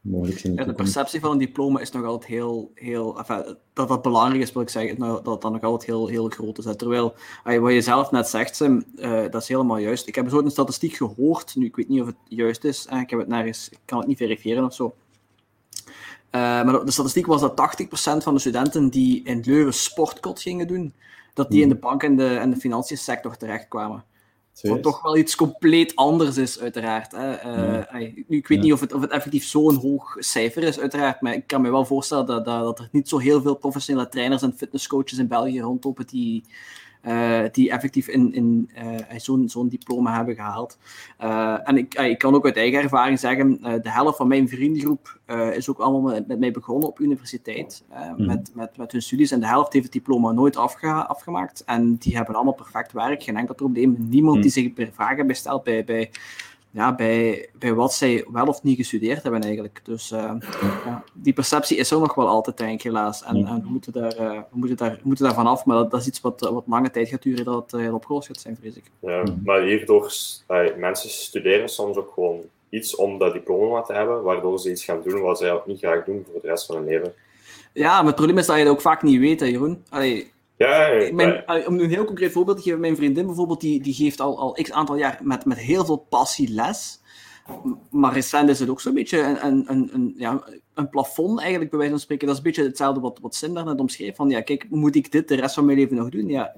mogelijk zijn ja, de perceptie van een diploma is nog altijd heel, heel enfin, dat dat belangrijk is, wil ik zeggen, dat dat nog altijd heel, heel groot is. Terwijl, wat je zelf net zegt, Sim, uh, dat is helemaal juist. Ik heb zo een statistiek gehoord, nu ik weet niet of het juist is, ik, heb het nergens, ik kan het niet verifiëren of zo, uh, maar de statistiek was dat 80% van de studenten die in Leuven sportkot gingen doen, dat die in de hmm. bank- en de, en de financiën sector terechtkwamen. Wat toch wel iets compleet anders is, uiteraard. Hè. Uh, nu, ik weet niet of het, of het effectief zo'n hoog cijfer is, uiteraard, maar ik kan me wel voorstellen dat, dat, dat er niet zo heel veel professionele trainers en fitnesscoaches in België rondlopen die, uh, die effectief in, in uh, zo'n zo'n diploma hebben gehaald. Uh, en ik, ik kan ook uit eigen ervaring zeggen, de helft van mijn vriendengroep is ook allemaal met, met mij begonnen op universiteit, mm. met, met, met hun studies. En de helft heeft het diploma nooit afge afgemaakt. En die hebben allemaal perfect werk, geen enkel probleem. Niemand mm. die zich vragen bij stelt bij, bij ja, bij, bij wat zij wel of niet gestudeerd hebben eigenlijk. Dus uh, ja, die perceptie is er nog wel altijd, denk ik, helaas. En, en we, moeten daar, uh, we, moeten daar, we moeten daar vanaf, maar dat, dat, is iets wat, wat lange tijd gaat duren dat het heel opgelost gaat zijn, vrees ik. Ja, maar hierdoor, uh, mensen studeren soms ook gewoon iets om dat diploma te hebben, waardoor ze iets gaan doen wat ze niet graag doen voor de rest van hun leven. Ja, maar het probleem is dat je dat ook vaak niet weet, hè, Jeroen. Allee, ja, mijn, om een heel concreet voorbeeld te geven, mijn vriendin bijvoorbeeld, die, die geeft al, al x aantal jaar met, met heel veel passie les. Maar recent is het ook zo'n beetje een, een, een, ja, een plafond, eigenlijk, bij wijze van spreken. Dat is een beetje hetzelfde wat, wat Sim net omschreef. Van, ja, kijk, moet ik dit de rest van mijn leven nog doen? Ja.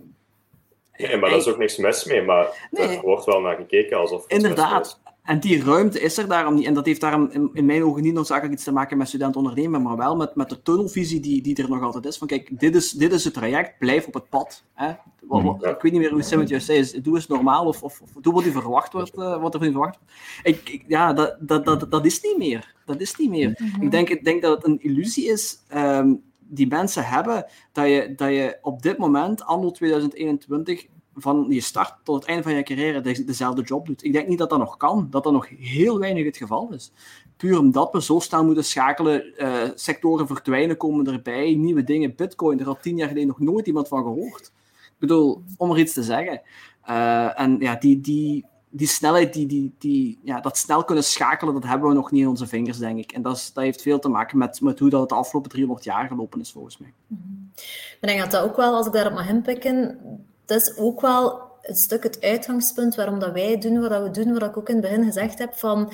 Nee, maar daar is ook niks mis mee. Maar er wordt wel naar gekeken alsof Inderdaad. En die ruimte is er daarom niet. En dat heeft daarom in, in mijn ogen niet noodzakelijk iets te maken met student ondernemen, maar wel met, met de tunnelvisie die, die er nog altijd is. Van kijk, dit is, dit is het traject, blijf op het pad. Hè? Wat, wat, ik weet niet meer hoe Sim het juist zei, doe eens normaal of, of, of doe wat, u verwacht wordt, uh, wat er van u verwacht wordt. Ik, ik, ja, dat, dat, dat, dat is niet meer. Dat is niet meer. Mm -hmm. ik, denk, ik denk dat het een illusie is um, die mensen hebben, dat je, dat je op dit moment, anno 2021, van je start tot het einde van je carrière de, dezelfde job doet. Ik denk niet dat dat nog kan, dat dat nog heel weinig het geval is. Puur omdat we zo snel moeten schakelen, uh, sectoren verdwijnen, komen erbij, nieuwe dingen, bitcoin, daar had tien jaar geleden nog nooit iemand van gehoord. Ik bedoel, om er iets te zeggen. Uh, en ja, die, die, die snelheid, die, die, die, ja, dat snel kunnen schakelen, dat hebben we nog niet in onze vingers, denk ik. En dat, is, dat heeft veel te maken met, met hoe dat de afgelopen 300 jaar gelopen is, volgens mij. Ik denk dat dat ook wel, als ik daarop mag inpikken, dat is ook wel een stuk het uitgangspunt waarom dat wij doen wat we doen, wat ik ook in het begin gezegd heb, van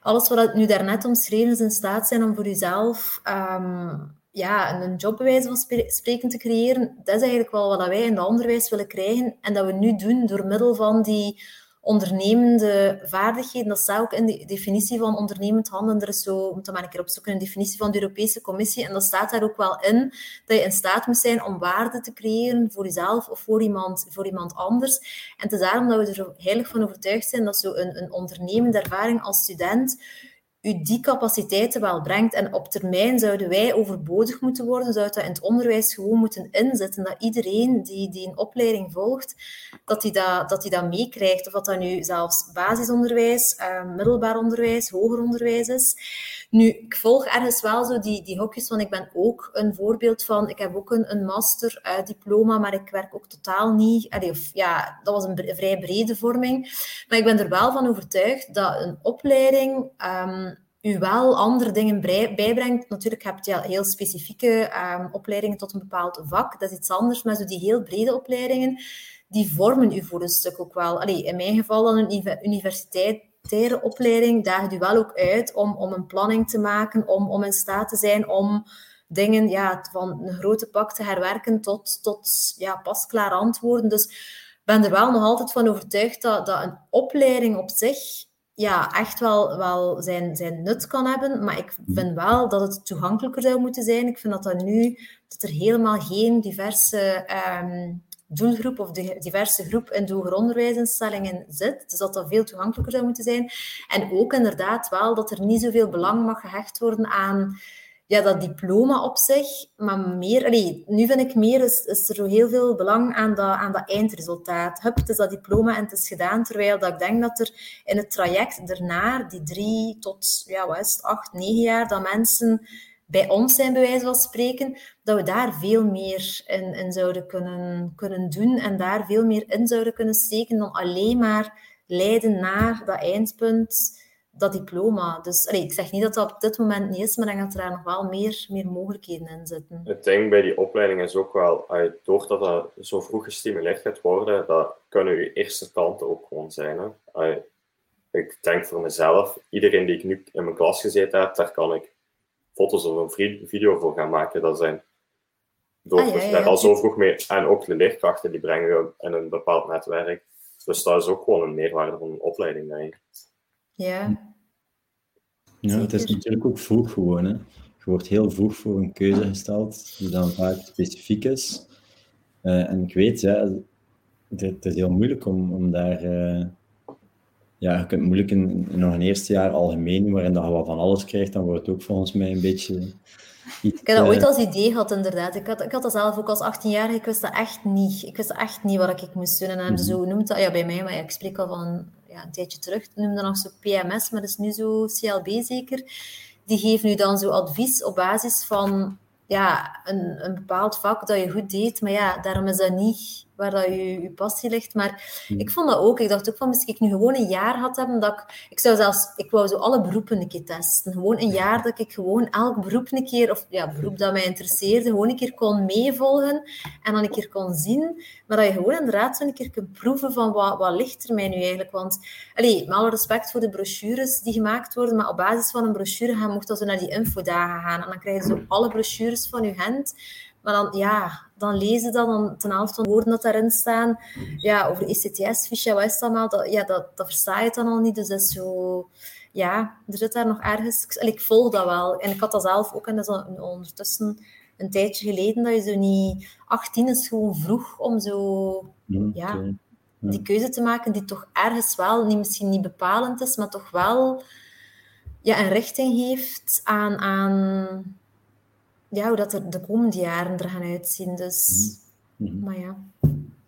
alles wat nu daarnet omschreven is in staat zijn om voor jezelf um, ja, een job bij wijze van spreken te creëren, dat is eigenlijk wel wat wij in het onderwijs willen krijgen en dat we nu doen door middel van die ondernemende vaardigheden. Dat staat ook in de definitie van ondernemend handelen. Er is zo, moet dat maar een keer opzoeken, een definitie van de Europese Commissie. En dat staat daar ook wel in, dat je in staat moet zijn om waarde te creëren voor jezelf of voor iemand, voor iemand anders. En het is daarom dat we er heilig van overtuigd zijn dat zo een, een ondernemende ervaring als student u die capaciteiten wel brengt. En op termijn zouden wij overbodig moeten worden, zou dat in het onderwijs gewoon moeten inzetten. Dat iedereen die, die een opleiding volgt, dat hij dat, dat, dat meekrijgt. Of dat dat nu zelfs basisonderwijs, uh, middelbaar onderwijs, hoger onderwijs is. Nu, ik volg ergens wel zo die, die hokjes, want ik ben ook een voorbeeld van... Ik heb ook een, een master uh, diploma, maar ik werk ook totaal niet... Allee, ja, dat was een vrij brede vorming. Maar ik ben er wel van overtuigd dat een opleiding... Um, u wel andere dingen bijbrengt. Natuurlijk heb je heel specifieke um, opleidingen tot een bepaald vak. Dat is iets anders. Maar zo die heel brede opleidingen, die vormen u voor een stuk ook wel. Allee, in mijn geval dan een universitaire opleiding daagt u wel ook uit om, om een planning te maken, om, om in staat te zijn om dingen ja, van een grote pak te herwerken tot, tot ja, pasklaar antwoorden. Dus ik ben er wel nog altijd van overtuigd dat, dat een opleiding op zich ja, echt wel, wel zijn, zijn nut kan hebben. Maar ik vind wel dat het toegankelijker zou moeten zijn. Ik vind dat dat nu dat er helemaal geen diverse um, doelgroep of de diverse groep in de hoger onderwijsinstellingen zit. Dus dat dat veel toegankelijker zou moeten zijn. En ook inderdaad wel dat er niet zoveel belang mag gehecht worden aan ja, dat diploma op zich, maar meer... Nu vind ik meer, is, is er heel veel belang aan dat, aan dat eindresultaat. Hup, het is dat diploma en het is gedaan, terwijl dat ik denk dat er in het traject daarna, die drie tot, ja, wat is het, acht, negen jaar, dat mensen bij ons zijn, bij wijze van spreken, dat we daar veel meer in, in zouden kunnen, kunnen doen en daar veel meer in zouden kunnen steken dan alleen maar leiden naar dat eindpunt dat diploma. Dus allee, ik zeg niet dat dat op dit moment niet is, maar ik denk dat er daar nog wel meer, meer mogelijkheden in zitten. Het ding bij die opleiding is ook wel, doordat dat zo vroeg gestimuleerd gaat worden, dat kunnen je eerste kanten ook gewoon zijn. Hè. Ik denk voor mezelf, iedereen die ik nu in mijn klas gezeten heb, daar kan ik foto's of een video voor gaan maken. Dat zijn door ah, ja, ja, al zo vroeg mee. En ook de leerkrachten die brengen je in een bepaald netwerk. Dus dat is ook gewoon een meerwaarde van een opleiding, denk ik. Ja. Ja, het is natuurlijk ook vroeg gewoon. Hè. Je wordt heel vroeg voor een keuze gesteld, die dan vaak specifiek is. Uh, en ik weet, ja, het, is heel moeilijk om, om daar... Uh, ja, je kunt moeilijk in, in, nog een eerste jaar algemeen, waarin dat je wat van alles krijgt, dan wordt het ook volgens mij een beetje... Iets, ik heb dat ooit als idee gehad, inderdaad. Ik had, ik had dat zelf ook als 18-jarige, ik wist dat echt niet. Ik wist echt niet wat ik moest doen. En dan mm -hmm. zo noemt dat, ja, bij mij, maar ja, ik spreek al van ja, een tijdje terug, noemde nog zo PMS, maar dat is nu zo CLB zeker. Die geven nu dan zo advies op basis van ja, een, een bepaald vak dat je goed deed. Maar ja, daarom is dat niet waar dat je, je passie ligt. Maar hmm. ik vond dat ook. Ik dacht ook van, misschien ik nu gewoon een jaar had hebben dat ik... Ik zou zelfs... Ik wou zo alle beroepen een keer testen. Gewoon een jaar dat ik gewoon elk beroep een keer... Of ja, beroep dat mij interesseerde, gewoon een keer kon meevolgen. En dan een keer kon zien. Maar dat je gewoon inderdaad zo een keer kunt proeven van wat, wat ligt er mij nu eigenlijk. Want, allee, met alle respect voor de brochures die gemaakt worden, maar op basis van een brochure gaan, mocht dat zo naar die infodagen gaan. En dan krijg je zo alle brochures van je hand. Maar dan, ja, dan lezen dat, dan ten helft van de woorden dat daarin staan, ja, over ECTS, fiche, wat is dat allemaal, dat, ja, dat, dat versta je dan al niet. Dus dat is zo, ja, er zit daar nog ergens, ik volg dat wel. En ik had dat zelf ook, en dat is ondertussen een tijdje geleden, dat je zo niet, 18 is gewoon vroeg om zo, ja, die keuze te maken die toch ergens wel, niet, misschien niet bepalend is, maar toch wel ja, een richting heeft aan, aan ja, hoe dat er de komende jaren er gaan uitzien. Dus, mm -hmm. maar ja.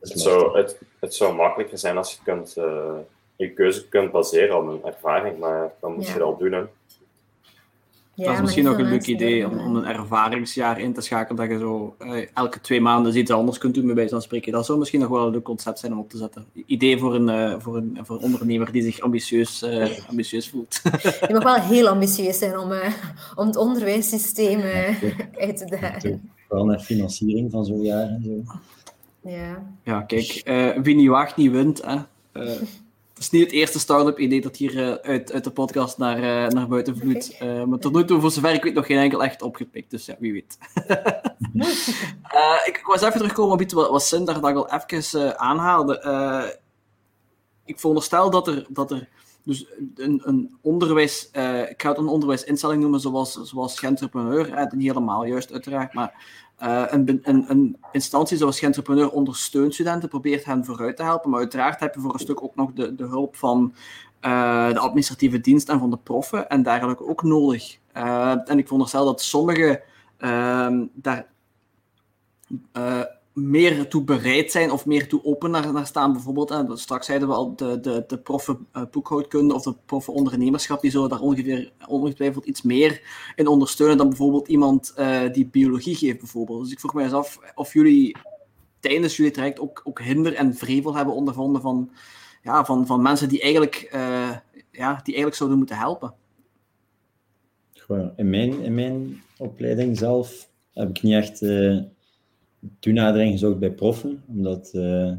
Het zou, het, het zou makkelijker zijn als je kunt, uh, je keuze kunt baseren op een ervaring, maar dan moet ja. je dat al doen. Hè. Ja, dat is misschien nog een leuk idee om, om, een ervaringsjaar in te schakelen, dat je zo uh, elke twee maanden iets anders kunt doen, bij wijze van spreken. Dat zou misschien nog wel een leuk concept zijn om op te zetten. Idee voor een, uh, voor een, voor een ondernemer die zich ambitieus, uh, ambitieus voelt. Je mag wel heel ambitieus zijn om, om het onderwijssysteem uit te dagen. Vooral naar financiering van zo'n jaar en zo. Ja. Ja, kijk, wie niet wacht, niet wint. Hè. Het is niet het eerste start-up idee dat hier uh, uit, uit de podcast naar, uh, naar buiten vloeit. Uh, maar tot nu toe, voor zover ik weet, nog geen enkel echt opgepikt. Dus ja, wie weet. ik, ik, was even terugkomen op iets wat, wat dat al even aanhaalde. ik veronderstel dat er, dat er dus een, een onderwijs, ik ga het een onderwijsinstelling noemen zoals, zoals Gentrepreneur, niet helemaal juist uiteraard, maar uh, een, instantie zoals Gentrepreneur ondersteunt studenten, probeert hen vooruit te helpen. Maar uiteraard heb je voor een stuk ook nog de, de hulp van uh, de administratieve dienst en van de proffen en dergelijke ook nodig. Uh, en ik veronderstel dat sommigen ehm, daar meer toe bereid zijn of meer toe open naar, staan. Bijvoorbeeld, straks zeiden we al, de, de, de uh, boekhoudkunde of de proffen ondernemerschap, die zullen daar ongeveer ongetwijfeld iets meer in ondersteunen dan bijvoorbeeld iemand uh, die biologie geeft, bijvoorbeeld. Dus ik vroeg me eens af of jullie tijdens jullie traject ook, ook hinder en vrevel hebben ondervonden van, ja, van, van mensen die eigenlijk, uh, ja, die eigenlijk zouden moeten helpen. Goh, in, mijn, in mijn opleiding zelf heb ik niet echt toenadering gezocht bij proffen, omdat uh,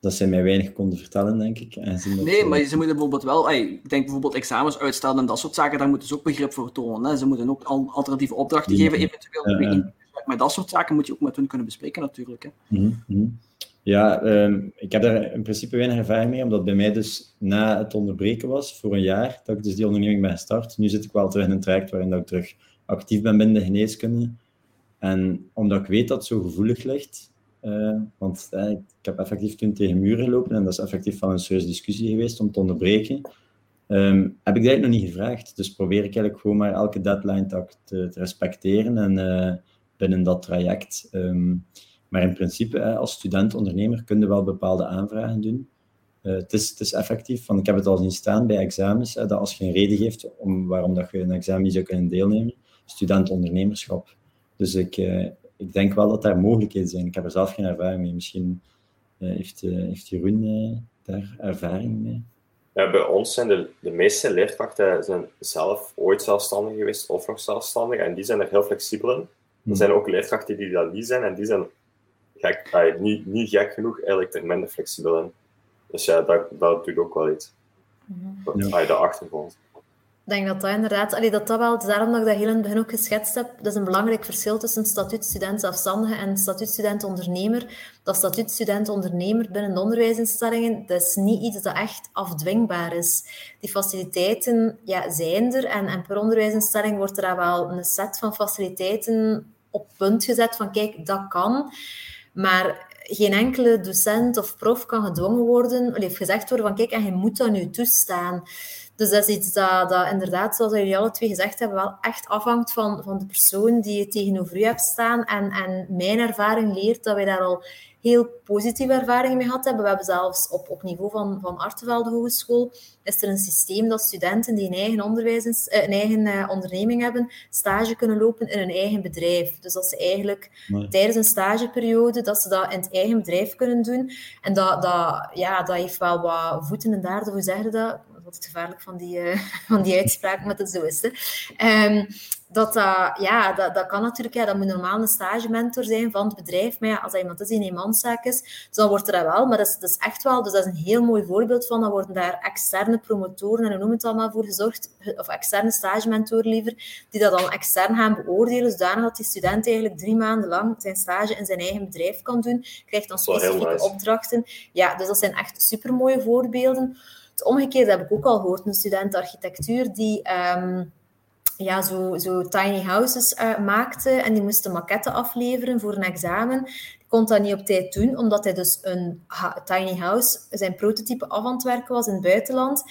dat zij mij weinig konden vertellen, denk ik. En ze nee, maar ze moeten bijvoorbeeld wel, ik denk bijvoorbeeld examens uitstellen en dat soort zaken, daar moeten ze ook begrip voor tonen. Hè. Ze moeten ook alternatieve opdrachten geven, eventueel. Uh, maar dat soort zaken moet je ook met hun kunnen bespreken, natuurlijk. Hè. Mm -hmm. Ja, um, ik heb daar in principe weinig ervaring mee, omdat bij mij dus na het onderbreken was, voor een jaar, dat ik dus die onderneming ben gestart. Nu zit ik wel terug in een traject waarin dat ik terug actief ben binnen de geneeskunde. En omdat ik weet dat het zo gevoelig ligt, uh, want uh, ik heb effectief toen tegen muren gelopen en dat is effectief wel een serieuze discussie geweest om te onderbreken, um, heb ik dat nog niet gevraagd. Dus probeer ik eigenlijk gewoon maar elke deadline te, te, te respecteren en uh, binnen dat traject. Um, maar in principe, als student-ondernemer kun je wel bepaalde aanvragen doen. het, is, het is effectief, want ik heb het al zien staan bij examens, dat als je reden geeft om waarom dat je een examen niet zou kunnen deelnemen, student-ondernemerschap, dus ik, uh, ik denk wel dat daar mogelijkheden zijn. Ik heb er zelf geen ervaring mee. Misschien uh, heeft, uh, heeft Jeroen daar ervaring mee. Ja, bij ons zijn de, de meeste leerkrachten zijn zelf ooit zelfstandig geweest of nog zelfstandig. En die zijn er heel flexibel in. Er hmm. zijn ook leerkrachten die dat niet zijn. En die zijn gek, ah, niet, niet gek genoeg eigenlijk er minder flexibel in. Dus ja, dat, dat doet ook wel iets. Mm -hmm. de achtergrond. Denk dat dat inderdaad, allee, dat dat wel, daarom dat ik dat heel in het begin ook geschetst heb, dat is een belangrijk verschil tussen statuutstudent zelfstandige en statuutstudent ondernemer. Dat statuutstudent ondernemer binnen de onderwijsinstellingen, dat is niet iets dat echt afdwingbaar is. Die faciliteiten ja, zijn er en, en per onderwijsinstelling wordt er wel een set van faciliteiten op punt gezet van kijk, dat kan. Maar geen enkele docent of prof kan gedwongen worden, of gezegd worden van kijk, en je moet dat nu toestaan. Dus dat is iets dat, dat inderdaad, zoals jullie alle twee gezegd hebben, wel echt afhangt van, van de persoon die je tegenover u hebt staan. En, en mijn ervaring leert dat wij daar al heel positieve ervaringen mee gehad hebben. We hebben zelfs op, op niveau van, van Artevelde Hogeschool is er een systeem dat studenten die een eigen, onderwijs, eh, een eigen uh, onderneming hebben, stage kunnen lopen in een eigen bedrijf. Dus dat ze eigenlijk tijdens een stageperiode, dat ze dat in het eigen bedrijf kunnen doen. En dat, dat, ja, dat heeft wel wat voeten in de aarde, hoe zeg je dat? Altijd gevaarlijk van die, uh, van die uitspraak, maar dat zo is. Um, dat, uh, ja, dat, dat kan natuurlijk, ja, dat moet normaal een stagementor zijn van het bedrijf. Maar ja, als dat iemand is die een eenmanszaak is, dus dan wordt er dat wel. Maar dat is, dat is echt wel, dus dat is een heel mooi voorbeeld van. Dan worden daar externe promotoren, en hoe noem het allemaal, voor gezorgd, of externe stagementoren liever, die dat dan extern gaan beoordelen, zodanig dat die student eigenlijk drie maanden lang zijn stage in zijn eigen bedrijf kan doen, krijgt dan specifieke opdrachten. Ja, dus dat zijn echt supermooie voorbeelden. Het omgekeerde heb ik ook al gehoord, een student architectuur die... Um, ja, zo, zo tiny houses uh, maakte en die moest maquette afleveren voor een examen. Die kon dat niet op tijd doen, omdat hij dus een tiny house, zijn prototype af aan het werken was in het buitenland.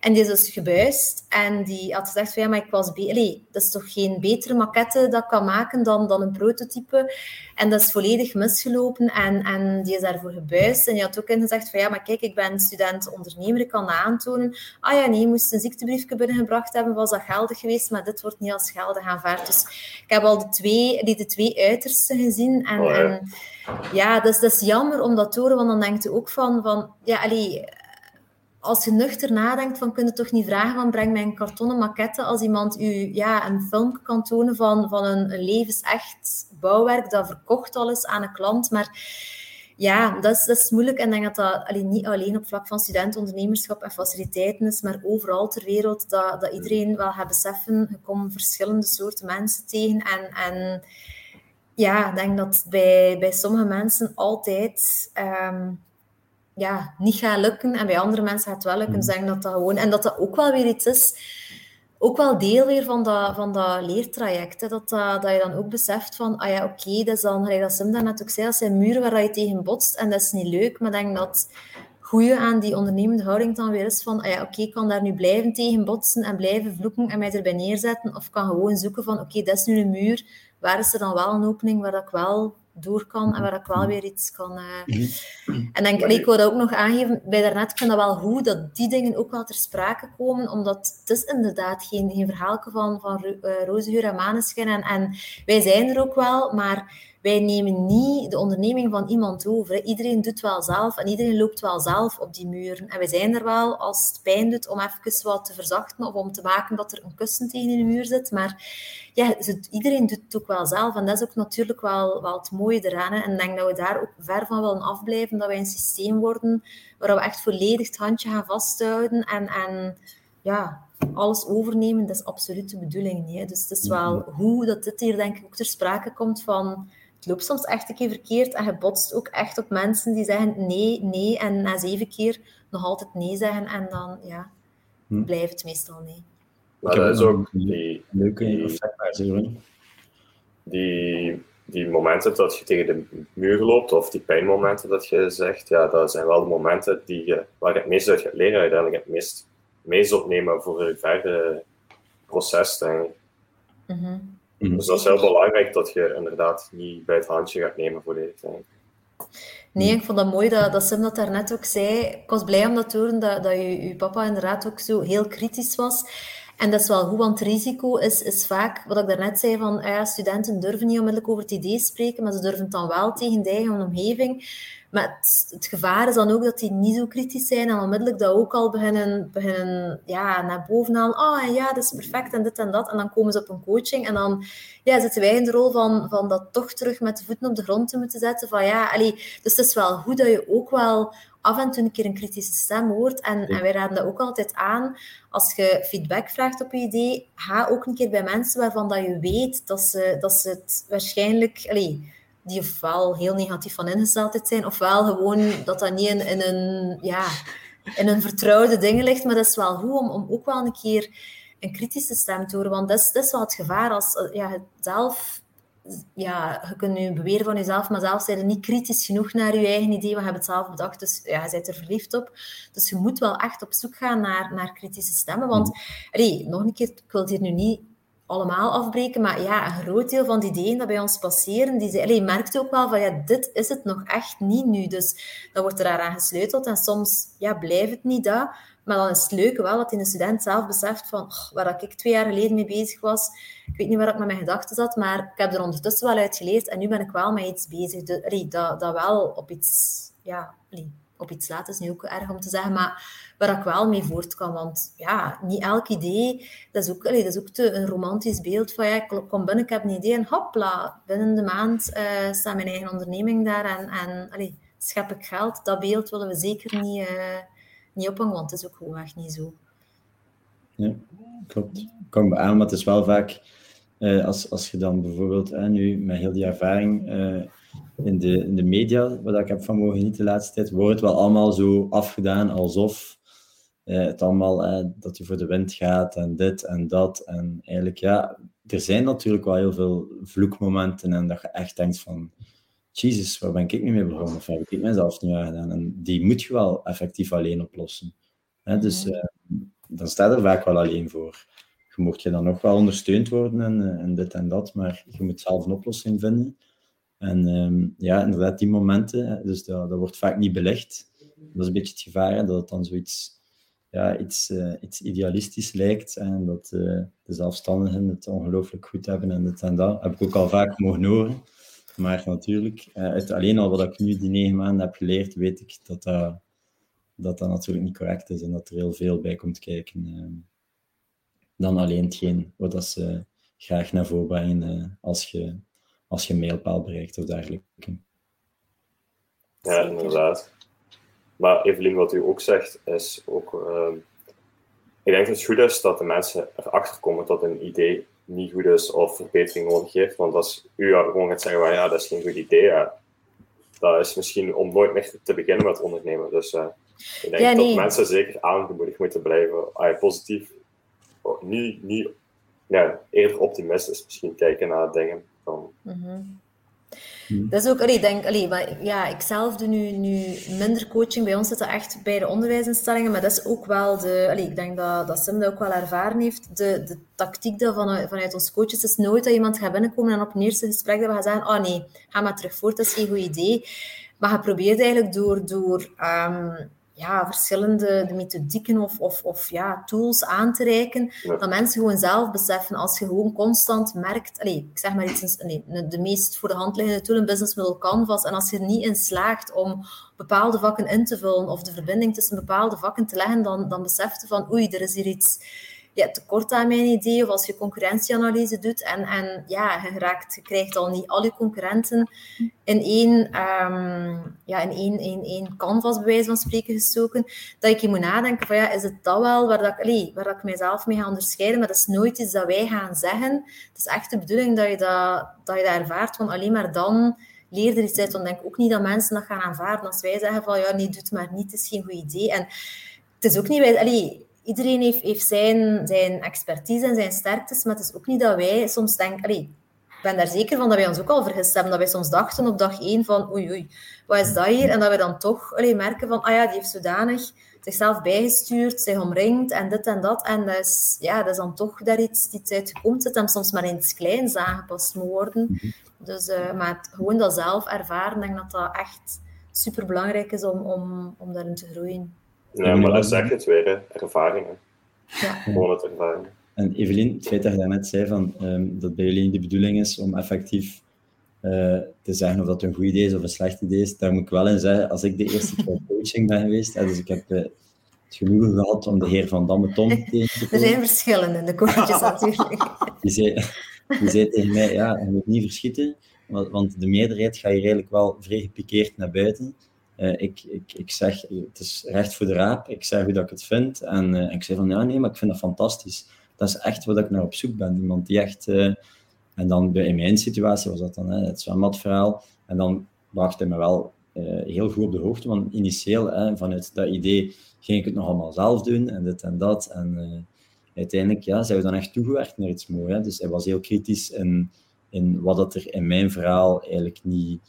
En die is dus gebuist en die had gezegd van ja, maar ik was... Allee, dat is toch geen betere maquette dat ik kan maken dan, dan een prototype? En dat is volledig misgelopen en, en die is daarvoor gebuist. En die had ook gezegd van ja, maar kijk, ik ben student-ondernemer, ik kan aantonen. Ah ja, nee, je moest een ziektebriefje binnengebracht hebben, was dat geldig geweest, maar dit wordt niet als geldig aanvaard. Dus ik heb al de twee, die de twee uitersten gezien en... Oh, ja. en ja, dat is, dat is jammer om dat te horen, want dan denkt je ook van, van ja, allee, als je nuchter nadenkt, van kun je toch niet vragen van breng mij een kartonnen maquette als iemand u ja, een film kan tonen van, van een, een levensecht bouwwerk dat verkocht al is aan een klant. Maar ja, dat is, dat is moeilijk. En ik denk dat dat niet alleen op vlak van studentondernemerschap en faciliteiten is, maar overal ter wereld, dat, dat iedereen wel gaat beseffen, je komt verschillende soorten mensen tegen. En, en ja, ik denk dat bij, bij sommige mensen altijd... Ehm, ja, niet gaat lukken en bij andere mensen gaat het wel lukken. Mm. Zeggen dat dat gewoon... En dat dat ook wel weer iets is, ook wel deel weer van dat, van dat leertraject. Hè. Dat, dat, dat je dan ook beseft van, ah ja, oké, dat is dan, gelijk dat Sim daarnet ook zei, dat zijn muren waar je tegen botst en dat is niet leuk. Maar denk dat goede aan die ondernemende houding dan weer is van, ah ja, oké, ik kan daar nu blijven tegen botsen en blijven vloeken en mij erbij neerzetten. Of kan gewoon zoeken van, oké, dat is nu een muur. Waar is er dan wel een opening waar ik wel door kan en waar ik wel weer iets kan... Uh... En denk, ik wil dat ook nog aangeven, bij daarnet vind ik dat wel goed dat die dingen ook wel ter sprake komen, omdat het is inderdaad geen, geen verhaal van, van uh, roze en maneschijn en, en wij zijn er ook wel, maar wij nemen niet de onderneming van iemand over. Iedereen doet wel zelf en iedereen loopt wel zelf op die muren. En wij zijn er wel als het pijn doet om even wat te verzachten of om te maken dat er een kussen tegen de muur zit. Maar ja, iedereen doet het ook wel zelf. En dat is ook natuurlijk wel, wel het mooie eraan. Hè. En ik denk dat we daar ook ver van willen afblijven, dat wij een systeem worden waar we echt volledig het handje gaan vasthouden en, en ja, alles overnemen, dat is absoluut de bedoeling niet. Hè. Dus het is wel hoe dat dit hier denk ik ook ter sprake komt van loopt soms echt een keer verkeerd en je botst ook echt op mensen die zeggen nee, nee en na zeven keer nog altijd nee zeggen en dan ja, hm. blijft het meestal nee. Maar dat is ook die, leuke die, die, die momenten dat je tegen de muur loopt, of die pijnmomenten dat je zegt, ja, dat zijn wel de momenten die je, waar je het meest uit gaat leren, uiteindelijk het meest, meest opnemen voor je verdere proces, denk ik. Mm Mhm. Dus dat is heel belangrijk dat je inderdaad niet bij het handje gaat nemen voor dit. Nee, ik vond dat mooi dat, dat Sim dat daarnet ook zei. Ik was blij om dat te horen, dat, dat je, je papa inderdaad ook zo heel kritisch was. En dat is wel goed, want het risico is, is vaak, wat ik daarnet zei, van ja, studenten durven niet onmiddellijk over het idee spreken, maar ze durven het dan wel tegen de eigen omgeving. Maar het, gevaar is dan ook dat die niet zo kritisch zijn en onmiddellijk dat ook al beginnen, beginnen ja, naar boven halen. Oh, en ja, dat is perfect en dit en dat. En dan komen ze op een coaching en dan ja, zitten wij in de rol van, van dat toch terug met de voeten op de grond te moeten zetten. Van, ja, dus het is wel goed dat je ook wel af en toe een keer een kritische stem hoort. En, en wij raden dat ook altijd aan. Als je feedback vraagt op je idee, ga ook een keer bij mensen waarvan dat je weet dat ze, dat ze het waarschijnlijk... die ofwel heel negatief van ingesteldheid zijn, ofwel gewoon dat dat niet in, in, een, ja, in een vertrouwde dingen ligt. Maar dat is wel goed om, om ook wel een keer een kritische stem te horen. Want dat is, dat is wel het gevaar als ja, zelf... Ja, je kunt nu beweren van jezelf, maar zelf zijn je niet kritisch genoeg naar je eigen idee. We hebben het zelf bedacht, dus ja, je bent er verliefd op. Dus je moet wel echt op zoek gaan naar, naar kritische stemmen. Want, allee, nog een keer, ik wil het hier nu niet allemaal afbreken, maar ja, een groot deel van die ideeën dat bij ons passeren, die je merkt ook wel van, ja, dit is het nog echt niet nu. Dus dan wordt er aan gesleuteld en soms ja, blijft het niet dat. Maar dan is het leuke wel dat in de student zelf beseft van, oh, waar ik twee jaar geleden mee bezig was, ik weet niet waar ik met mijn gedachten zat, maar ik heb er ondertussen wel uit geleerd en nu ben ik wel met iets bezig. dat, dat wel op iets ja, op iets laten is nu ook erg om te zeggen, maar waar ik wel mee voort kan. Want ja, niet elk idee, dat is ook, allee, dat is ook te, een romantisch beeld van ja, ik kom binnen, ik heb een idee en hopla, binnen de maand uh, staat mijn eigen onderneming daar en, en schep ik geld. Dat beeld willen we zeker niet, uh, niet ophangen, want het is ook gewoon echt niet zo. Ja, klopt. Kan beamen, maar het is wel vaak, uh, als, als je dan bijvoorbeeld nu met heel die ervaring in de, in de media, wat ik heb van mogen niet de laatste tijd, wordt het wel allemaal zo afgedaan alsof eh, het allemaal, eh, dat je voor de wind gaat en dit en dat. En eigenlijk, ja, er zijn natuurlijk wel heel veel vloekmomenten en dat je echt denkt van, Jezus, waar ben ik nu mee begonnen? Of heb ik mezelf niet aangedaan? En die moet je wel effectief alleen oplossen. Hè? Dus uh, dan staat er vaak wel alleen voor. Je mocht je dan nog wel ondersteund worden en, en dit en dat, maar je moet zelf een oplossing vinden. En um, ja, inderdaad, die momenten, dus dat, dat wordt vaak niet belegd. Dat is een beetje het gevaar, dat het dan zoiets ja, iets, uh, iets idealistisch lijkt en dat uh, de zelfstandigen het ongelooflijk goed hebben en dit en dat. Heb ik ook al vaak mogen horen. Maar natuurlijk, uh, uit alleen al wat ik nu die negen maanden heb geleerd, weet ik dat dat, dat, dat natuurlijk niet correct is en dat er heel veel bij komt kijken. Ehm, dan alleen hetgeen wat dat ze graag naar voren brengen als je als je een mijlpaal bereikt of dergelijke. Ja, inderdaad. Maar Evelien, wat u ook zegt, is ook... Uh, ik denk dat het goed is dat de mensen erachter komen dat een idee niet goed is of verbetering nodig heeft. Want als u gewoon gaat zeggen, ja, dat is geen goed idee, ja, dat is misschien om nooit meer te beginnen met ondernemen. Dus uh, ik denk ja, nee. dat mensen zeker aangemoedigd moeten blijven. Ah, positief, oh, niet, niet, ja, eerder optimistisch misschien kijken naar dingen. Mm Dat is ook, allee, denk, allee, maar, ja, ik zelf doe nu, nu minder coaching. Bij ons zit dat echt bij de onderwijsinstellingen, maar dat is ook wel de, allee, ik denk dat, dat Sim dat ook wel ervaren heeft. De, de tactiek dat vanuit, vanuit ons coaches is nooit dat iemand gaat binnenkomen en op een eerste gesprek dat we gaan zeggen, oh nee, ga maar terug voort, dat is geen goed idee. Maar je probeert eigenlijk door, door um, ja, verschillende de methodieken of, of, of ja, tools aan te reiken, dat mensen gewoon zelf beseffen, als je gewoon constant merkt, allez, ik zeg maar iets, nee, de meest voor de hand liggende tool, een business middle Canvas, en als je er niet in slaagt om bepaalde vakken in te vullen of de verbinding tussen bepaalde vakken te leggen, dan, dan beseft je van, oei, er is hier iets ja, tekort aan mijn idee, of als je concurrentieanalyse doet en, en ja, je, raakt, je krijgt al niet al je concurrenten in één, um, ja, in één, één, één canvas, bij wijze van spreken, gestoken, dat ik je moet nadenken van ja, is het dat wel waar, dat ik, waar dat ik mijzelf mee ga onderscheiden, maar dat is nooit iets dat wij gaan zeggen. Het is echt de bedoeling dat je dat, dat, je dat ervaart, want alleen maar dan leer er iets uit. Want denk ook niet dat mensen dat gaan aanvaarden als wij zeggen van ja, nee, doe het maar niet, het is geen goed idee. En het is ook niet wij, iedereen heeft, heeft zijn, zijn expertise en zijn sterktes, maar het is ook niet dat wij soms denken... Allee, ik ben daar zeker van dat wij ons ook al vergist hebben. Dat wij soms dachten op dag één van oei oei, wat is dat hier? En dat we dan toch allee, merken van ah ja, die heeft zodanig zichzelf bijgestuurd, zich omringd en dit en dat. En dat is, ja, dat is dan toch daar iets, iets uitgekomen zit en soms maar in iets kleins aangepast moet worden. Mhm. Dus, uh, maar het, gewoon dat zelf ervaren, denk dat dat echt super belangrijk is om, om, om daarin te groeien. Ja, maar dat zeg je het weer, ervaringen. Ja. Gewoon het ervaringen. En Evelien, het feit dat je daarnet zei van, um, dat bij jullie de bedoeling is om effectief uh, te zeggen of dat een goed idee is of een slecht idee is, daar moet ik wel in zeggen, als ik de eerste keer coaching ben geweest, dus ik heb uh, het genoegen gehad om de heer Van Damme Tom tegen te komen. Er zijn verschillen in de coaches natuurlijk. Die zei, die zei tegen mij, ja, je moet niet verschieten, want de meerderheid gaat hier eigenlijk wel vrij gepikeerd naar buiten. Uh, ik, ik, ik zeg, het is recht voor de raap. Ik zeg hoe dat ik het vind. En uh, ik zeg van, ja, nee, maar ik vind dat fantastisch. Dat is echt wat ik naar op zoek ben. Iemand die echt... Uh, en dan in mijn situatie was dat dan hè, het zwembadverhaal. En dan bracht hij me wel heel goed op de hoogte. Want initieel, hè, vanuit dat idee, ging ik het nog allemaal zelf doen. En dit en dat. En uiteindelijk ja, zijn we dan echt toegewerkt naar iets moois. Hè. Dus hij was heel kritisch in, in wat dat er in mijn verhaal eigenlijk niet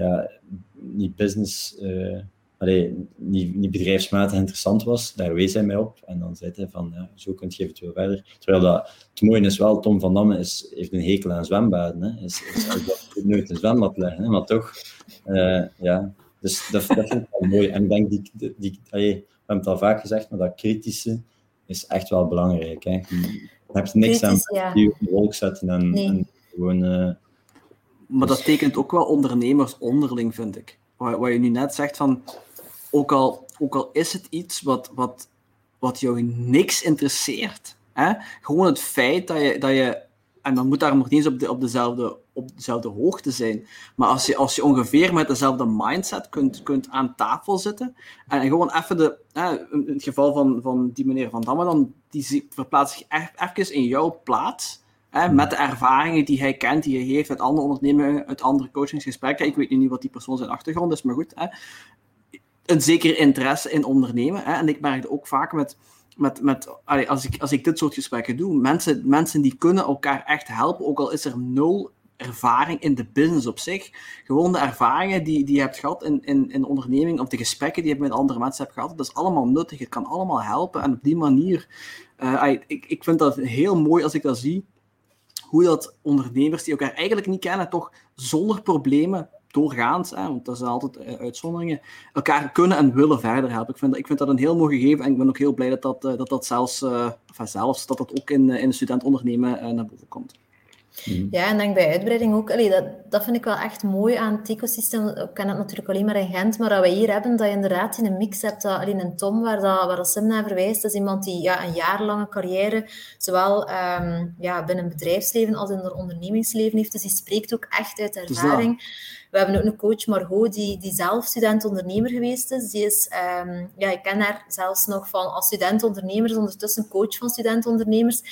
ja, niet business, uh, allee, niet, niet bedrijfsmatig interessant was. Daar wees hij mij op. En dan zei hij van, ja, zo kun je eventueel verder. Terwijl dat, het mooie is wel, Tom van Damme is, heeft een hekel aan zwembaden. Hè. Is, is, is nooit een zwembad leggen, hè. maar toch, uh, ja. Dus dat, dat vind ik wel mooi. En ik denk, die, die, die allee, we hebben het al vaak gezegd, maar dat kritische is echt wel belangrijk. Hè. Je hebt niks aan die op de wolk zetten en, nee. en gewoon... Uh, maar dat tekent ook wel ondernemers onderling, vind ik. wat, wat je nu net zegt, van ook al, ook al is het iets wat, wat, wat jou niks interesseert, hè? gewoon het feit dat je, dat je en dan moet daar nog niet eens op, de, op, dezelfde, op dezelfde hoogte zijn. Maar als je, als je ongeveer met dezelfde mindset kunt, kunt aan tafel zitten. En, gewoon even de. in het geval van, van die meneer Van Damme, dan, die verplaatst zich even in jouw plaats. Met de ervaringen die hij kent, die hij heeft uit andere ondernemingen, uit andere coachingsgesprekken. Ik weet niet wat die persoon zijn achtergrond is, maar goed. Hè. Een zekere interesse in ondernemen. Hè. En ik merkte ook vaak met met, met, als, ik, als ik dit soort gesprekken doe, mensen, mensen die kunnen elkaar echt helpen, ook al is er nul ervaring in de business op zich. Gewoon de ervaringen die, die je hebt gehad in, in, in de onderneming, of de gesprekken die je met andere mensen hebt gehad, dat is allemaal nuttig. Het kan allemaal helpen. En op die manier, uh, ik, ik vind dat heel mooi als ik dat zie, hoe dat ondernemers die elkaar eigenlijk niet kennen, toch zonder problemen doorgaans, hè, want dat zijn altijd eh, uitzonderingen, elkaar kunnen en willen verder helpen. Ik vind, ik vind dat een heel mooi gegeven en ik ben ook heel blij dat dat, eh, dat, dat zelfs, uh, zelfs dat dat ook in, in de studentondernemen naar boven komt. Mhm. Ja, en denk bij uitbreiding ook. Allee, dat, dat vind ik wel echt mooi aan het ecosysteem. Ik ken het natuurlijk alleen maar in Gent, maar dat we hier hebben, dat je inderdaad in een mix hebt. Dat, alleen een Tom, waar, dat, waar dat Sim naar verwijst, dat is iemand die ja, een jarenlange carrière, zowel um, ja, binnen het bedrijfsleven als in het ondernemingsleven heeft. Dus die spreekt ook echt uit ervaring. We hebben ook een coach, Margot, die, die zelf student-ondernemer geweest is. Die is, um, ja, ik ken haar zelfs nog van als student-ondernemer, ondertussen coach van student-ondernemers.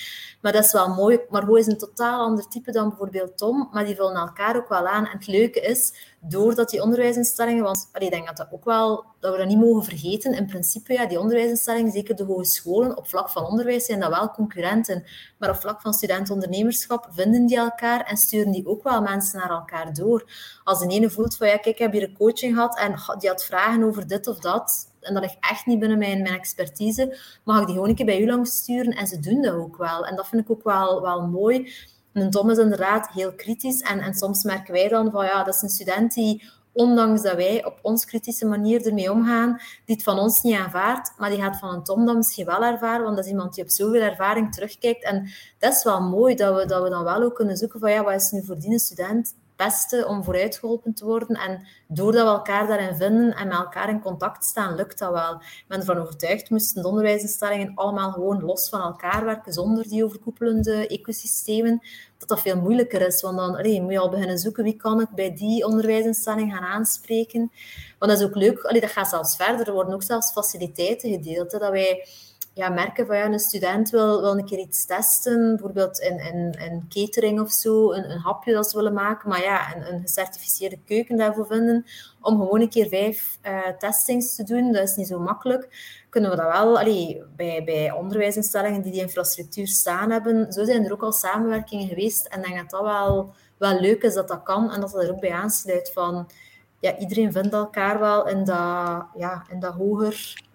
Maar dat is wel mooi. Margot is een totaal ander type dan bijvoorbeeld Tom, maar die vullen elkaar ook wel aan. En het leuke is, doordat die onderwijsinstellingen, want ik denk dat, dat, ook wel, dat we dat niet mogen vergeten, in principe, ja, die onderwijsinstellingen, zeker de hogescholen, op vlak van onderwijs zijn dat wel concurrenten, maar op vlak van studentondernemerschap vinden die elkaar en sturen die ook wel mensen naar elkaar door. Als de ene voelt van, ja, kijk, ik heb hier een coaching gehad en die had vragen over dit of dat, en dat ligt echt niet binnen mijn, mijn expertise, mag ik die gewoon een keer bij u langs sturen en ze doen dat ook wel. En dat vind ik ook wel, wel mooi een Tom is inderdaad heel kritisch. En, en soms merken wij dan van ja, dat is een student die, ondanks dat wij op ons kritische manier ermee omgaan, die het van ons niet aanvaardt, maar die gaat van een Tom dan misschien wel ervaren, want dat is iemand die op zoveel ervaring terugkijkt. En dat is wel mooi dat we, dat we dan wel ook kunnen zoeken van ja, wat is nu voor die student beste om vooruit geholpen te worden. En doordat we elkaar daarin vinden en met elkaar in contact staan, lukt dat wel. Ik ben ervan overtuigd, moesten de onderwijsinstellingen allemaal gewoon los van elkaar werken, zonder die overkoepelende ecosystemen, dat dat veel moeilijker is. Want dan allee, moet je al beginnen zoeken, wie kan ik bij die onderwijsinstelling gaan aanspreken. Want dat is ook leuk, allee, dat gaat zelfs verder. Er worden ook zelfs faciliteiten gedeeld, dat wij ja, merken van ja, een student wil, wil een keer iets testen, bijvoorbeeld in, in, in catering of zo, een, een hapje dat ze willen maken, maar ja, een, een gecertificeerde keuken daarvoor vinden, om gewoon een keer vijf uh, testings te doen, dat is niet zo makkelijk, kunnen we dat wel, allee, bij, bij onderwijsinstellingen die die infrastructuur staan hebben, zo zijn er ook al samenwerkingen geweest en ik denk dat dat wel, wel leuk is dat dat kan en dat dat er ook bij aansluit van, ja, iedereen vindt elkaar wel in dat, ja, in dat hoger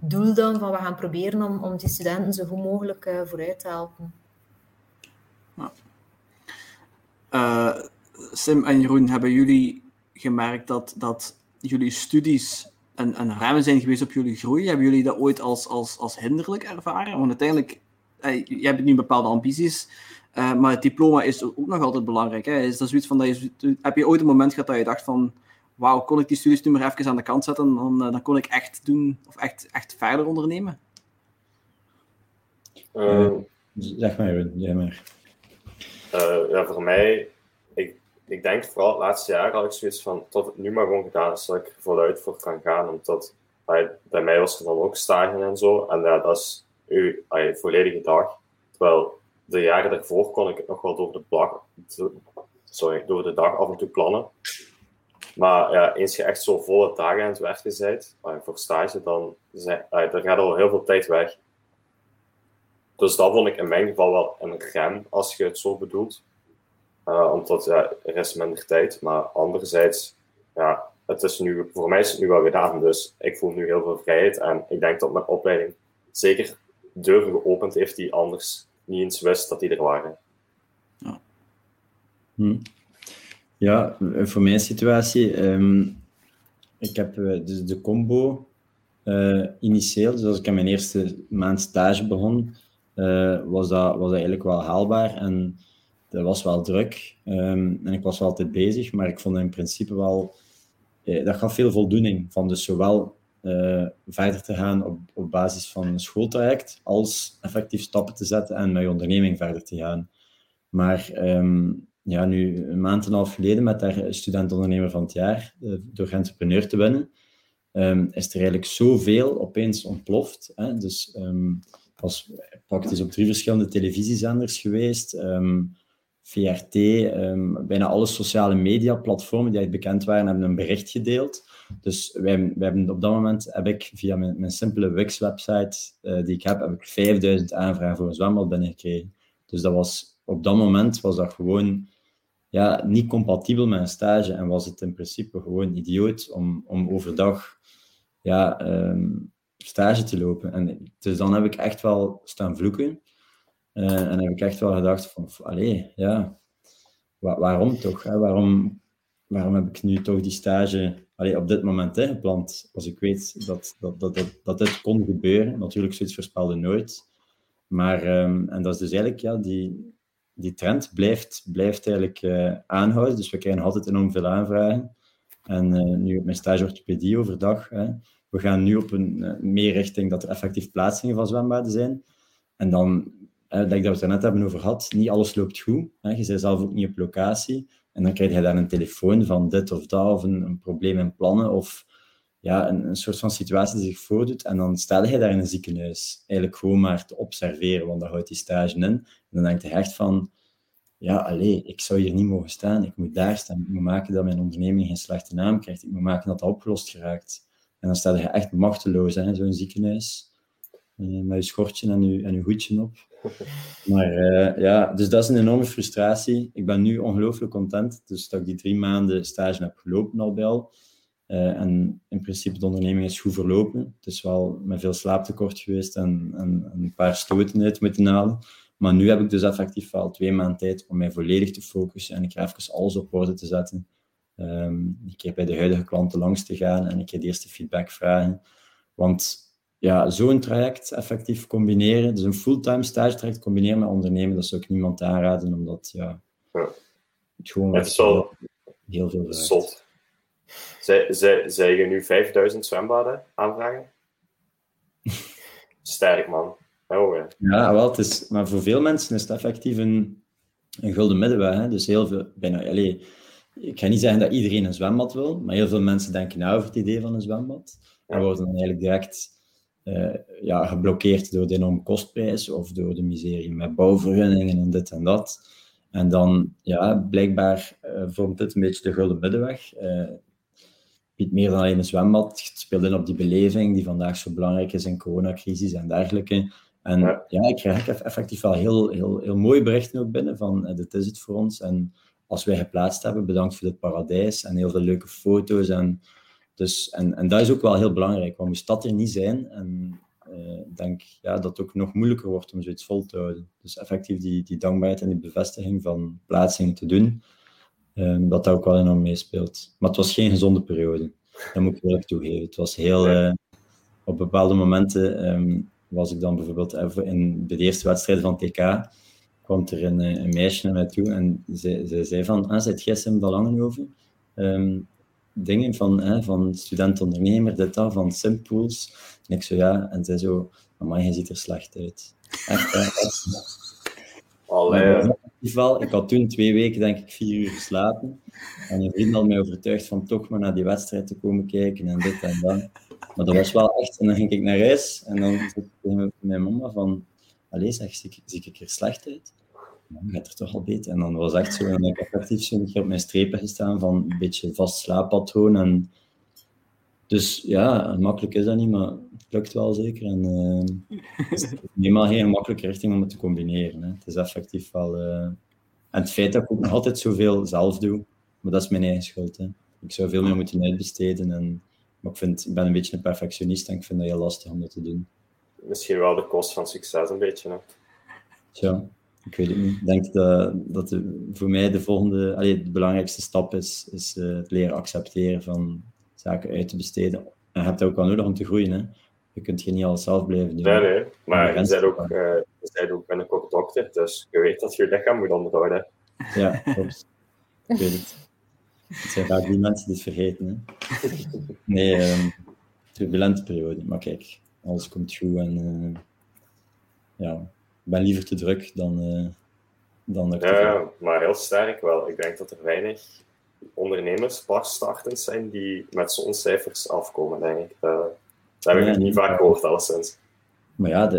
doel dan van we gaan proberen om, om die studenten zo goed mogelijk uh, vooruit te helpen. Uh, Sim en Jeroen, hebben jullie gemerkt dat, dat jullie studies een, een rem zijn geweest op jullie groei? Hebben jullie dat ooit als, als, als hinderlijk ervaren? Want uiteindelijk, uh, je hebt nu bepaalde ambities, maar het diploma is ook nog altijd belangrijk. Hè? Is dat zoiets van dat je, heb je ooit een moment gehad dat je dacht van wauw, kon ik die studies nu maar even aan de kant zetten, dan, uh, dan kon ik echt doen, of echt, echt verder ondernemen? Uh, zeg maar, jij maar. Uh, ja, voor mij, ik, ik denk vooral het laatste jaar had ik zoiets van, tot het nu maar gewoon gedaan is, dat ik voluit voor kan gaan, omdat bij, bij mij was er dan ook stagen en zo, en ja, dat is uw volledige dag. Terwijl de jaren daarvoor kon ik het nog wel door de, dag, sorry, door de dag af en toe plannen. Maar ja, eens je echt zo volle dagen aan het werken bent, voor stage, dan zijn, er gaat al heel veel tijd weg. Dus dat vond ik in mijn geval wel een rem, als je het zo bedoelt. Uh, omdat ja, er minder tijd. Maar anderzijds, ja, het is nu, voor mij is het nu wel gedaan. Dus ik voel nu heel veel vrijheid. En ik denk dat mijn opleiding zeker deuren geopend heeft die anders niet eens wist dat die er waren. Ja. Hm. Ja, voor mijn situatie, um, ik heb uh, dus de combo uh, initieel, dus als ik aan mijn eerste maand stage begon, uh, was, dat, was eigenlijk wel haalbaar en dat was wel druk. Um, en ik was wel altijd bezig, maar ik vond in principe wel dat gaf veel voldoening van dus zowel verder te gaan op, op basis van een schooltraject, als effectief stappen te zetten en met je onderneming verder te gaan. Maar um, ja, nu een maand en een half geleden met daar student-ondernemer van het jaar uh, door entrepreneur te winnen, um, is er eigenlijk zoveel opeens ontploft. Hè? Dus um, was praktisch op drie verschillende televisiezenders geweest. Um, VRT, bijna alle sociale media platformen die bekend waren, hebben een bericht gedeeld. Dus wij, wij hebben op dat moment heb ik via mijn, mijn simpele Wix-website uh, die ik heb, heb ik 5000 aanvragen voor een zwembad binnengekregen. Dus dat was, op dat moment was dat gewoon ja, niet compatibel met een stage en was het in principe gewoon idioot om, om overdag ja, um, stage te lopen. En dus dan heb ik echt wel staan vloeken. Uh, en heb ik echt wel gedacht van, allee, ja, waarom toch? Hè? Waarom, waarom heb ik nu toch die stage allee, op dit moment ingepland? Als ik weet dat, dat, dat, dat, dat dit kon gebeuren. Natuurlijk, zoiets voorspelde nooit. Maar, um, en dat is dus eigenlijk, ja, die, die trend blijft, blijft eigenlijk uh, aanhouden. Dus we krijgen altijd enorm veel aanvragen. En uh, nu op mijn stage orthopedie overdag, hè, we gaan nu op een uh, meer richting dat er effectief plaatsingen van zwembaden zijn. En dan, denk ik dat we het er net hebben over gehad, niet alles loopt goed. Hè. Je bent zelf ook niet op locatie. En dan krijg je daar een telefoon van dit of dat, of een, een probleem in plannen, of ja, een, een, soort van situatie die zich voordoet. En dan stel je daar in een ziekenhuis eigenlijk gewoon maar te observeren, want dan houdt die stage in. En dan denk je echt van, ja, allee, ik zou hier niet mogen staan. Ik moet daar staan. Ik moet maken dat mijn onderneming geen slechte naam krijgt. Ik moet maken dat dat opgelost geraakt. En dan sta je echt machteloos in zo'n ziekenhuis. Uh, met je schortje en je, en je hoedje op. Maar uh, ja, dus dat is een enorme frustratie. Ik ben nu ongelooflijk content. Dus dat ik die drie maanden stage heb gelopen al bij al. Uh, en in principe de onderneming is goed verlopen. Het is wel met veel slaaptekort geweest en, en, een paar stoten uit moeten halen. Maar nu heb ik dus effectief wel twee maanden tijd om mij volledig te focussen en ik ga even alles op orde te zetten. Um, een keer bij de huidige klanten langs te gaan en een keer de eerste feedback vragen. Want ja, zo'n traject effectief combineren, dus een fulltime stage traject combineren met ondernemen, dat zou ik niemand aanraden, omdat ja, ja. het gewoon het heel, heel veel Zot. Zij, je nu 5000 zwembaden aanvragen? Sterk, man. Oh, ja. ja, wel, het is, maar voor veel mensen is het effectief een, een gulden middenweg. Hè? Dus heel veel, bijna, allez, ik ga niet zeggen dat iedereen een zwembad wil, maar heel veel mensen denken na over het idee van een zwembad. En worden dan eigenlijk direct uh, ja, geblokkeerd door de enorme kostprijs of door de miserie met bouwvergunningen en dit en dat. En dan, ja, blijkbaar uh, vormt dit een beetje de gulden middenweg. Uh, biedt meer dan alleen een zwembad. Het speelt in op die beleving die vandaag zo belangrijk is in coronacrisis en dergelijke. En ja, ja ik krijg effectief wel heel, heel, heel mooie berichten ook binnen van uh, dit is het voor ons. En als wij geplaatst hebben, bedankt voor dit paradijs en heel veel leuke foto's. En, dus, en, en dat is ook wel heel belangrijk, want moest dat er niet zijn, en uh, ik denk ja, dat het ook nog moeilijker wordt om zoiets vol te houden. Dus effectief die, die dankbaarheid en die bevestiging van plaatsingen te doen, um, dat dat ook wel enorm meespeelt. Maar het was geen gezonde periode, dat moet ik eerlijk toegeven. Het was heel... Uh, op bepaalde momenten um, was ik dan bijvoorbeeld in de eerste wedstrijd van TK, kwam er een, een meisje naar mij toe en ze, ze zei van, ah, zit jij Sim Belangen over? Um, dingen van, hè, van student-ondernemer, dit dat, van simpools. En ik zo, ja, en zij zo, maar je ziet er slecht uit. Echt, echt. Allee. Ik had toen twee weken, denk ik, vier uur geslapen. En een vriend had mij overtuigd van toch maar naar die wedstrijd te komen kijken en dit en dat. Maar dat was wel echt... En dan ging ik naar huis en dan zei ik tegen mijn mama van... Allee, zeg, zie, zie ik er slecht uit? Dan gaat er toch al beter. En dan was echt zo... En dan heb ik effectief zo op mijn strepen gestaan van een beetje vast slaappatroon. En dus ja, makkelijk is dat niet, maar lukt wel zeker. En uh, het is helemaal geen makkelijke richting om het te combineren. Hè. Het is effectief wel... Uh, en het feit dat ik ook nog altijd zoveel zelf doe, maar dat is mijn eigen schuld. Hè. Ik zou veel meer moeten uitbesteden en maar ik, vind, ik ben een beetje een perfectionist en ik vind dat heel lastig om dat te doen. Misschien wel de kost van succes een beetje. Hè? Tja, ik weet het niet. Ik denk dat, dat de, voor mij de volgende, allee, de belangrijkste stap is, is uh, het leren accepteren van zaken uit te besteden. En je hebt dat ook wel nodig om te groeien. Hè? Je kunt je niet alles zelf blijven doen. Nee, nee. Maar je bent ook, uh, je bent ook binnenkort dokter, dus je weet dat je lichaam moet onderhouden. Ja, klopt. ik weet het. Het zijn vaak die mensen die het vergeten. Hè? Nee, um, turbulente periode. Maar kijk, alles komt goed en uh, ja, ik ben liever te druk dan, uh, dan Ja, maar heel sterk wel. Ik denk dat er weinig ondernemers pas startend zijn die met zo'n cijfers afkomen, denk ik. Dat heb ik niet vaak gehoord, alleszins. Maar ja,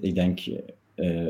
ik denk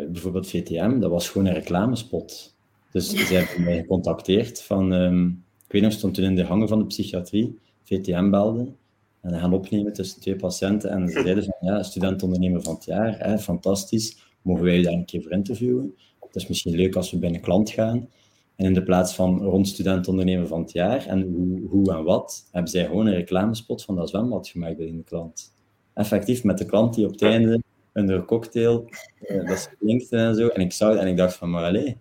bijvoorbeeld VTM, dat was gewoon een reclamespot. Dus ze hebben mij gecontacteerd van, um, ik weet nog, stond toen in de hangen van de psychiatrie, VTM belde, en gaan opnemen tussen twee patiënten. En ze zeiden van, ja, student-ondernemer van het jaar, hè, fantastisch, mogen wij je daar een keer voor interviewen? Het is misschien leuk als we bij een klant gaan. En in de plaats van rond student-ondernemer van het jaar en hoe, hoe en wat, hebben zij gewoon een reclamespot van dat zwembad gemaakt bij de klant. Effectief met de klant die op het einde een cocktail, uh, dat klinkt en zo. En ik zou en ik dacht van, maar allez,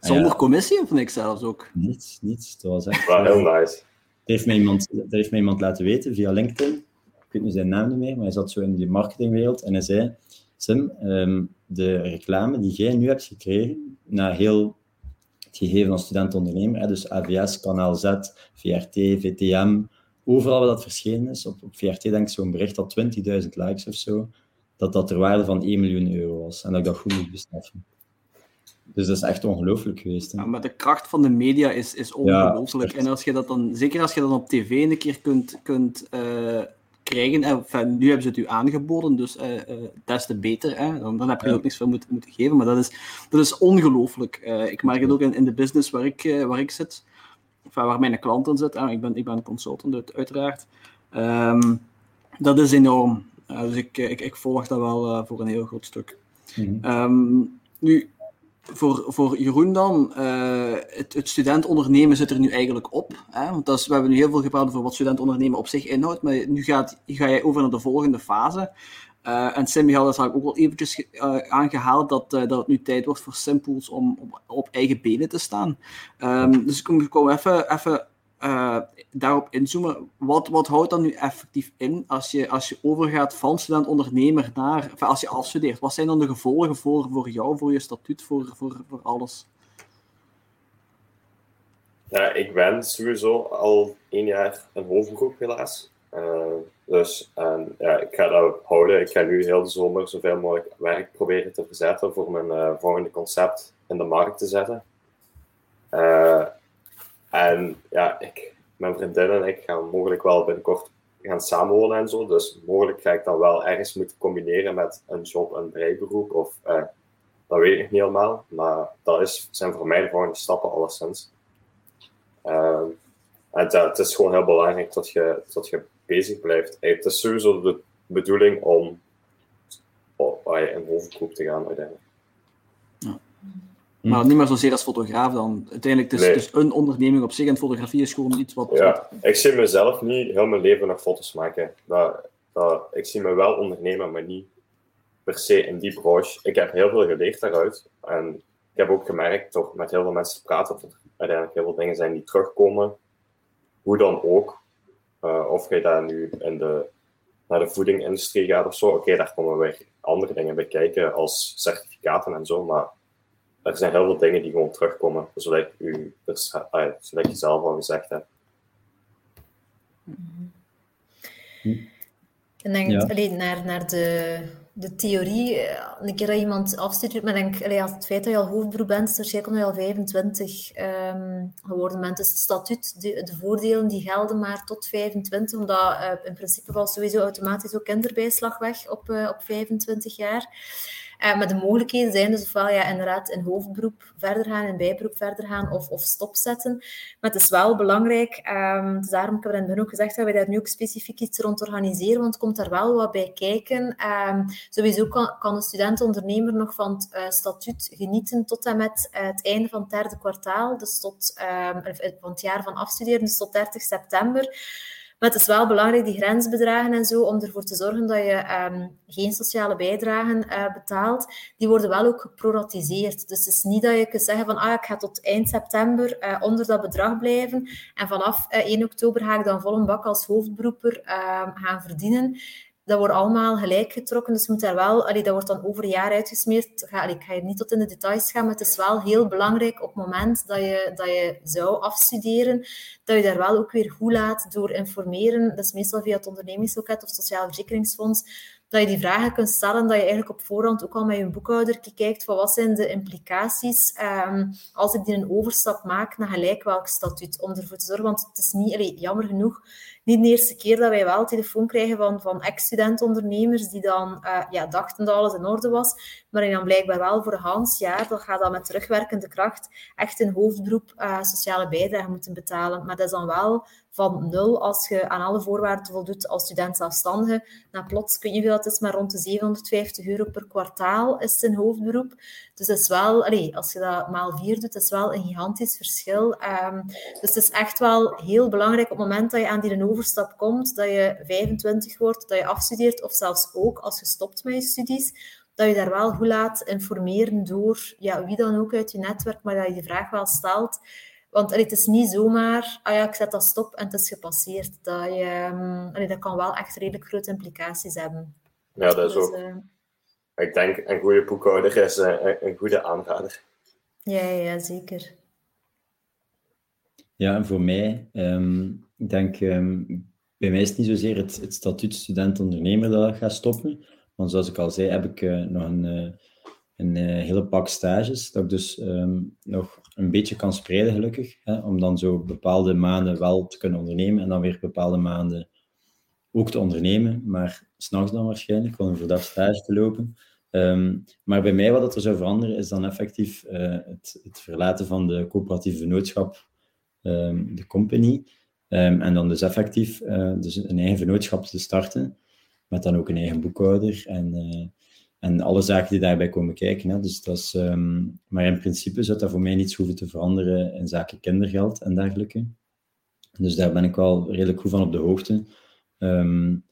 zonder ja. commissie of niks zelfs ook? Niets, niets. Het was echt... Wow, heel nice. Dat heeft, mij iemand, dat heeft mij iemand laten weten via LinkedIn. Ik weet nu zijn naam niet meer, maar hij zat zo in die marketingwereld en hij zei... Sim, um, de reclame die jij nu hebt gekregen, na heel het gegeven van student-ondernemer, dus AVS, Kanaal Z, VRT, VTM, overal waar dat verschenen is, op, op VRT denk ik zo'n bericht dat 20.000 likes of zo, dat dat ter waarde van 1 miljoen euro was. En dat ik dat goed moest beseffen. Dus dat is echt ongelooflijk geweest. Hè? Ja, maar de kracht van de media is, is ongelooflijk. en als je dat dan, zeker als je dat op tv een keer kunt, kunt uh, krijgen, en nu hebben ze het u aangeboden, dus uh, uh, des te beter. Hè? Dan, dan heb je er ook niks van moeten, moeten geven. Maar dat is, dat is ongelooflijk. ik merk het ook in, in de business waar ik, waar ik zit, enfin, waar mijn klanten zitten. ik, ben, ik ben consultant, uiteraard. Um, dat is enorm. dus ik, ik, ik volg dat wel voor een heel groot stuk. Mm -hmm. um, nu, voor, voor Jeroen dan, uh, het, het student ondernemen zit er nu eigenlijk op. Hè? Want dat is, we hebben nu heel veel gepraat over wat student ondernemen op zich inhoudt, maar nu gaat, ga jij over naar de volgende fase. Uh, en Sim had dat ook wel eventjes uh, aangehaald, dat, dat het nu tijd wordt voor Simpools om op, eigen benen te staan. Um, dus ik kom, kom even, even uh, daarop inzoomen. Wat, wat houdt dat nu effectief in als je, als je overgaat van student-ondernemer naar, als je afstudeert? Wat zijn dan de gevolgen voor, voor jou, voor je statuut, voor, voor, voor alles? Ja, ik ben sowieso al één jaar een hoofdgroep helaas. Uh, dus en, ja, ik ga dat houden. Ik ga nu heel de zomer zoveel mogelijk werk proberen te verzetten voor mijn uh, volgende concept in de markt te zetten. En ja, ik, mijn vriendin en ik gaan mogelijk wel binnenkort gaan samenwonen en zo. Dus mogelijk ga ik dan wel ergens moeten combineren met een job en bijberoep. Of eh, dat weet ik niet helemaal. Maar dat is, zijn voor mij de volgende stappen alleszins. Uh, en het is gewoon heel belangrijk dat je, dat je bezig blijft. Het is sowieso de bedoeling om op, een hoofdgroep te gaan uiteindelijk. Maar niet meer zozeer als fotograaf dan. Uiteindelijk, het is, nee. dus een onderneming op zich en fotografie is gewoon iets wat... Ja, ik zie mezelf niet heel mijn leven nog foto's maken. Dat, dat, ik zie me wel ondernemen, maar niet per se in die branche. Ik heb heel veel geleerd daaruit. En ik heb ook gemerkt, toch met heel veel mensen te praten, dat er uiteindelijk heel veel dingen zijn die terugkomen. Hoe dan ook. Uh, of je daar nu in de, naar de voedingindustrie gaat of zo. Oké, okay, daar komen weer andere dingen bij kijken, als certificaten en zo. Maar er zijn heel veel dingen die gewoon terugkomen, zoals u, dus, zoals je zelf al gezegd hebt. Ik denk ja. alleen naar, naar de, de theorie, eh, een keer dat iemand afstudeert, maar denk, allee, als het feit dat je al hoofdberoep bent, is waarschijnlijk al 25 um, geworden bent. Dus het statuut, de, de, voordelen die gelden maar tot 25, omdat uh, in principe valt sowieso automatisch ook kinderbijslag weg op, uh, op 25 jaar. Uh, maar de mogelijkheden zijn dus ofwel ja, inderdaad in hoofdberoep verder gaan, in bijberoep verder gaan of, of stopzetten. Maar het is wel belangrijk, um, dus daarom heb ik het begin ook gezegd dat we daar nu ook specifiek iets rond organiseren, want komt daar wel wat bij kijken. Um, sowieso kan, kan een student-ondernemer nog van het uh, statuut genieten tot en met uh, het einde van het derde kwartaal, dus tot um, van het jaar van afstuderen, dus tot 30 september. Maar het is wel belangrijk, die grensbedragen en zo, om ervoor te zorgen dat je um, geen sociale bijdragen uh, betaalt. Die worden wel ook geproratiseerd. Dus het is niet dat je kunt zeggen van, ah, ik ga tot eind september uh, onder dat bedrag blijven. En vanaf uh, 1 oktober ga ik dan vol een bak als hoofdberoeper gaan verdienen dat wordt allemaal gelijk getrokken. Dus moet daar wel, dat wordt dan over een jaar uitgesmeerd. Ga, allee, ik ga hier niet tot in de details gaan, maar het is wel heel belangrijk op het moment dat je, dat je zou afstuderen, dat je daar wel ook weer goed laat door informeren. Dat is meestal via het ondernemingsloket of sociaal verzekeringsfonds dat je die vragen kunt stellen, dat je eigenlijk op voorhand ook al met je boekhouder kijkt van wat zijn de implicaties um, als ik die een overstap maak naar gelijk welk statuut, om ervoor te zorgen, want het is niet, jammer genoeg, niet de eerste keer dat wij wel telefoon krijgen van, van ex-studentondernemers die dan uh, ja, dachten dat alles in orde was, maar die dan blijkbaar wel voor een Hans jaar, dan gaat dat met terugwerkende kracht, echt een hoofdberoep uh, sociale bijdrage moeten betalen. Maar dat is dan wel van nul als je aan alle voorwaarden voldoet als student zelfstandige. Nou, plots kun je veel, dat is maar rond de 750 euro per kwartaal is een hoofdberoep. Dus dat is wel, als je dat maal vier doet, dat is wel een gigantisch verschil. Um, dus het is echt wel heel belangrijk op het moment dat je aan die overstap komt, dat je 25 wordt, dat je afstudeert, of zelfs ook als je stopt met je studies, dat je daar wel goed laat informeren door ja, wie dan ook uit je netwerk, maar dat je die vraag wel stelt. Want allee, het is niet zomaar, ah ja, ik zet dat stop en het is gepasseerd. Dat, je, allee, dat kan wel echt redelijk grote implicaties hebben. Ja, dat is dus, ook. Uh, ik denk, een goede boekhouder is uh, een goede aanrader. Ja, ja, zeker. Ja, en voor mij, um, ik denk, um, bij mij is het niet zozeer het, het statuut student-ondernemer dat gaat stoppen. Want zoals ik al zei, heb ik uh, nog een een uh, hele pak stages, dat ik dus um, nog een beetje kan spreiden, gelukkig. Hè, om dan zo bepaalde maanden wel te kunnen ondernemen en dan weer bepaalde maanden ook te ondernemen, maar s'nachts dan waarschijnlijk, gewoon voor dat stage te lopen. Um, maar bij mij wat er zou veranderen, is dan effectief uh, het, het, verlaten van de coöperatieve vennootschap, um, de company. en dan dus effectief uh, dus een eigen vennootschap te starten, met dan ook een eigen boekhouder en en alle zaken die daarbij komen kijken. Hè. Dus dat is, maar in principe zou dat voor mij niets hoeven te veranderen in zaken kindergeld en dergelijke. Dus daar ben ik wel redelijk goed van op de hoogte. Um,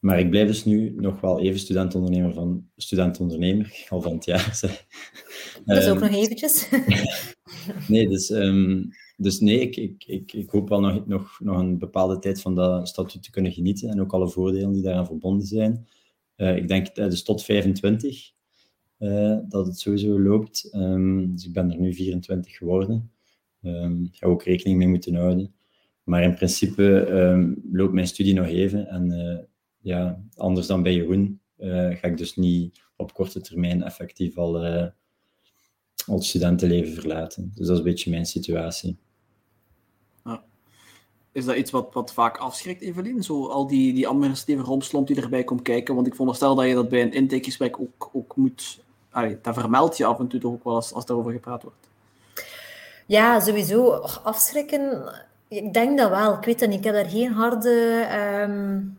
maar ik blijf dus nu nog wel even studentondernemer van studentondernemer, al van het jaar. Dat is ook um, nog eventjes. nee, dus, um, dus nee, ik, ik, ik, ik hoop wel nog, nog, nog een bepaalde tijd van dat statuut te kunnen genieten en ook alle voordelen die daaraan verbonden zijn. Uh, ik denk dus tot 25 uh, dat het sowieso loopt. Um, dus ik ben er nu 24 geworden. Um, ga ook rekening mee moeten houden. Maar in principe um, loopt mijn studie nog even. En uh, ja, anders dan bij Jeroen ga ik dus niet op korte termijn effectief al, al het studentenleven verlaten. Dus dat is een beetje mijn situatie. Is dat iets wat, wat vaak afschrikt, Evelien? Zo al die, die administratieve romslomp die erbij komt kijken? Want ik veronderstel dat je dat bij een intakegesprek ook, ook moet... Allee, dat vermeld je af en toe toch ook wel als, als daarover gepraat wordt. Ja, sowieso. Afschrikken, ik denk dat wel. Ik weet. Ik heb daar geen harde um,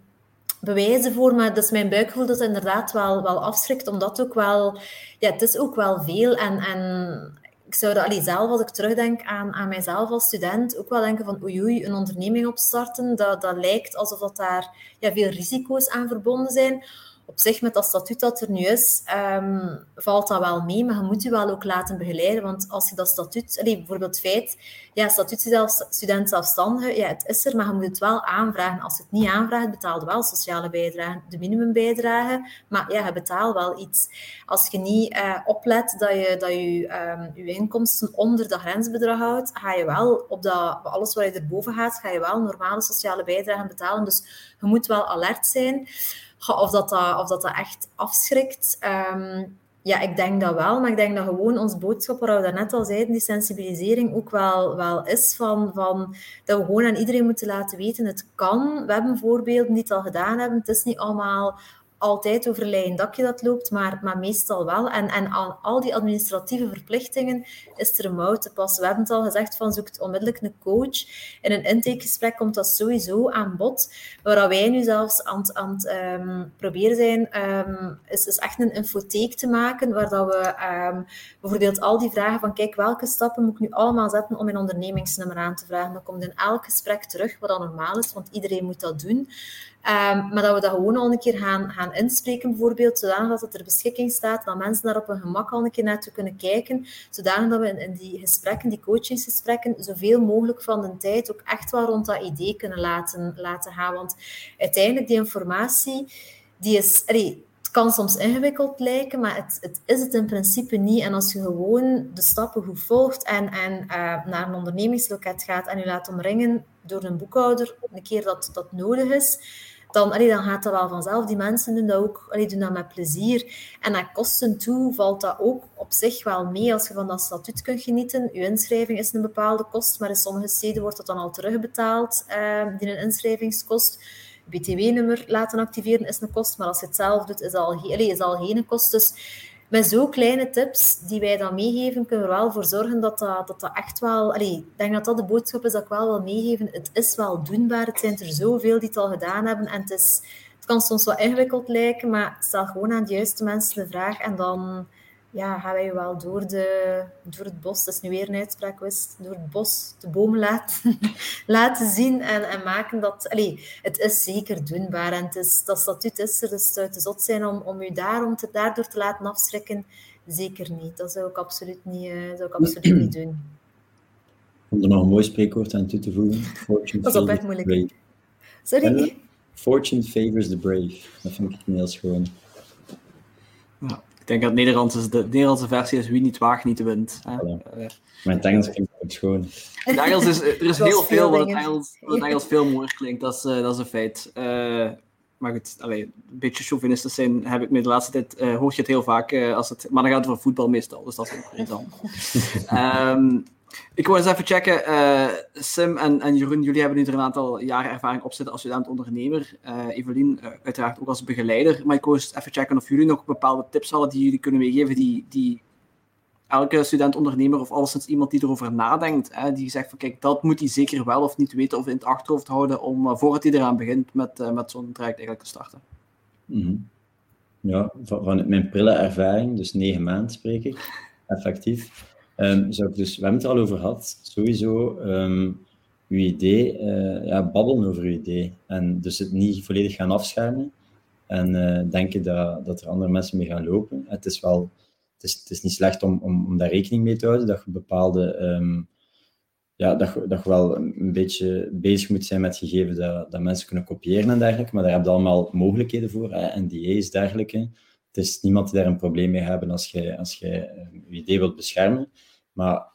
bewijzen voor, maar dat mijn buikgevoel dat het inderdaad wel, wel afschrikt, omdat ook wel... Ja, het is ook wel veel en... en ik zou dat allee, zelf, als ik terugdenk aan, aan mijzelf als student, ook wel denken van oei oei, een onderneming opstarten, dat, dat lijkt alsof dat daar ja, veel risico's aan verbonden zijn op zich, met dat statuut dat er nu is, um, valt dat wel mee, maar je moet je wel ook laten begeleiden. Want als je dat statuut, allee, bijvoorbeeld het feit, ja, statuut zelf, student zelfstandige, ja, het is er, maar je moet het wel aanvragen. Als je het niet aanvraagt, betaal je wel sociale bijdrage, de minimumbijdrage, maar ja, je betaalt wel iets. Als je niet uh, oplet dat je dat je, um, je inkomsten onder dat grensbedrag houdt, ga je wel op dat, alles wat je erboven gaat, ga je wel normale sociale bijdrage betalen. Dus je moet wel alert zijn of dat, dat, of dat, dat echt afschrikt. Um, ja, ik denk dat wel, maar ik denk dat gewoon ons boodschap, waar we daarnet al zeiden, die sensibilisering ook wel, wel is van, van dat we gewoon aan iedereen moeten laten weten, het kan. We hebben voorbeelden die het al gedaan hebben. Het is niet allemaal altijd over een dakje dat loopt, maar, maar meestal wel. En, en aan al die administratieve verplichtingen is er een mouw te passen. We hebben het al gezegd, van zoekt onmiddellijk een coach. In een intakegesprek komt dat sowieso aan bod. Waar wij nu zelfs aan, het um, proberen zijn, um, is, is echt een infotheek te maken, waar dat we um, bijvoorbeeld al die vragen van, kijk, welke stappen moet ik nu allemaal zetten om mijn ondernemingsnummer aan te vragen? Dat komt in elk gesprek terug, wat dan normaal is, want iedereen moet dat doen. Um, maar dat we dat gewoon al een keer gaan, gaan inspreken, bijvoorbeeld, zodanig dat het ter beschikking staat, dat mensen daar op hun gemak al een keer naartoe kunnen kijken, zodanig dat we in, die gesprekken, die coachingsgesprekken, zoveel mogelijk van de tijd ook echt wel rond dat idee kunnen laten, laten gaan. Want uiteindelijk, die informatie die is, het kan soms ingewikkeld lijken, maar het, het, is het in principe niet. En als je gewoon de stappen goed volgt en, en uh, naar een ondernemingsloket gaat en je laat omringen door een boekhouder, een keer dat dat nodig is, dan, dan gaat dat wel vanzelf. Die mensen doen dat ook allee, doen dat met plezier. En naar kosten toe valt dat ook op zich wel mee. Als je van dat statuut kunt genieten, je inschrijving is een bepaalde kost, maar in sommige steden wordt dat dan al terugbetaald, uh, die een inschrijvingskost. BTW-nummer laten activeren is een kost, maar als je het zelf doet, is al, is al geen kost. Dus met zo kleine tips die wij dan meegeven, kunnen we er wel voor zorgen dat dat, dat, dat echt wel... Ik denk dat dat de boodschap is dat ik wel wil meegeven. Het is wel doenbaar. Het zijn er zoveel die het al gedaan hebben. En het, is, het kan soms wat ingewikkeld lijken, maar stel gewoon aan de juiste mensen de vraag en dan ja, gaan wij wel door, de, door het bos, dat is nu weer een uitspraak, door het bos de bomen laten, laten zien en, en maken dat... Allee, het is zeker doenbaar en het is, dat statuut is er, dus het zou te zot zijn om, om u daarom te, daardoor te laten afschrikken. Zeker niet. Dat zou ik absoluut niet, uh, zou ik absoluut niet doen. Om er nog een mooi spreekwoord aan toe te voegen. Fortune dat is op echt moeilijk. Sorry? Fortune favors the brave. Dat vind ik heel schoon. Ja. Ik denk dat Nederlands is de, Nederlandse versie is wie niet waagt, niet wint. Hè? Uh, maar het Engels klinkt ook schoon. Het Engels is, er is heel veel wat het Engels, wat het Engels veel mooier klinkt, dat is, uh, dat is een feit. Uh, maar goed, allee, een beetje chauvinistisch zijn heb ik me de laatste tijd, uh, hoor je het heel vaak, als het, maar dan gaat het over voetbal meestal, dus dat is ook interessant. um, Ik wil eens even checken. Uh, Sim en, en Jeroen, jullie hebben nu er een aantal jaren ervaring op zitten als student-ondernemer. Uh, Evelien, uh, uiteraard ook als begeleider. Maar ik wil eens even checken of jullie nog bepaalde tips hadden die jullie kunnen meegeven. Die, die elke student-ondernemer of alleszins iemand die erover nadenkt. Hè, die zegt van kijk, dat moet hij zeker wel of niet weten of in het achterhoofd houden. Om voordat hij eraan begint met, met zo'n traject eigenlijk te starten. -hmm. Ja, van, van mijn prille ervaring, dus negen maanden spreek ik, effectief Ik dus, we hebben het al over gehad, sowieso um, uw idee, uh, ja, babbelen over uw idee. En dus het niet volledig gaan afschermen en uh, denken dat, dat er andere mensen mee gaan lopen. Het is wel, het is, het is niet slecht om, om, om daar rekening mee te houden, dat je bepaalde, um, ja, dat, dat je wel een beetje bezig moet zijn met gegeven dat, dat mensen kunnen kopiëren en dergelijke, maar daar heb je allemaal mogelijkheden voor, hè, NDA's, dergelijke is niemand die daar een probleem mee hebben als je als eh, je idee wilt beschermen. Maar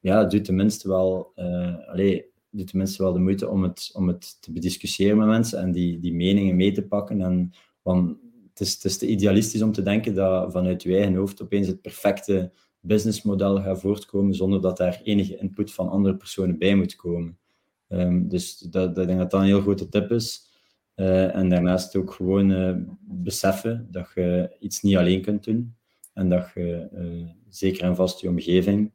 ja, doe tenminste wel, uh, allez, doe tenminste wel de moeite om het, om het te bediscussiëren met mensen en die, die meningen mee te pakken. En, want het is, het is te idealistisch om te denken dat vanuit je eigen hoofd opeens het perfecte businessmodel gaat voortkomen zonder dat daar enige input van andere personen bij moet komen. Um, dus dat, dat, ik denk dat dat een heel grote tip is. Uh, en daarnaast ook gewoon uh, beseffen dat je iets niet alleen kunt doen. En dat je uh, zeker en vast je omgeving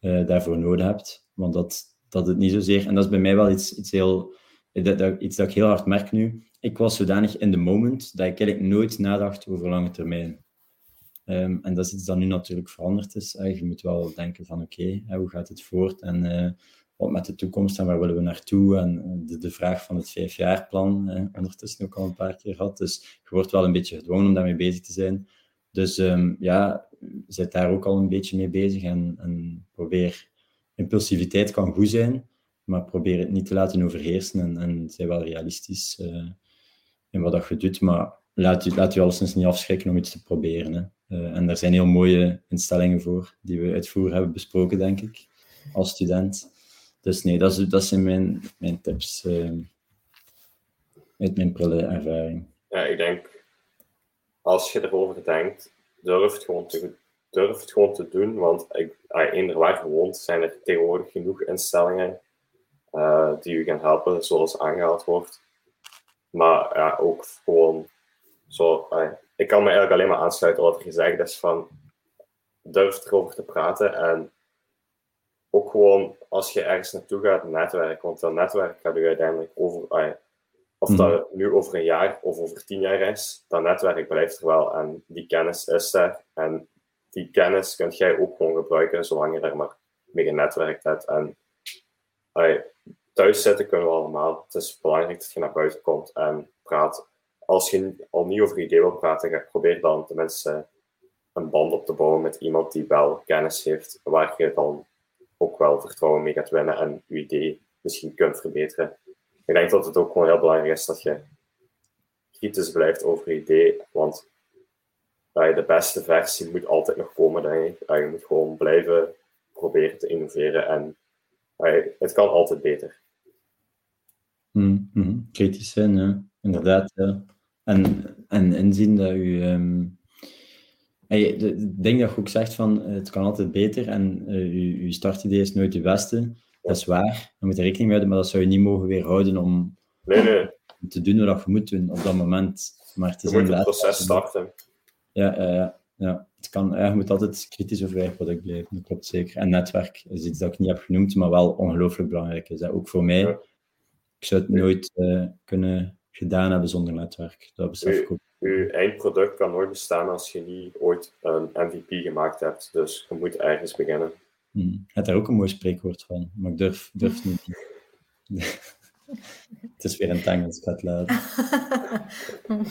daarvoor nodig hebt. Want dat, dat het niet zozeer... En dat is bij mij wel iets, iets, heel, dat, dat, iets dat ik heel hard merk nu. Ik was zodanig in de moment dat ik eigenlijk nooit nadacht over lange termijn. Um, en dat is iets dat nu natuurlijk veranderd is. Je moet wel denken van oké, hoe gaat het voort? En wat met de toekomst en waar willen we naartoe? En de, de vraag van het vijfjaarplan, eh, ondertussen ook al een paar keer gehad. Dus je wordt wel een beetje gedwongen om daarmee bezig te zijn. Dus um, ja, zit daar ook al een beetje mee bezig en, en, probeer. Impulsiviteit kan goed zijn, maar probeer het niet te laten overheersen en, en zij wel realistisch uh, in wat dat je doet. Maar laat je, laat alleszins niet afschrikken om iets te proberen. Hè. Uh, en daar zijn heel mooie instellingen voor die we uitvoer hebben besproken, denk ik, als student. Dus nee, dat, is, dat zijn mijn, mijn tips uh, mijn prille ervaring. Ja, ik denk, als je erover denkt, durf het gewoon te, durf gewoon te doen. Want ik, eender waar je woont, zijn er tegenwoordig genoeg instellingen uh, die u gaan helpen, zoals aangehaald wordt. Maar ja, ook gewoon zo. Uh, ik kan me eigenlijk alleen maar aansluiten wat er gezegd is van durf erover te praten en ook gewoon als je ergens naartoe gaat, netwerk. Want dat netwerk gaat je uiteindelijk over. of dat mhm. nu over een jaar of over tien jaar is, dat netwerk blijft er wel. En die kennis is er. En die kennis kunt jij ook gewoon gebruiken zolang je daar maar mee genetwerkt hebt. En ay, thuis zitten kunnen we allemaal. Het is belangrijk dat je naar buiten komt en praat. Als je al niet over ideeën wil praten, probeer dan tenminste een band op te bouwen met iemand die wel kennis heeft, waar je dan ook wel vertrouwen mee gaat winnen en je idee misschien kunt verbeteren. Ik denk dat het ook gewoon heel belangrijk is dat je kritisch blijft over je idee. Want uh, de beste versie moet altijd nog komen, denk ik. je moet gewoon blijven proberen te innoveren en het kan altijd beter. Mm -hmm. Kritisch zijn, ja. inderdaad. Ja. En, en inzien dat u. Um, ik denk dat je ook zegt van het kan altijd beter en uh, uw, uw startidee is nooit de beste. Dat is waar, je moet er rekening mee houden, maar dat zou je niet mogen weerhouden om, nee, nee. om te doen wat je moet doen op dat moment. Maar te je moet het proces starten. Ja, ja, ja. Het kan, ja, je moet altijd kritisch over je product blijven, dat klopt zeker. En netwerk is iets dat ik niet heb genoemd, maar wel ongelooflijk belangrijk is. Ook voor mij. Ik zou het nooit uh, kunnen gedaan hebben zonder netwerk. Dat besef ik ook. Je eindproduct kan nooit bestaan als je niet ooit een MVP gemaakt hebt. Dus je moet ergens beginnen. Hmm. Je hebt daar ook een mooi spreekwoord van, maar ik durf, durf niet. het is weer een tang als ik het laten.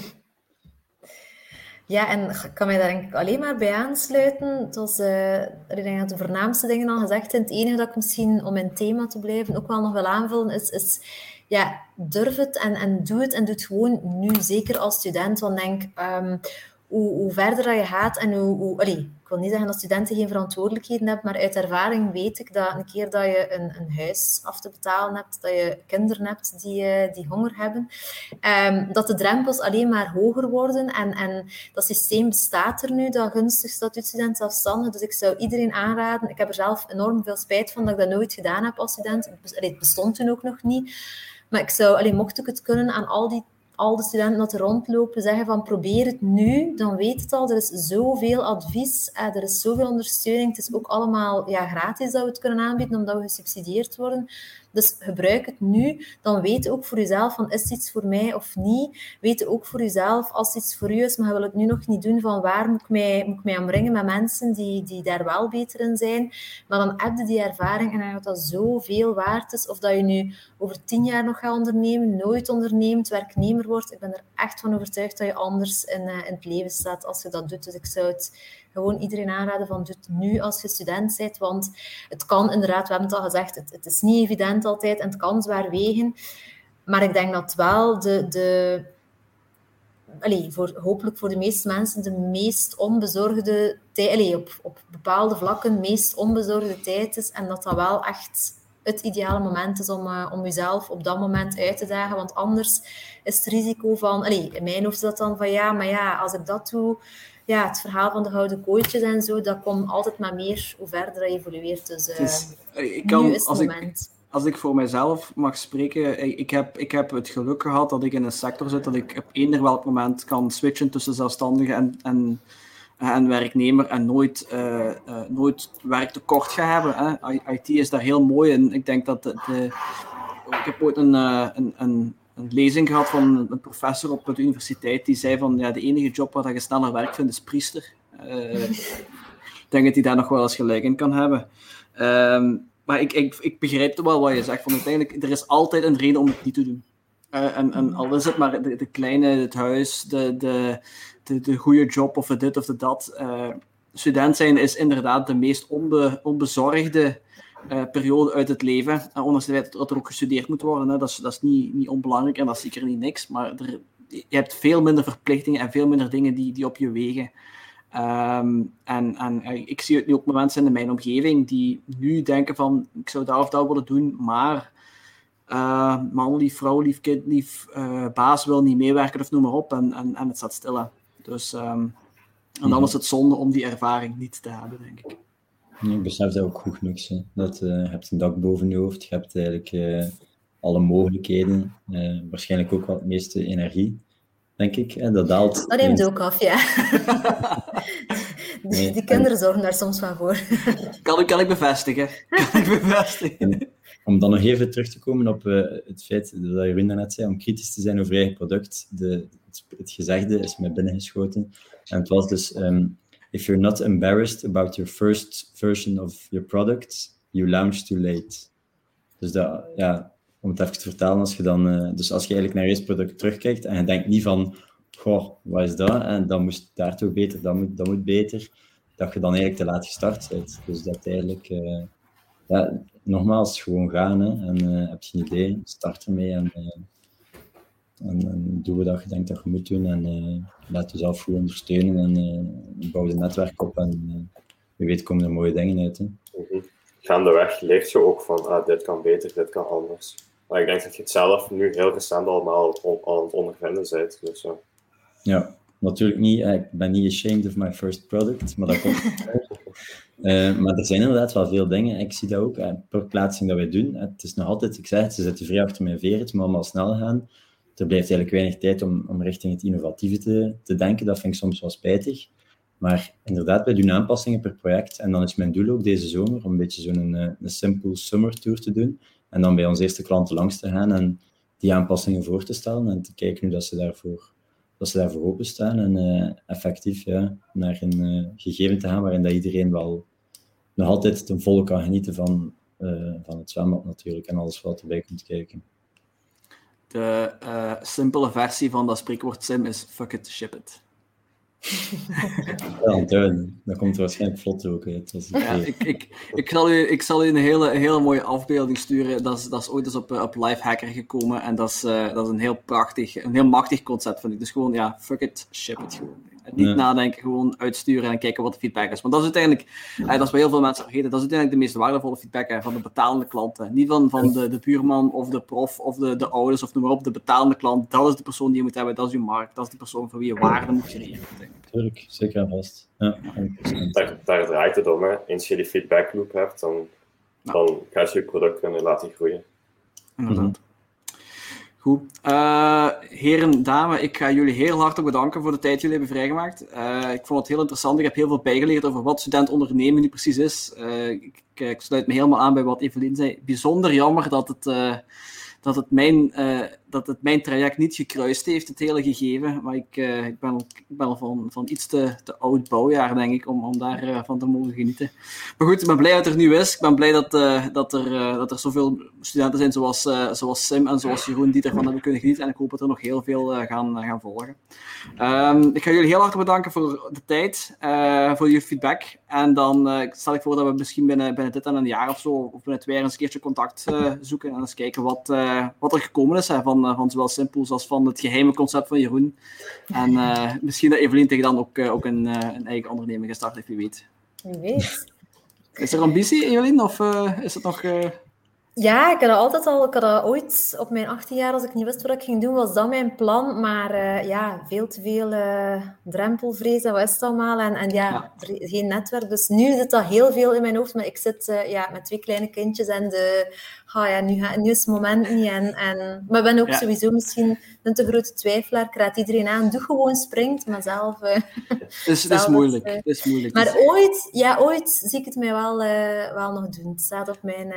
Ja, en ik kan mij daar denk ik alleen maar bij aansluiten. Het was, uh, ik denk dat de voornaamste dingen al gezegd zijn. Het enige dat ik misschien, om mijn thema te blijven, ook wel nog wil aanvullen, is, is ja, durf het en, en doe het. En doe het gewoon nu, zeker als student. Want denk, um, hoe, hoe verder dat je gaat en hoe... hoe ik wil niet zeggen dat studenten geen verantwoordelijkheden hebben, maar uit ervaring weet ik dat een keer dat je een, een huis af te betalen hebt, dat je kinderen hebt die, uh, die honger hebben, um, dat de drempels alleen maar hoger worden. En, en dat systeem bestaat er nu, dat gunstig statuutstudent zelfstandig. Dus ik zou iedereen aanraden, ik heb er zelf enorm veel spijt van dat ik dat nooit gedaan heb als student. Het bestond toen ook nog niet. Maar ik zou, alleen mocht ik het kunnen, aan al die al de studenten dat er rondlopen zeggen van probeer het nu, dan weet het al. Er is zoveel advies, eh, er is zoveel ondersteuning. Het is ook allemaal ja, gratis dat we het kunnen aanbieden, omdat we gesubsidieerd worden. Dus gebruik het nu. Dan weet ook voor jezelf van is iets voor mij of niet. Weet ook voor jezelf als iets voor u is, maar wil het nu nog niet doen, van waar moet ik mij, moet ik mij omringen met mensen die, die daar wel beter in zijn. Maar dan heb je die ervaring en dat dat zoveel waard is. Of dat je nu over tien jaar nog gaat ondernemen, nooit onderneemt, werknemer wordt. Ik ben er echt van overtuigd dat je anders in, uh, in het leven staat als je dat doet. Dus ik zou het gewoon iedereen aanraden van doe het nu als je student bent, want het kan inderdaad, we hebben het al gezegd, het, is niet evident altijd en het kan zwaar wegen. Maar ik denk dat wel de, de voor, hopelijk voor de meeste mensen de meest onbezorgde tijd, op, op bepaalde vlakken, meest onbezorgde tijd is. En dat dat wel echt het ideale moment is om, uh, om jezelf op dat moment uit te dagen. Want anders is het risico van, allez, in mijn hoofd is dat dan van ja, maar ja, als ik dat doe, ja, het verhaal van de gouden kooitjes en zo, dat komt altijd maar meer hoe verder dat evolueert. Dus uh, is, ik kan, nu is het als moment. Ik, als ik voor mezelf mag spreken, ik heb, ik heb het geluk gehad dat ik in een sector zit dat ik op eender welk moment kan switchen tussen zelfstandige en, en, en werknemer en nooit, uh, uh, nooit werktekort ga hebben. Hè. IT is daar heel mooi in. Ik denk dat de, de ik heb ooit een, een, een een lezing gehad van een professor op de universiteit die zei van ja, de enige job waar je sneller werk vindt is priester. Uh, ik denk dat hij daar nog wel eens gelijk in kan hebben. Um, maar ik, ik, ik begrijp wel wat je zegt. Van uiteindelijk, er is altijd een reden om het niet te doen. Uh, en, en al is het maar de, de kleine, het huis, de, de, de, de goede job of dit of dat. Uh, student zijn is inderdaad de meest onbe, onbezorgde uh, periode uit het leven. Ondanks het feit dat er ook gestudeerd moet worden. Hè. Dat, is, dat is niet, niet onbelangrijk en dat is zeker niet niks. Maar er, je hebt veel minder verplichtingen en veel minder dingen die, die op je wegen. Um, en, en ik zie het nu ook met mensen in mijn omgeving die nu denken van ik zou dat of dat willen doen, maar uh, man lief, vrouw lief, kind lief, uh, baas wil niet meewerken of noem maar op en, en, en het staat stil. Dus, um, en dan is het zonde om die ervaring niet te hebben, denk ik. Ik besef dat ook goed genoeg. Hè. Dat, uh, je hebt een dak boven je hoofd, je hebt eigenlijk uh, alle mogelijkheden, uh, waarschijnlijk ook het meeste energie, denk ik. Hè. Dat daalt. Dat neemt ook af, ja. die, die kinderen zorgen daar soms van voor. kan, kan ik bevestigen. Kan ik bevestigen. om dan nog even terug te komen op het feit dat Jeroen net zei, om kritisch te zijn over je eigen product. De, het, het gezegde is mij binnengeschoten. En het was dus... Um, if you're not embarrassed about your first version of your product, you launch too late. Dus dat, ja, om het even te vertalen, als je dan, uh, dus als je eigenlijk naar je eerste product terugkijkt en je denkt niet van, goh, wat is dat? En dan moest daar toch beter, dat moet, dat moet beter, dat je dan eigenlijk te laat gestart bent. Dus dat eigenlijk, uh, ja, nogmaals, gewoon gaan hè, en uh, heb je een idee, start ermee en En, en doe wat je denkt dat je moet doen. En uh, laat jezelf goed ondersteunen. En uh, bouw een netwerk op. En uh, wie weet komen er mooie dingen uit. Hè. Mm -hmm. Gaandeweg leert je ook van ah, dit kan beter, dit kan anders. Maar ik denk dat je het zelf nu heel recent allemaal aan het ondervinden bent. Dus, ja. ja, natuurlijk niet. Ik ben niet ashamed of my first product, maar dat komt. uh, maar er zijn inderdaad wel veel dingen. Ik zie dat ook. Uh, per plaatsing dat wij doen. Het is nog altijd, ik zeg het, ze zitten vrij achter mijn veren. Het moet allemaal snel gaan. Er blijft eigenlijk weinig tijd om, om richting het innovatieve te, te denken. Dat vind ik soms wel spijtig. Maar inderdaad, wij doen aanpassingen per project. En dan is mijn doel ook deze zomer om een beetje zo'n een, een simple summer tour te doen. En dan bij onze eerste klanten langs te gaan en die aanpassingen voor te stellen en te kijken hoe dat ze daarvoor, dat ze daarvoor openstaan. En uh, effectief ja, naar een uh, gegeven te gaan waarin dat iedereen wel nog altijd ten volle kan genieten van, van het zwembad natuurlijk en alles wat erbij komt kijken. De simpele versie van dat spreekwoord sim is fuck it, ship it. Ja, duidelijk. Dat komt er waarschijnlijk vlot ook uit. Ja, ik, ik, ik, zal u, ik zal u een hele, hele mooie afbeelding sturen. Dat is, dat is ooit eens op, op Lifehacker gekomen. En dat is, uh, dat is een heel prachtig, een heel machtig concept, vind ik. Dus gewoon, ja, fuck it, ship it gewoon. Niet ja. nadenken, gewoon uitsturen en kijken wat de feedback is. Want dat is uiteindelijk, eh, dat is bij heel veel mensen vergeten, dat is uiteindelijk de meest waardevolle feedback van de betalende klanten. Niet van, van de, de buurman of de prof of de, de ouders of noem maar op. De betalende klant, dat is de persoon die je moet hebben, dat is je markt, dat is de persoon voor wie je waarde moet creëren. Tuurlijk, zeker en vast. Ja, daar, daar draait het om. Hè. Eens je die feedback loop hebt, dan, dan ga je je product kunnen laten groeien. Inderdaad. Goed. Uh, heren, dames, ik ga jullie heel hartelijk bedanken voor de tijd die jullie hebben vrijgemaakt. Uh, ik vond het heel interessant. Ik heb heel veel bijgeleerd over wat student ondernemen nu precies is. Uh, ik, ik, sluit me helemaal aan bij wat Evelien zei. Bijzonder jammer dat het, dat het, mijn, dat het mijn traject niet gekruist heeft, het hele gegeven. Maar ik, ik ben, ik ben al van, van iets te, oud bouwjaar, denk ik, om, om daarvan van te mogen genieten. Maar goed, ik ben blij dat er nu is. Ik ben blij dat, dat, er, dat er zoveel studenten zijn zoals, zoals Sim en zoals Jeroen die ervan hebben kunnen genieten. En ik hoop dat er nog heel veel gaan, gaan volgen. Um, ik ga jullie heel hartelijk bedanken voor de tijd, voor je feedback. En dan stel ik voor dat we misschien binnen, binnen dit en een jaar of zo, of binnen twee jaar eens een keertje contact zoeken. En eens kijken wat, wat er gekomen is hè, van, van zowel Simples als van het geheime concept van Jeroen. En misschien dat Evelien tegen dan ook, ook een, een eigen onderneming gestart heeft, wie weet. Wie weet. Is er ambitie, Evelien? Of is het nog... Ja, ik had dat altijd al, ik had dat ooit op mijn 18 jaar, als ik niet wist wat ik ging doen, was dat mijn plan. Maar uh, ja, veel te veel uh, drempelvrees en wat is het allemaal. En, en ja, ja, geen netwerk. Dus nu zit dat heel veel in mijn hoofd. Maar ik zit uh, ja, met twee kleine kindjes en de, oh ja, nu, nu is het moment niet. En, en, maar ik ben ook ja. sowieso misschien een te grote twijfelaar. Ik raad iedereen aan, doe gewoon springt, maar zelf... dus het is moeilijk. Het is moeilijk. Maar ooit, ja, ooit zie ik het mij wel, wel nog doen. Het staat op mijn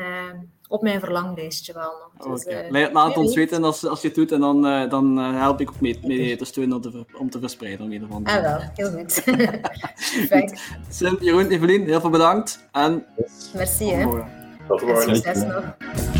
op mijn verlanglijstje wel nog. Dus, okay. uh, Laat het ons weten als, als je het doet en dan, uh, dan uh, help ik ook mee, mee te steunen om te, om te verspreiden. Om ieder geval. Ah, wel, heel goed. Perfect. Sim, Jeroen, Evelien, heel veel bedankt. En Merci, hè. Tot morgen. Succes nog.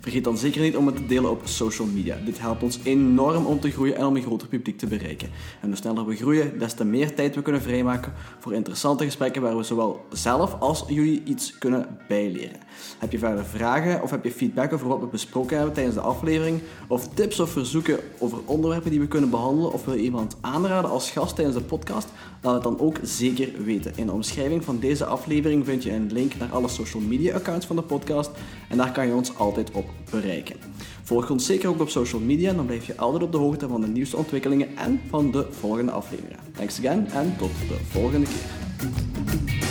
Vergeet dan zeker niet om het te delen op social media. Dit helpt ons enorm om te groeien en om een groter publiek te bereiken. En hoe sneller we groeien, des te meer tijd we kunnen vrijmaken voor interessante gesprekken waar we zowel zelf als jullie iets kunnen bijleren. Heb je verder vragen of heb je feedback over wat we besproken hebben tijdens de aflevering? Of tips of verzoeken over onderwerpen die we kunnen behandelen? Of wil je iemand aanraden als gast tijdens de podcast? Laat het dan ook zeker weten. In de omschrijving van deze aflevering vind je een link naar alle social media accounts van de podcast en daar kan je ons altijd op bereiken. Volg ons zeker ook op social media, dan blijf je altijd op de hoogte van de nieuwste ontwikkelingen en van de volgende afleveringen. Thanks again en tot de volgende keer.